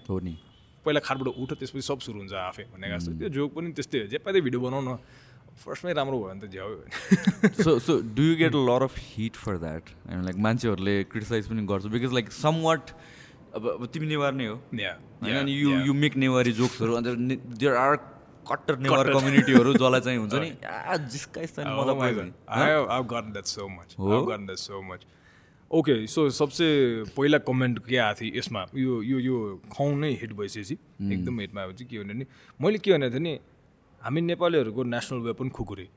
पहिला खाटबाट उठ त्यसपछि सब सुरु हुन्छ आफै भनेको जस्तो। त्यो जोक पनि त्यस्तै हो। जे पाइदै भिडियो बनाउनु फर्स्टमै राम्रो भयो भने त झ्याउ
so so do you get a lot of hate for that like मान्छेहरूले क्रिटिसाइज पनि गर्छ। बिकज लाइक सम वाट अब अब तिमी नेवार नै हो। होइन यु यु मेक नेवारी जोक्सहरू अन्त देयर आर कट्टर नेवार कम्युनिटीहरू जसलाई चाहिँ हुन्छ नि
जिसका ओके सो सबसे पहिला कमेन्ट के आएको थियो यसमा? यो यो यो खुवाउ नै हिट भइसकेपछि एकदम हिटमा आएपछि के भने नि मैले के भनेको थिएँ नि हामी नेपालीहरूको नेसनल वेपन खुकुरी।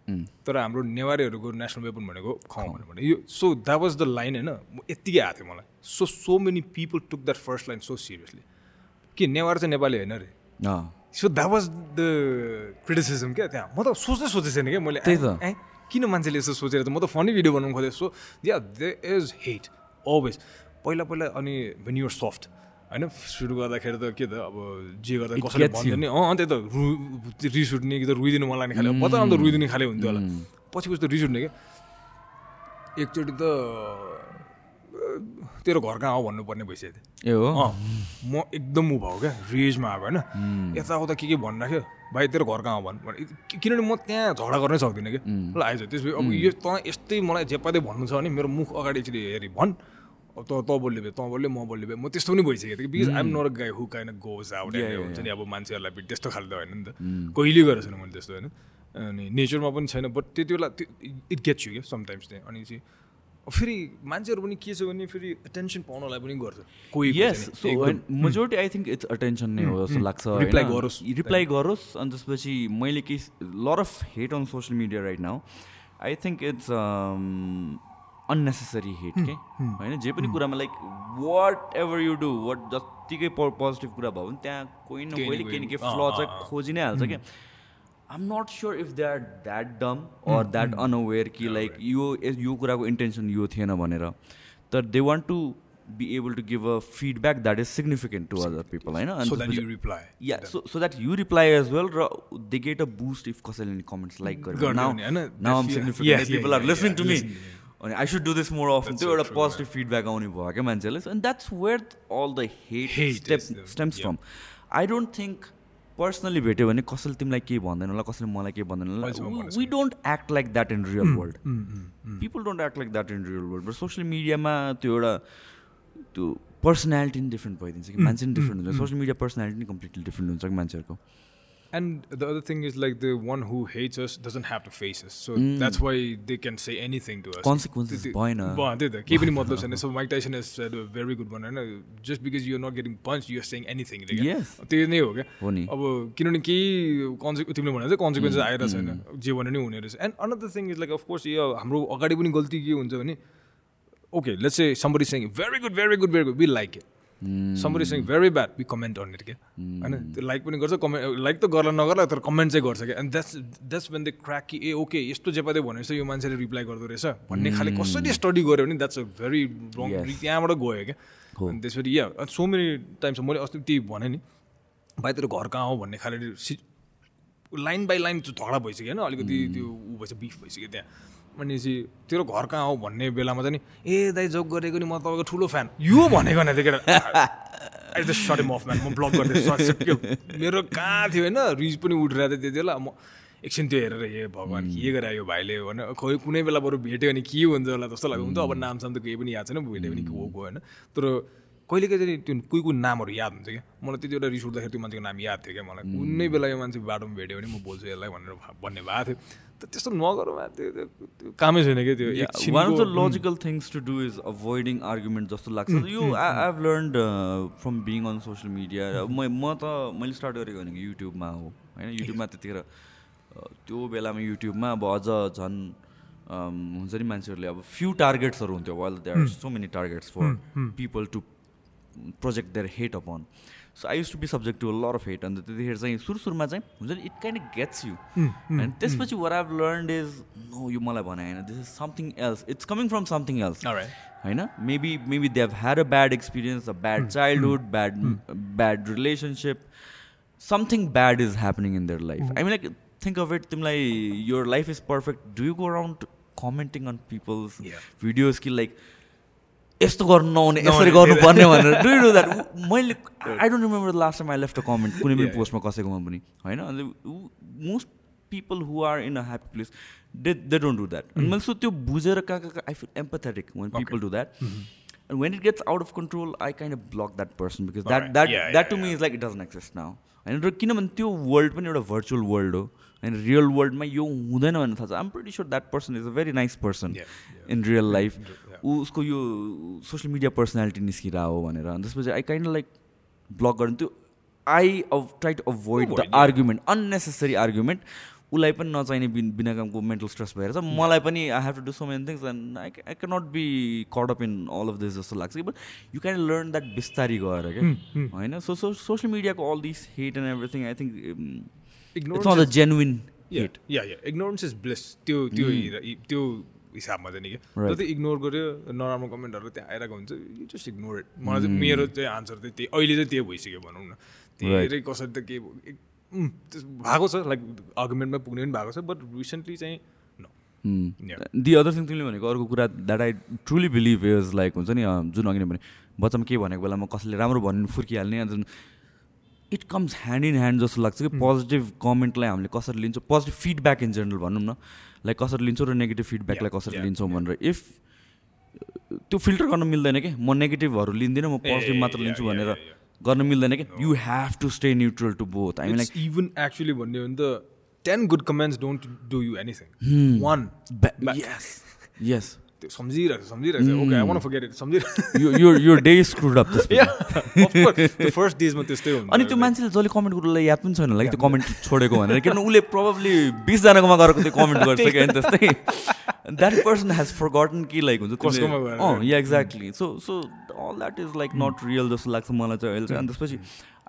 तर हाम्रो नेवारीहरूको नेसनल वेपन भनेको खौ भने यो so that was the line होइन। यत्तिकै आएको थियो मलाई। So so many people took that first line so seriously के नेवार चाहिँ नेपाली होइन अरे so that was the criticism क्या त्यहाँ। म त सोच्नै सोचेको छैन क्या। मैले। ए किन मान्छेले यस्तो सोचेर त म त फनी भिडियो बनाउनु खोजेँ so yeah they is hate always पहिला पहिला अनि भेन युर सफ्ट होइन सुरु गर्दाखेरि त के त अब जे गर्दा कसैले. भन्दैन नि अँ त्यही त रु रिस उठ्ने कि त रुइदिनु मन लाग्ने खाले पत्ता त रुइदिने खाले हुन्थ्यो होला। पछि पछि त रिस उठ्ने क्या एकचोटि त तेरो घर कहाँ हो भन्नुपर्ने भइसक्यो थियो।
ए हो?
अँ म एकदम ऊ भयो क्या रेजमा आएको होइन। यताउता के के भनिराख्यो भाइ तेरो घर कहाँ हो भन् किनभने म त्यहाँ झगडा गर्नै सक्दिनँ कि। ल आइज त्यसपछि अब यो तँ यस्तै मलाई जे पादै भन्नु छ भने मेरो मुख अगाडि एकचोटि हेरी भन्। अब त तँ बोल्ने भए तँ बोल्ने म बोल्ने भए म त्यस्तो पनि भइसकेको थियो बिकज आइम नट गाई हु काइन गोज आउट हुन्छ नि अब मान्छेहरूलाई त्यस्तो खाले त होइन नि त। कहिले गरेको छैन मैले त्यस्तो होइन। अनि नेचरमा पनि छैन बट त्यति बेला इट गेट्स यु क्या समटाइम्स चाहिँ अनि चाहिँ फेरि मान्छेहरू पनि के छ भने फेरि एटेन्सन पाउनलाई पनि गर्छ। कोही।
Majority I think it's attention नै हो जस्तो लाग्छ
Reply गरोस्।
रिप्लाई गरोस् अनि त्यसपछि मैले केही lot of hate on social media right now I think it's unnecessary hate के होइन? जे पनि कुरामा like whatever you do what जत्तिकै पोजिटिभ कुरा भयो भने त्यहाँ कोही न
केही न
कोहीले केही न
कोही,
फ्ल चाहिँ खोजि नै हाल्छ क्या? I'm not sure if they are that dumb or that unaware कि लाइक यो यो कुराको इन्टेन्सन यो थिएन भनेर। तर they want to be able to give a feedback that is significant to other people होइन. Yeah
so so
that
you reply
as well र they get a boost if कसैले कमेन्ट्स लाइक गर्यो
होइन?
Now um
Yes, significant
people are
listening
to
me
अनि I should do this more often त्यो एउटा positive feedback आउने भयो क्या मान्छेले and that's where all the
hate Hate
step
stems.
From I don't think personally भेट्यो भने कसैले तिमीलाई केही भन्दैन होला कसैले मलाई केही भन्दैन होला। We don't act like that in real world people don't act like that in real world but social मिडियामा त्यो एउटा त्यो पर्सनालिटी नि डिफ्रेन्ट भइदिन्छ कि मान्छे नि डिफ्रेन्ट हुन्छ। सोसियल मिडिया पर्सनालिटी नि कम्प्लिटली डिफ्रेन्ट हुन्छ कि मान्छेहरूको।
And the other thing is like the one who hates us doesn't have to face us. So that's why they can say anything to us.
Consequences भएन।
त्यही केही पनि मतलब छैन so Mike Tyson is very good भन होइन just because you're not getting punch you're saying anything
Yes.
त्यो नै हो क्या। अब किनभने केही कन्से तिमीले भने चाहिँ कन्सिक्वेन्सेस आएर छैन जे भने नि हुने रहेछ and another thing is like of course यो हाम्रो अगाडि पनि गल्ती के हुन्छ भने okay let's say somebody saying very good very good very good we like it somebody saying very bad we comment on it क्या होइन त्यो लाइक पनि गर्छ कमेन्ट लाइक त गर्ला नगर्ला तर कमेन्ट चाहिँ गर्छ क्या and that's that's when they crack कि ए ओके यस्तो जेपादै भनेछ यो मान्छेले रिप्लाई गर्दो रहेछ। भन्ने खाले कसरी स्टडी गऱ्यो भने द्याट्स अ भेरी रङ. त्यहाँबाट गयो क्या अनि त्यसपछि या सो मेनी टाइम्स मैले अस्ति त्यही भने नि भाइ तेरो घर कहाँ हो? भन्ने खाले लाइन बाई लाइन झगडा भइसक्यो होइन? अलिकति त्यो ऊ भइसक्यो बिफ भइसक्यो त्यहाँ। चाहिँ तेरो घर कहाँ हो भन्ने बेलामा चाहिँ नि ए दाइ जोक गरेको नि म तपाईँको ठुलो फ्यान यो भनेको नै त्यो I just sort of man म ब्लक गरिदिएँ सक्यो। मेरो कहाँ थियो होइन रिज पनि उठिरहेको थियो त्यति बेला म एकछिन त्यो हेरेर हे भगवान् के गरे यो भाइले? भने खोइ कुनै बेला बरु भेट्यो भने के हुन्छ होला जस्तो लाग्यो। हुन्छ अब नामसाम त केही पनि याद छैन भेट्यो भने के हो गयो होइन। तर कहिले कहिले चाहिँ त्यो कोही कोही नामहरू याद हुन्छ क्या? मलाई त्यति बेला रिस उठ्दाखेरि त्यो मान्छेको नाम याद थियो क्या मलाई। कुनै बेला यो मान्छे बाटोमा भेट्यो भने म बोल्छु यसलाई भनेर भन्ने भएको थियो। त्यस्तो नगरौँ यार, त्यो त्यो- त्यो कामै छैन क्या त्यो
one of
the
logical things to do is avoiding argument जस्तो लाग्छ यो I have learn from being on social media म म त मैले स्टार्ट गरेको भनेको युट्युबमा हो होइन युट्युबमा त्यतिखेर त्यो बेलामा युट्युबमा अब अझ झन् हुन्छ नि मान्छेहरूले अब फ्यु टार्गेट्सहरू हुन्थ्यो well there are so many targets for people to project their hate upon so I use to be subject to lot of hate अन्त त्यतिखेर चाहिँ सुरु सुरुमा चाहिँ हुन्छ नि इट काइन्ड गेट्स यु अनि त्यसपछि what I've learn is no यो मलाई भने होइन this is something else it's coming from something
else.
होइन maybe maybe they have had a bad experience a bad childhood bad bad relationship something bad is happening in their life I mean like think of it तिमीलाई your life is perfect do you go around commenting on
people's.
Videos कि like यस्तो गर्नु नहुने यसरी गर्नुपर्ने भनेर। Do do that मैले I don't remember the last time I left a comment कुनै पनि पोस्टमा कसैकोमा पनि होइन? अन्त most people who are in a happy place they they don't do that अनि मैले सो त्यो बुझेर कहाँ कहाँ I feel empathetic when people do that gets out of control, I kind of block that person because that
Alright.
that
Yeah,
that
yeah,
to me is like it doesn't exist now. होइन र किनभने त्यो world पनि एउटा virtual world हो। होइन real वर्ल्डमा यो हुँदैन भन्ने थाहा छ। आम pretty sure that person is a very
nice
person in real
life.
ऊ उसको यो सोसियल मिडिया पर्सनालिटी निस्किरह हो भनेर। अनि त्यसपछि आई काइन्ड लाइक ब्लक गर्नु त्यो I try to avoid the argument unnecessary argument उसलाई पनि नचाहिने बिन बिना कामको मेन्टल स्ट्रेस भएर छ। मलाई पनि I have to do so many things and I I can not be caught up in all of this जस्तो लाग्छ कि। But you can learn that बिस्तारी गएर क्या? होइन? सो सो सोसियल मिडियाको all this hate and everything I think it's not the genuine hate
yeah yeah ignorance is bliss त्यो त्यो त्यो हिसाबमा चाहिँ नि क्या जति इग्नोर गर्यो नराम्रो कमेन्टहरू त्यहाँ आइरहेको हुन्छ यु जस्ट इग्नोर इट मलाई चाहिँ मेरो चाहिँ आन्सर चाहिँ त्यही अहिले चाहिँ त्यही भइसक्यो भनौँ न। धेरै कसरी त के भएको छ लाइक आर्गुमेन्टमा पुग्ने पनि भएको छ बट रिसेन्टली चाहिँ
दि अदर थिङ तिमीले भनेको अर्को कुरा that I truly believe is like हुन्छ नि जुन अघि नै भने बच्चामा के भनेको बेलामा कसैले राम्रो भन्नु फुर्किहाल्ने अन्त it comes hand in hand जस्तो लाग्छ कि पोजिटिभ कमेन्टलाई हामीले कसरी लिन्छौँ? पोजिटिभ फिडब्याक इन जेनरल भनौँ न। लाइक कसरी लिन्छौँ र नेगेटिभ फिडब्याकलाई कसरी लिन्छौँ भनेर। इफ त्यो फिल्टर गर्न मिल्दैन कि? म नेगेटिभहरू लिँदिनँ म पोजिटिभ मात्र लिन्छु भनेर गर्न मिल्दैन कि? You have to stay neutral to both
I like even actually भन्ने हो भने त ten good comments don't do you anything one
yes yes
त्यो सम्झिरहेको सम्झिरहेको okay I want forget it सम्झिरहेको
डे स्क्रुड अप
फर्स्ट डेजमा त्यस्तै हुन्छ
अनि त्यो मान्छेले जसले कमेन्ट गर्नुलाई याद पनि छैन. होला कि त्यो कमेन्ट छोडेको भनेर. किनभने उसले प्रब्लली बिसजनाकोमा गएको त्यो कमेन्ट गर्छ कि त्यस्तै। That person has forgotten कि लाइक हुन्छ अँ yeah exactly so so all that is like not real जस्तो लाग्छ मलाई चाहिँ अहिले चाहिँ। अनि त्यसपछि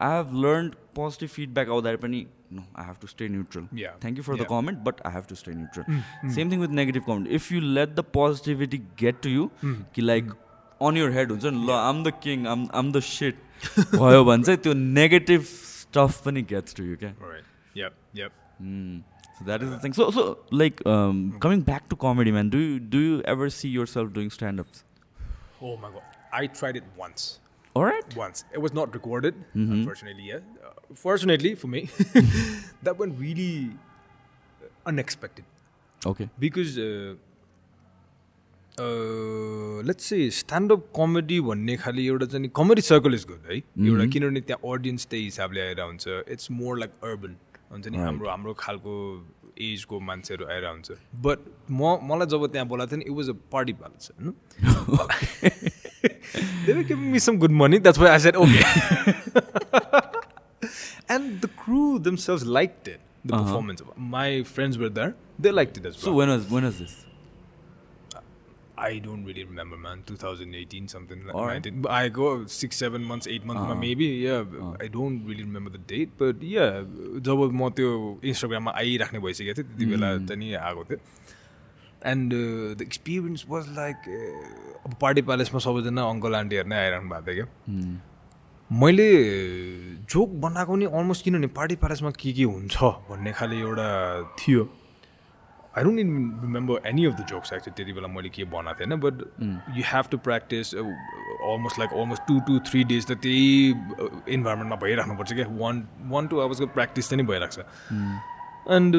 I have learn positive feedback आउँदाखेरि पनि no i have to stay neutral
yeah
thank you for
yeah.
the comment but i have to stay neutral mm. same thing with negative comment if you let the positivity get to you mm. कि like on your head हुन्छ नि ल I'm the king I'm I'm the shit भयो भने चाहिँ त्यो negative stuff पनि gets to you क्या So that is the thing. So, so like um, coming back to comedy, man. Do you do you ever see yourself doing stand-ups?
Oh my god, I tried it once.
All right.
Once it was not recorded, mm-hmm. unfortunately. Yeah, fortunately for me, that went really unexpected.
Okay.
Because uh, uh, let's say stand up comedy भन्ने खालि एउटा चाहिँ comedy circle is good है एउटा किनभने त्यहाँ audience त्यही हिसाबले आएर हुन्छ इट्स मोर लाइक अर्बन हुन्छ नि हाम्रो हाम्रो खालको एजको मान्छेहरू आएर हुन्छ बट म मलाई जब त्यहाँ बोलाएको थियो नि it was a party palace होइन they were giving me some good money. That's why I said okay. and the crew themselves liked it. The uh-huh. performance. My friends were there. They liked it as well.
So when was when was this?
I don't really remember, man. 2018, something like right. I go six, seven months, eight months, uh-huh. maybe. Yeah, uh-huh. I don't really remember the date, but yeah. जब म त्यो इन्स्टाग्राममा आइराख्ने भइसकेको थिएँ त्यति बेला त नि आएको थियो and the experience was like अब पार्टी प्यालेसमा सबैजना अङ्कल आन्टीहरू नै आइरहनु भएको थियो क्या। मैले जोक बनाएको नि अलमोस्ट किनभने पार्टी प्यालेसमा के के हुन्छ भन्ने खाले एउटा थियो। I don't remember any of the jokes actually त्यति बेला मैले के बनाएको थिएन but you have to practice almost like almost two two three days त त्यही इन्भाइरोमेन्टमा भइराख्नुपर्छ क्या। वान वान टू आवर्सको प्र्याक्टिस नि भइरहेको छ। एन्ड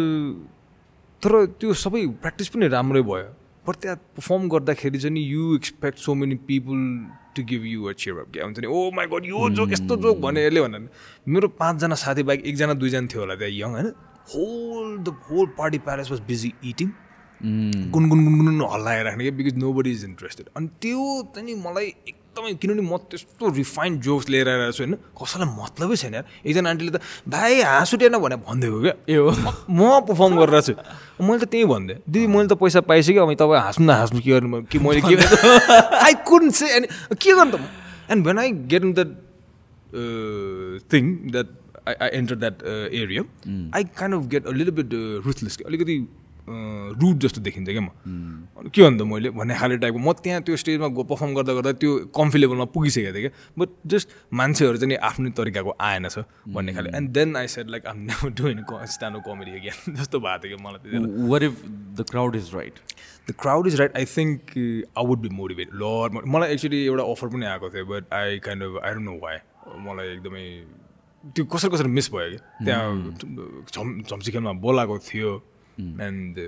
तर त्यो सबै प्र्याक्टिस पनि राम्रै भयो। बट त्यहाँ पर्फर्म गर्दाखेरि चाहिँ you expect so many people to give you a cheer up क्या हुन्छ नि। ओ माई गड यो जोक यस्तो जोक भने यसले भने मेरो पाँचजना साथीभाइ एकजना दुईजना थियो होला त्यहाँ यङ होइन? Whole the whole party palace was busy eating Gungun गुनगुन हल्लाइराख्ने क्या because nobody is interested अनि त्यो चाहिँ मलाई एकदमै किनभने म त्यस्तो रिफाइन्ड जोक्स लिएर आएर छु होइन? कसैलाई मतलबै छैन यार। एकजना आन्टीले त भाइ हाँस उठेन भनेर भनिदिएको क्या? ए हो। म पर्फर्म गरेर छु। मैले त त्यही भनिदिएँ दिदी मैले त पैसा पाइसकेँ अब तपाईँ हाँस्नु न हाँस्नु के गर्नु? कि मैले के आई कुन से एन्ड के गर्नु त and when I get in that thing that I I enter that area I kind of get a little bit ruthless अलिकति रुट जस्तो देखिन्छ क्या म। के भन्दा मैले भन्ने खाले टाइपको म त्यहाँ त्यो स्टेजमा गो पर्फर्म गर्दा गर्दा त्यो कम्फी लेभलमा पुगिसकेको थिएँ क्या। बट जस्ट मान्छेहरू चाहिँ आफ्नै तरिकाको आएन छ भन्ने खाले। And then I said like um never doing stand up comedy again जस्तो भएको थियो कि मलाई
what if the crowd is right
the crowd is right I think I would be motivate lot मलाई एक्चुली एउटा अफर पनि आएको थियो but I kind of I don't know why मलाई एकदमै त्यो कसरी कसरी मिस भयो कि त्यहाँ झम झम्सिखेलमा बोलाएको थियो। एन्ड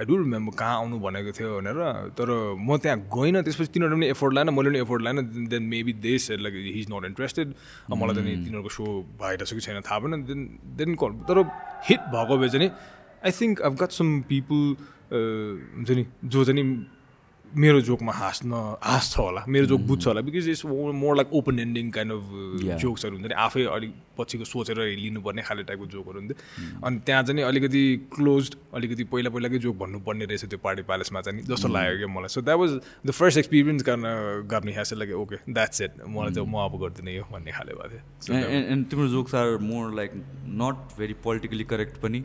आई डु रिमेम्बर कहाँ आउनु भनेको थियो भनेर तर म त्यहाँ गइनँ त्यसपछि तिनीहरू पनि एफोर्ड लाएन मैले पनि एफोर्ड लाएन देन मेबी देश like he is not interested मलाई त नि तिनीहरूको सो भइरहेछ कि छैन थाहा भएन देन देन कल तर हिट भएको भए चाहिँ I think I've got some people हुन्छ नि जो चाहिँ मेरो जोकमा हाँस्न हाँस्छ होला मेरो जोक बुझ्छ होला because it's more like open ending kind
of.
जोक्सहरू हुन्छ नि आफै अलिक पछिको सोचेर लिनुपर्ने खाले टाइपको जोकहरू हुन्थ्यो। अनि त्यहाँ चाहिँ अलिकति क्लोज अलिकति पहिला पहिलाकै जोक भन्नुपर्ने रहेछ त्यो पार्टी प्यालेसमा चाहिँ जस्तो लाग्यो क्या मलाई। So that was the first experience गर्न गर्ने हाँसे लाइक ओके द्याट्स एट मलाई चाहिँ म अब गर्दिनँ यो भन्ने खाले भएको थियो।
एन्ड तिम्रो jokes are more like not very politically correct पनि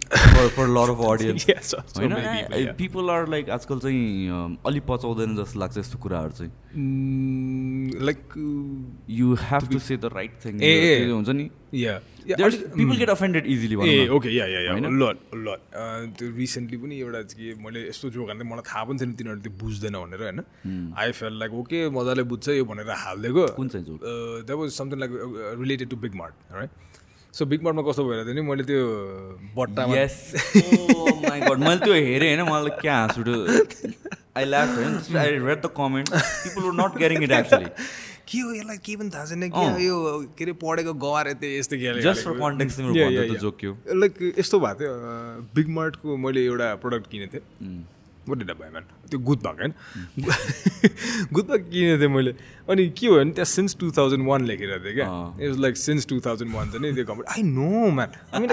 फर लर अफ अडियन्स होइन. पिपल आर लाइक आजकल चाहिँ अम, अलि पचाउँदैन जस्तो लाग्छ यस्तो कुराहरू चाहिँ।
Like
you have to say the right thing
ए.
हुन्छ नि। People get
offended easily uh okay yeah
yeah?
Lot lot त्यो रिसेन्टली पनि एउटा के मैले यस्तो जोक हाल्दै मलाई थाहा पनि छैन तिनीहरू त्यो बुझ्दैन भनेर होइन? आई फेल लाइक ओके मजाले बुझ्छ यो भनेर हालिदिएको।
कुन चाहिँ
that was something like related to Big Mart right so Big मार्टमा कस्तो भएर थियो नि मैले त्यो बट्टामा
गड मैले त्यो हेरेँ होइन? मलाई क्या हाँस उठ्यो आई ल्याफ होइन? I read the comment people were not getting it actually
के हो यसलाई केही पनि थाहा छैन। के हो यो के अरे पढेको गवार यस्तै यस्तो के लाइक यस्तो भएको थियो बिग मार्टको मैले एउटा प्रडक्ट किनेको थिएँ। I buy, man? त्यो गुदबाग होइन? गुदबाग किनेको थिएँ मैले। अनि के भयो भने त्यहाँ सिन्स टु थाउजन्ड वान लेखेर थिएँ क्या।
अँ।
It was like since two thousand one चाहिँ नि त्यो company I know man I mean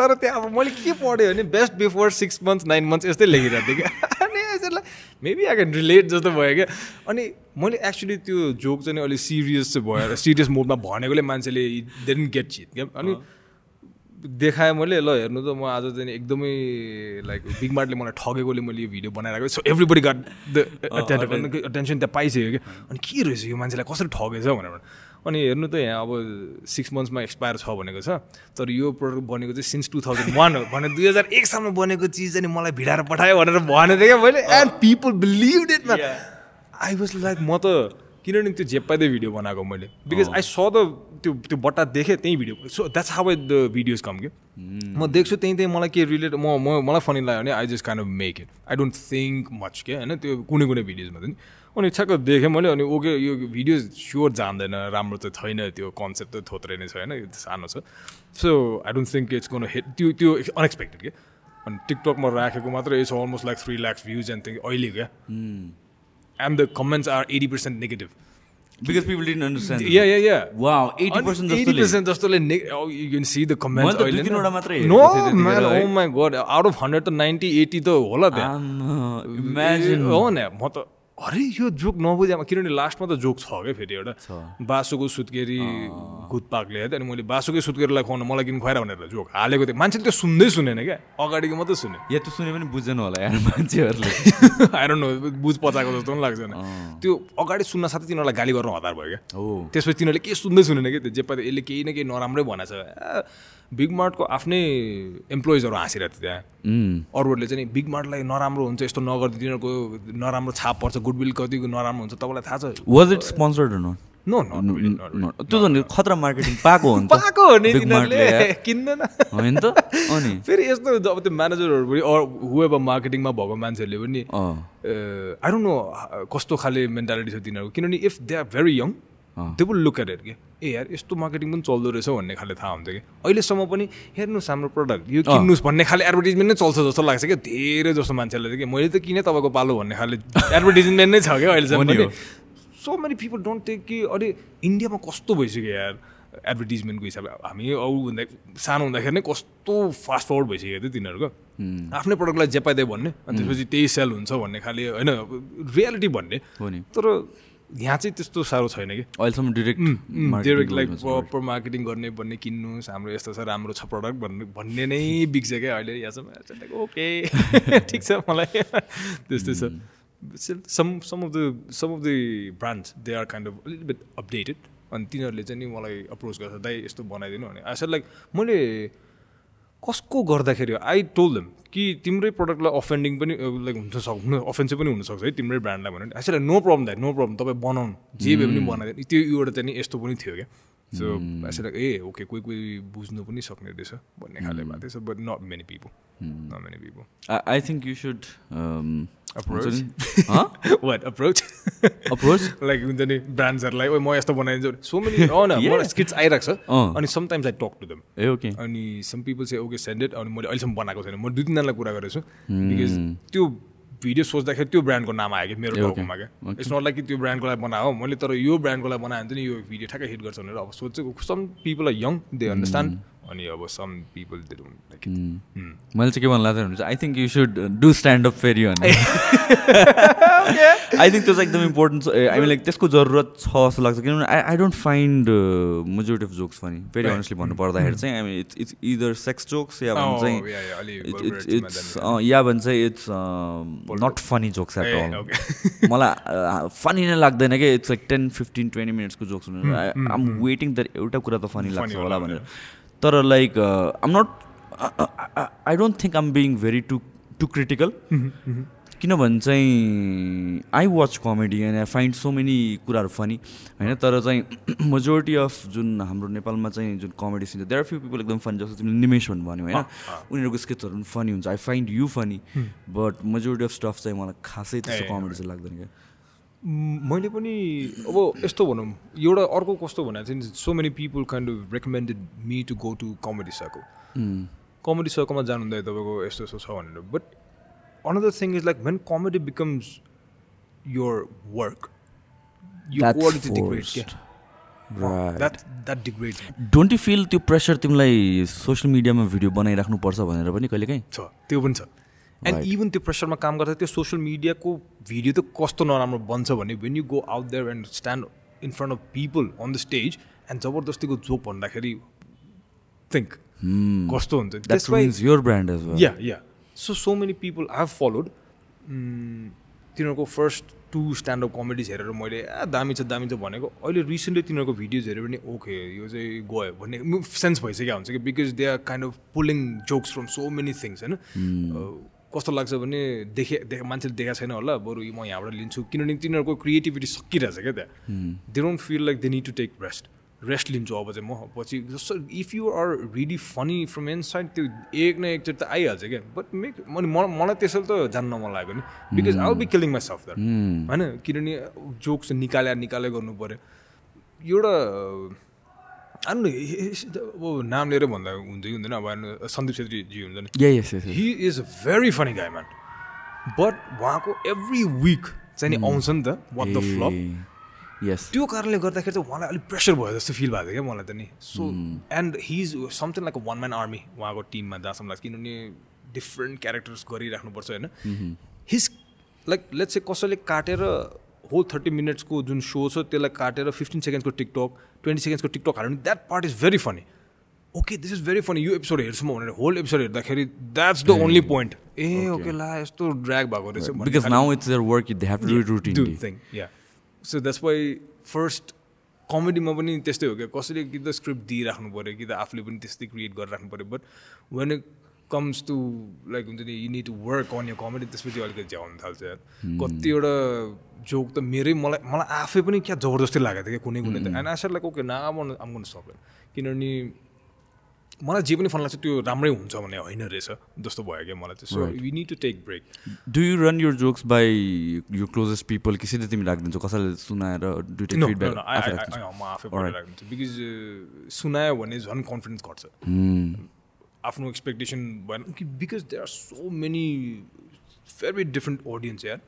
तर त्यहाँ अब मैले के पढेँ भने best before six months nine months यस्तै लेखिरहेको थिएँ क्या। मेबी आई क्यान रिलेट जस्तो भयो क्या। अनि मैले एक्चुली त्यो जोक चाहिँ अलिक सिरियस चाहिँ भएर सिरियस मोडमा भनेकोले मान्छेले देन गेट चिट क्या? अनि देखाएँ मैले ल हेर्नु त म आज चाहिँ एकदमै लाइक बिग मार्टले मलाई ठगेकोले मैले यो भिडियो बनाइरहेको so everybody got the attention त्यहाँ पाइसक्यो क्या। अनि के रहेछ यो मान्छेलाई कसरी ठगेछ भनेर। अनि हेर्नु त यहाँ अब सिक्स मन्थ्समा एक्सपायर छ भनेको छ तर यो प्रडक्ट बनेको चाहिँ सिन्स टू थाउजन्ड वान हो भने दुई हजार एक सालमा बनेको चिज चाहिँ नि मलाई भिडाएर पठायो भनेर भनेको थिएँ क्या मैले and people believe it I was like म त किनभने त्यो झेप्पाइदै भिडियो बनाएको मैले बिकज आई स द त्यो त्यो बट्टा देखेँ त्यहीँ video so that's how the videos come कि म देख्छु त्यहीँ त्यहीँ मलाई के रिलेट म म मलाई फनी लाग्यो भने I just kind of make it I don't think much के होइन त्यो कुनै कुनै भिडियोजमा अनि ठ्याक्क देखेँ मैले अनि ओके यो भिडियो स्योर जान्दैन राम्रो त छैन त्यो कन्सेप्ट त थोत्रै नै छ होइन? यो सानो छ। So I don't think it's gonna hit त्यो त्यो अनएक्सपेक्टेड के अनि टिकटकमा राखेको मात्र it's almost like three lakhs views and think अहिले क्या? And the comments are eighty percent negative
because people didn't understand
yeah yeah yeah
wow eighty percent
eighty
जस्तोले
पर्सेन्ट जस्तोले यु क्यान सी द
मैले दुई तिनवटा मात्रै त्यतिखेर, है।
ओ my god out of hundred त नाइन्टी एटी त होला त्यहाँ
इमेजिन
हो नि म त अरे यो जोक नबुझामा किनभने लास्टमा त जोक छ क्या फेरि एउटा। बासुको सुत्केरी गुतपाकले है त अनि मैले बासुकै सुत्केरीलाई खुवाउनु मलाई किन खुवाएर भनेर जोक हालेको थिएँ। मान्छेले त्यो सुन्दै सुनेन क्या? अगाडिको मात्रै सुने।
या त्यो सुने पनि बुझ्दैन होला यार मान्छेहरूले।
आएर नो बुझ पचाएको जस्तो पनि लाग्छ त्यो अगाडि सुन्न साथै तिनीहरूलाई गाली गर्न हतार भयो क्या।
हो।
त्यसपछि तिनीहरूले के सुन्दै सुनेन कि त्यो जे पायो यसले केही न केही नराम्रै भनेको छ बिग मार्टको आफ्नै एम्प्लोइजहरू हाँसिरहेको थियो त्यहाँ। अरूहरूले चाहिँ नि बिग मार्टलाई नराम्रो हुन्छ यस्तो नगर्दा तिनीहरूको नराम्रो छाप पर्छ गुडविल कतिको नराम्रो हुन्छ तपाईँलाई थाहा छ?
Was it sponsored
not no
त्यो त खतरा मार्केटिङ पाएको हो
पाएको हो नि। किन्दैन।
होइन त अनि
फेरि यस्तो अब त्यो म्यानेजरहरू पनि हुएब मार्केटिङमा भएको मान्छेहरूले पनि आई डोन्ट नो कस्तो खाले मेन्टालिटी छ तिनीहरूको। किनभने if they are very young will look at it के? ए यार यस्तो मार्केटिङ पनि चल्दो रहेछ भन्ने खाले थाहा हुन्छ कि? अहिलेसम्म पनि हेर्नुहोस् हाम्रो प्रडक्ट यो किन्नुहोस् भन्ने खाले एडभर्टिजमेन्ट नै चल्छ जस्तो लाग्छ क्या धेरै जस्तो मान्छेहरूले चाहिँ कि? मैले त किनेँ तपाईँको पालो भन्ने खाले एडभर्टिजमेन्ट नै छ क्या अहिलेसम्म पनि। So many people don't take कि? अरे इन्डियामा कस्तो भइसक्यो यार एडभर्टिजमेन्टको हिसाबले? हामी अरू हुँदा सानो हुँदाखेरि नै कस्तो फास्ट फरवर्ड भइसक्यो थियो तिनीहरूको। आफ्नै प्रडक्टलाई जे पाइदियो भन्ने अनि त्यसपछि त्यही सेल हुन्छ भन्ने खाले होइन रियालिटी भन्ने। तर यहाँ चाहिँ त्यस्तो साह्रो छैन कि।
अहिलेसम्म direct
direct like proper marketing गर्ने भन्ने किन्नुहोस् हाम्रो यस्तो छ राम्रो छ प्रडक्ट भन्ने भन्ने नै बिग्छ क्या अहिले यहाँसम्म ओके ठिक छ मलाई। त्यस्तै छ। Some some of the some of the brands they are kind of अलिक बिट अपडेटेड अनि तिनीहरूले चाहिँ नि मलाई अप्रोच गर्छ दाइ यस्तो बनाइदिनु भने आई लाइक मैले कसको गर्दाखेरि? आई टोल देम कि तिम्रै प्रडक्टलाई अफेन्डिङ पनि लाइक हुन सक् हुन अफेन्सिभ पनि हुनसक्छ है तिम्रै ब्रान्डलाई भन्यो भने आई नो प्रब्लम दाइ नो प्रब्लम तपाईँ बनाउनु। जे भए पनि बनाइदिनु। त्यो एउटा नि यस्तो पनि थियो क्या। So I like A okay कोही कोही बुझ्नु पनि सक्ने रहेछ भन्ने खाले भएको थियो but not many people not many people
I think you should
Approach?
Approach
what approach like हुन्छ नि ब्रान्ड्सहरूलाई म यस्तो बनाइदिन्छु सो मेनी हो न मलाई स्किट्स आइरहेको छ। अनि sometimes I talk to them
uh okay
अनि सम पिपल चाहिँ ओके सेन्ड इट अनि मैले अहिलेसम्म बनाएको छैन म दुई तिनजनालाई कुरा गरेको छु बिकज त्यो भिडियो सोच्दाखेरि त्यो ब्रान्डको नाम आयो कि मेरो टाउकोमा क्या। इट्स नट लाइक कि त्यो ब्रान्डको लागि बनायो मैले तर यो ब्रान्डको लागि बनायो भने चाहिँ यो भिडियो ठ्याक्कै हिट गर्छ भनेर अब सोचेको some people are young they understand अनि अब some people they don't like
मैले चाहिँ के भन्नु लाग्छ भने I think you should do stand up फेरि भने आई थिङ्क त्यो चाहिँ एकदम इम्पोर्टेन्ट आई मिन लाइक त्यसको जरुरत छ जस्तो लाग्छ किनभने I I don't find majority of jokes पनि भेरी अनेस्टली भन्नु पर्दाखेरि चाहिँ I mean it's it's either sex jokes या भने चाहिँ इट्स या भने चाहिँ it's not funny jokes at all मलाई फनी नै लाग्दैन कि it's like ten fifteen twenty मिनट्सको jokes हुनु आई एम वेटिङ द्याट एउटा कुरा त फनी लाग्छ होला भनेर। तर like um not I don't think um being very to to critical किनभने चाहिँ I watch comedy and I find so many कुराहरू फनी होइन? तर चाहिँ मेजोरिटी अफ जुन हाम्रो नेपालमा चाहिँ जुन comedy scene there are few people एकदम फनी जस्तो तिमीले निमेश भन्नु होइन? उनीहरूको स्केचहरू पनि फनी हुन्छ I find you funny but majority of stuff चाहिँ मलाई खासै त्यस्तो कमेडी चाहिँ लाग्दैन क्या।
मैले पनि अब यस्तो भनौँ एउटा अर्को कस्तो भने चाहिँ so many people kind of recommended me to go to comedy circle comedy सर्कलमा जानुहुँदा तपाईँको यस्तो यस्तो छ भनेर but
That's
quality degrades.
forced.
Yeah.
Right.
That that degrades.
Don't you feel त्यो प्रेसर तिमीलाई सोसियल मिडियामा भिडियो बनाइराख्नुपर्छ भनेर पनि कहिलेकाहीँ
छ त्यो पनि छ एन्ड. इभन त्यो प्रेसरमा काम गर्दा त्यो सोसियल मिडियाको भिडियो त कस्तो नराम्रो बन्छ भने when you go out there and stand in front of people on the stage and जबरजस्तीको joke भन्दाखेरि थिङ्क कस्तो हुन्छ। Yeah yeah so so many people I have followed तिनीहरूको फर्स्ट टु स्ट्यान्डअप कमेडिज हेरेर मैले ए दामी छ दामी छ भनेको अहिले रिसेन्टली तिनीहरूको भिडियोज हेऱ्यो भने ओके यो चाहिँ गयो भन्ने सेन्स भइसकेको हुन्छ कि because they are kind of pulling jokes from so many things होइन? अ, कस्तो लाग्छ भने देखे देख मान्छेले देखाएको छैन होला बरु म यहाँबाट लिन्छु। किनभने तिनीहरूको क्रिएटिभिटी सकिरहेछ क्या त्यहाँ। They don't feel like they need to take rest rest लिन्छु अब चाहिँ म पछि जस्तो if you are really funny from inside त्यो एक न एकचोटि त आइहाल्छ क्या। बट मेक मैले म- मलाई त्यसरी त जान्न मन लागेको नि। Because I be killing myself that होइन? किनभने जोक्स निकाले निकाले गर्नु पऱ्यो एउटा आउनु अब नाम लिएर भन्दा हुन्छ कि हुँदैन अब सन्दीप छेत्रीजी हुन्छ नि
yeah yes yes
he is a very funny guy man but उहाँको एभ्री विक चाहिँ नि आउँछ नि त वाट द फ्लप
यस
त्यो कारणले गर्दाखेरि चाहिँ उहाँलाई अलिक प्रेसर भयो जस्तो फिल भएको थियो क्या मलाई त नि so and he is something like a one man army उहाँको टिममा जहाँसम्म लाग्छ किनभने डिफ्रेन्ट क्यारेक्टर्स गरिराख्नुपर्छ होइन हिज लाइक लेट्स चाहिँ कसैले काटेर होल थर्टी मिनट्सको जुन सो छ त्यसलाई काटेर फिफ्टिन सेकेन्ड्सको टिकटक ट्वेन्टी सेकेन्ड्सको टिकटक हाल्यो भने that part is very funny okay this is very funny यो एपिसोड हेर्छु म भनेर होल एपिसोड हेर्दाखेरि that's the only point uh okay ला यस्तो ड्र्याग भएको रहेछ
because now it's their work they have to
do thing, yeah. So that's why first कमेडीमा पनि त्यस्तै हो क्या। कसैले कि त स्क्रिप्ट दिइराख्नु पऱ्यो कि त आफूले पनि त्यस्तै क्रिएट गरिराख्नु पऱ्यो। But when comes to like हुन्छ नि you need to work on यो कमेडी त्यसपछि अलिकति झ्याउनु थाल्छ यार। कतिवटा जोक त मेरै मलाई मलाई आफै पनि क्या जबरजस्ती लागेको थियो क्या कुनै कुनै त। एन्ड आसर लाइक ओके ना आम आम सकेन किनभने मलाई जे पनि फन लाग्छ त्यो राम्रै हुन्छ भन्ने होइन रहेछ जस्तो भयो क्या मलाई चाहिँ so you need to take break
do you run your jokes by you closest people कि सिधै तिमी राखिदिन्छौ? कसैले सुनाएर
म आफै राख्छु बिकज सुनायो भने झन् कन्फिडेन्स घट्छ। आफ्नो एक्सपेक्टेसन भएन कि because they are so many very different audience यार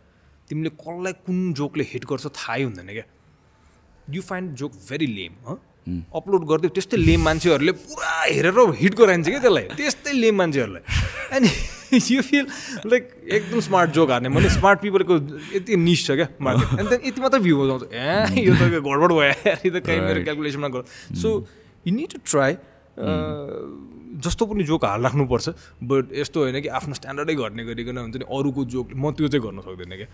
तिमीले कसलाई कुन जोकले हिट गर्छ थाहै हुँदैन क्या you find joke very lame ह अपलोड गरिदियो त्यस्तै लेम मान्छेहरूले पुरा हेरेर हिट गराइन्छ क्या त्यसलाई त्यस्तै लेम मान्छेहरूलाई अनि यु फिल लाइक एकदम स्मार्ट जोक हार्ने मैले स्मार्ट पिपलको यति निस छ क्या मार्केट अनि त्यहाँदेखि यति मात्रै भ्यू आउँछ ए यो त गडबड भयो यो त कहीँ मेरो क्यालकुलेसनमा गर so you need to try जस्तो पनि जोक हालिराख्नुपर्छ बट यस्तो होइन कि आफ्नो स्ट्यान्डर्डै घट्ने गरिकन हुन्छ नि अरूको जोक म त्यो चाहिँ गर्न सक्दैन क्या।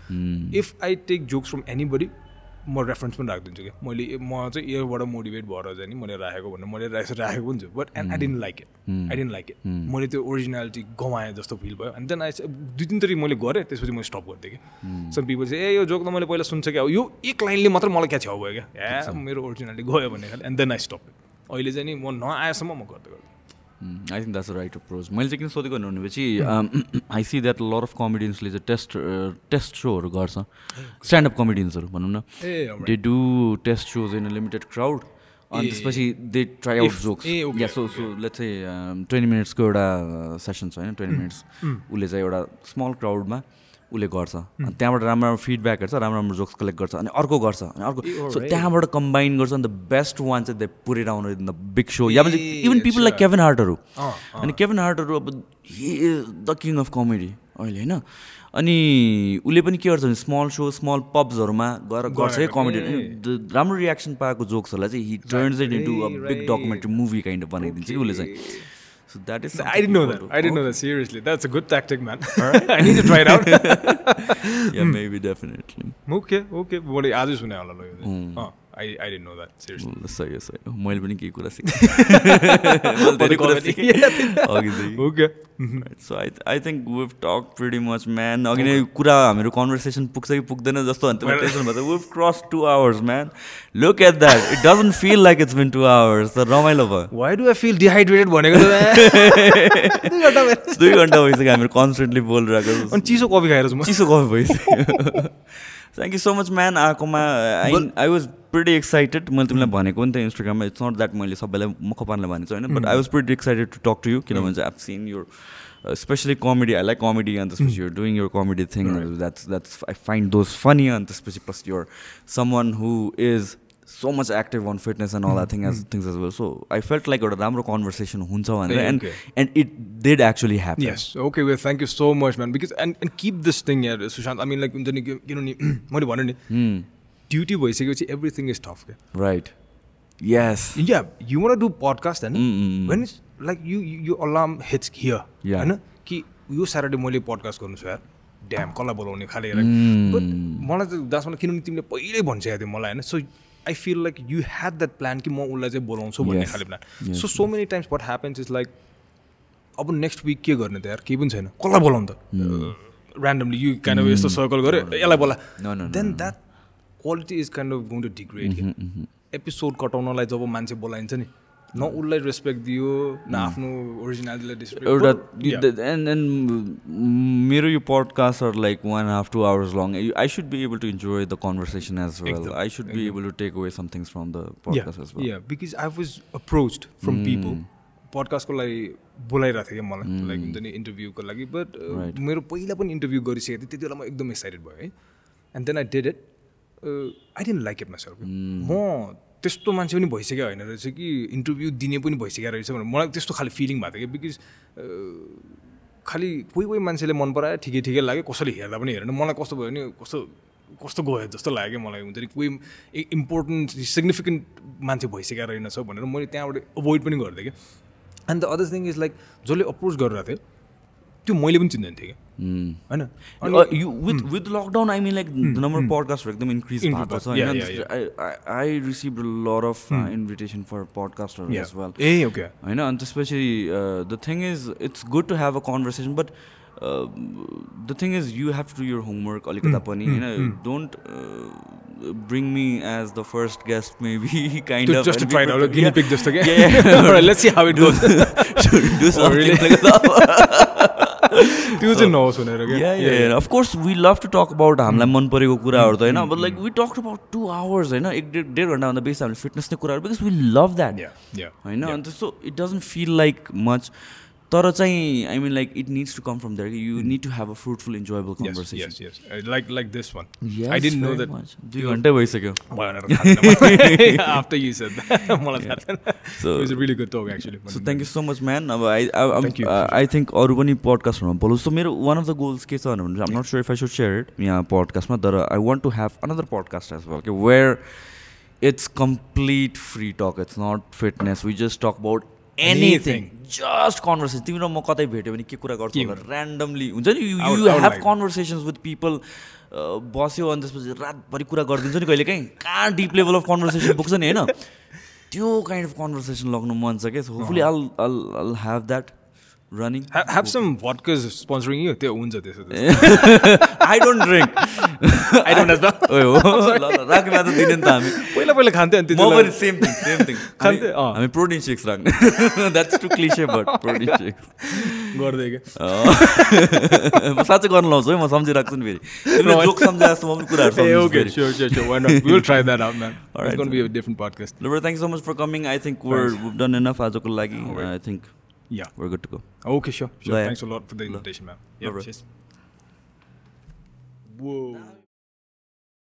If I take jokes from any body reference पनि राखिदिन्छु क्या। मैले म चाहिँ योबाट मोटिभेट भएर चाहिँ नि मैले राखेको भनेर मैले राखेको राखेको पनि छु but and I didn't like it I didn't like it मैले त्यो ओरिजिनालिटी गवाएँ जस्तो फिल भयो। अनि देन आई दुई तिनचोटि मैले गरेँ त्यसपछि मैले स्टप गरिदिएँ कि सम पिपल चाहिँ ए यो जोक त मैले पहिला सुन्छ क्या। यो एक लाइनले मात्र मलाई क्या छेउ भयो क्या? ए मेरो ओरिजिनालिटी गयो भन्ने खाले। एन्ड देन आई स्टप अहिले चाहिँ नि म नआएसम्म म गर्दै गर्छु।
I think that's right approach मैले चाहिँ किन सोधेको भनेपछि I see that lot of कमेडियन्सले चाहिँ टेस्ट टेस्ट सोहरू गर्छ। स्ट्यान्डअप कमेडियन्सहरू भनौँ न। They do test shows in limited crowd अनि त्यसपछि
they
try
out jokes
yeah so so let's चाहिँ ट्वेन्टी मिनट्सको एउटा सेसन छ होइन? ट्वेन्टी मिनट्स उसले चाहिँ एउटा स्मल क्राउडमा उसले गर्छ। अनि त्यहाँबाट राम्रो राम्रो फिडब्याक हेर्छ राम्रो राम्रो जोक्स कलेक्ट गर्छ अनि अर्को गर्छ अनि अर्को सो. त्यहाँबाट कम्बाइन गर्छ अनि द बेस्ट वान चाहिँ दे आउन in the big show yeah even people like Kevin हार्टहरू अनि केभन हार्टहरू अब he is the king of comedy अहिले होइन? अनि उसले पनि के गर्छ भने स्मल सो स्मल पब्सहरूमा गएर गर्छ है कमेडी राम्रो रियाक्सन पाएको जोक्सहरूलाई चाहिँ he turns it into a big documentary movie kind of बनाइदिन्छ कि उसले चाहिँ। So that is.
I didn't know that. I didn't know that. Seriously, that's a good tactic, man. I need to try it out.
yeah, hmm. maybe definitely.
Okay, okay. What are others? होला ल यो चाहिँ। अँ, I I didn't know that. Seriously.
सही हो सही हो मैले पनि केही कुरा सिकेँ. So I I think we've talk pretty much man अघि नै कुरा हाम्रो कन्भर्सेसन पुग्छ कि पुग्दैन जस्तो अन्त टेन्सन भयो we've cross two hours man look at that it doesn't feel like it's been two hours त रमाइलो भयो।
Why do I feel dehydrated भनेको दुई घन्टा
भइसक्यो। हामी कन्सटेन्टली बोलिरहेको
अनि चिसो कफी खाएर
चिसो कफी भइसक्यो। Thank you so much man आएकोमा I I was pretty excited मैले तिमीलाई भनेको नि त इन्स्टाग्राममा इट्स नट द्याट मैले सबैलाई मुख पार्न भनेको छु होइन but I was pretty excited to talk to you किनभने चाहिँ I seen your specially comedy I like comedy अनि त्यसपछि your doing your comedy thing that's that's I find those funny अनि त्यसपछि plus your someone who is so much active on fitness and all that thing as things as well so I felt like एउटा राम्रो conversation हुन्छ भनेर
and.
And it did actually happen
Yes. Okay. Well, thank you so much, man. Because and and keep this thing here, Sushant. I mean, like हुन्छ नि किनभने मैले भने नि ड्युटी भइसकेपछि एभ्रिथिङ इज टफ क्या? Right yes and
Mm, mm, mm.
when it's like you you, you alarm hits here.
Yeah.
होइन कि यो स्याटरडे मैले पडकास्ट गर्नु छ यार। ड्याम कसलाई बोलाउने खाले
Mm.
बट मलाई चाहिँ दासमा किनभने तिमीले पहिल्यै भनिसकेको थियो मलाई होइन? So I feel like you had that plan कि म उसलाई चाहिँ बोलाउँछु भन्ने. खाले
plan.
So so many times what happens is like अब नेक्स्ट विक के गर्ने त यार? केही पनि छैन। कसलाई बोलाउनु त? ऱ्यान्डमली यु अफ यस्तो सर्कल गऱ्यो यसलाई बोला। Then that quality is kind of going to degrade episode कटाउनलाई जब मान्छे बोलाइन्छ नि न उसलाई रेस्पेक्ट दियो न आफ्नो ओरिजिनालिटीलाई
एउटा
डिस्पेक्ट
एन्ड एन्ड मेरो यो podcast are like one half two hours long I should be able to enjoy the conversation as
well
I should be able to take away some things from the podcast as well
yeah because I was approach from people पडकास्टको लागि बोलाइरहेको थियो क्या मलाई like हुन्छ नि इन्टरभ्यूको लागि but. मेरो पहिला पनि इन्टरभ्यू गरिसकेको थिएँ त्यति बेला म एकदम एक्साइटेड भयो है and then I did it I didn't like it myself म त्यस्तो मान्छे पनि भइसक्यो होइन रहेछ कि इन्टरभ्यू दिने पनि भइसकेको रहेछ भनेर मलाई त्यस्तो खालि फिलिङ भएको थियो कि बिकज खालि कोही कोही मान्छेले मन परायो ठिकै ठिकै लाग्यो कसैले हेर्दा पनि हेरेन। मलाई कस्तो भयो भने कस्तो कस्तो गयो जस्तो लाग्यो क्या मलाई। हुन्छ नि कोही इम्पोर्टेन्ट सिग्निफिकेन्ट मान्छे भइसकेको रहेनछ भनेर मैले त्यहाँबाट अभोइड पनि गर्थेँ क्या and the other thing is like जसले अप्रोच गरिरहेको थियो त्यो मैले पनि चिन्दैन थिएँ क्या। होइन?
You with with lockdown I mean like number पडकास्टहरू एकदम इन्क्रिज भएको छ I receive lot of invitation for पडकास्टहरू as well
A okay
होइन? अनि त्यसपछि the thing is it's good to have a conversation but the thing is you have to your homework अलिकता पनि होइन don't bring me as the first guest maybe kind of
just try out guinea pig जस्तो क्या let's see how it goes
do something
त्यो चाहिँ नहोस् भनेर क्या?
Of course we love to talk about हामीलाई मन परेको कुराहरू त होइन but like we talk about two hours होइन? एक डेढ डेढ घन्टाभन्दा बेसी हामीले फिटनेस नै कुराहरू because we love that
yeah yeah
होइन? अनि त्यस्तो it doesn't feel like much तर चाहिँ I mean like it needs to come from there you need to have a fruitful enjoyable
yes
conversation
yes yes. Uh, like like this one. I didn't know that
दुई घन्टै भइसक्यो
after you said that मलाई थाहा थिएन
So-
it was a really good talk actually.
So thank you so much man अब I
Thank you.
I think अरू पनि पडकास्टहरूमा बोलु सो मेरो वान अफ द गोल्स के छ भने I'm not sure if I should share it यहाँ पडकास्टमा तर I want to have another podcast as well के where it's complete free talk it's not fitness we just talk about anything just conversation तिमी र म कतै भेट्यो भने के कुरा गर्छु ऱ्यान्डमली हुन्छ? नि? You
have
conversations with people बस्यो अनि त्यसपछि रातभरि कुरा गरिदिन्छ नि कहिले काहीँ। कहाँ डिप लेभल अफ कन्भर्सेसन पुग्छ नि होइन? त्यो काइन्ड अफ कन्भर्सेसन लग्नु मन छ क्या। Hopefully all all all have that
running have some vodkas sponsoring you त्यो हुन्छ त्यसो
I don't drink
I don't as well
ओ हो ल ल राख्ने त दिने नि त हामी
पहिला पहिला खान्थ्यो अनि
म
त्यति
पनि सेम थिङ सेम थिङ
खान्थे, अँ।
हामी प्रोटिन सेक्स राख्ने that's too cliche but protein shakes
गर्दै क्या
साँच्चै गर्नु लाउँछु है म सम्झिराख्छु नि फेरि जोक सम्झे जस्तो म पनि कुराहरू सम्झिन्छु
okay,
फेरि
sure, sure, sure. Why not? We'll try that out, man.
Alright,
it's going to be a different podcast.
Lover, thank you so much for coming. I think we're we've done enough आजको लागि I think
Yeah.
we're good to go.
Okay, sure. sure. Thanks a lot for the invitation, man. Yeah,
Alright.
cheers. Whoa.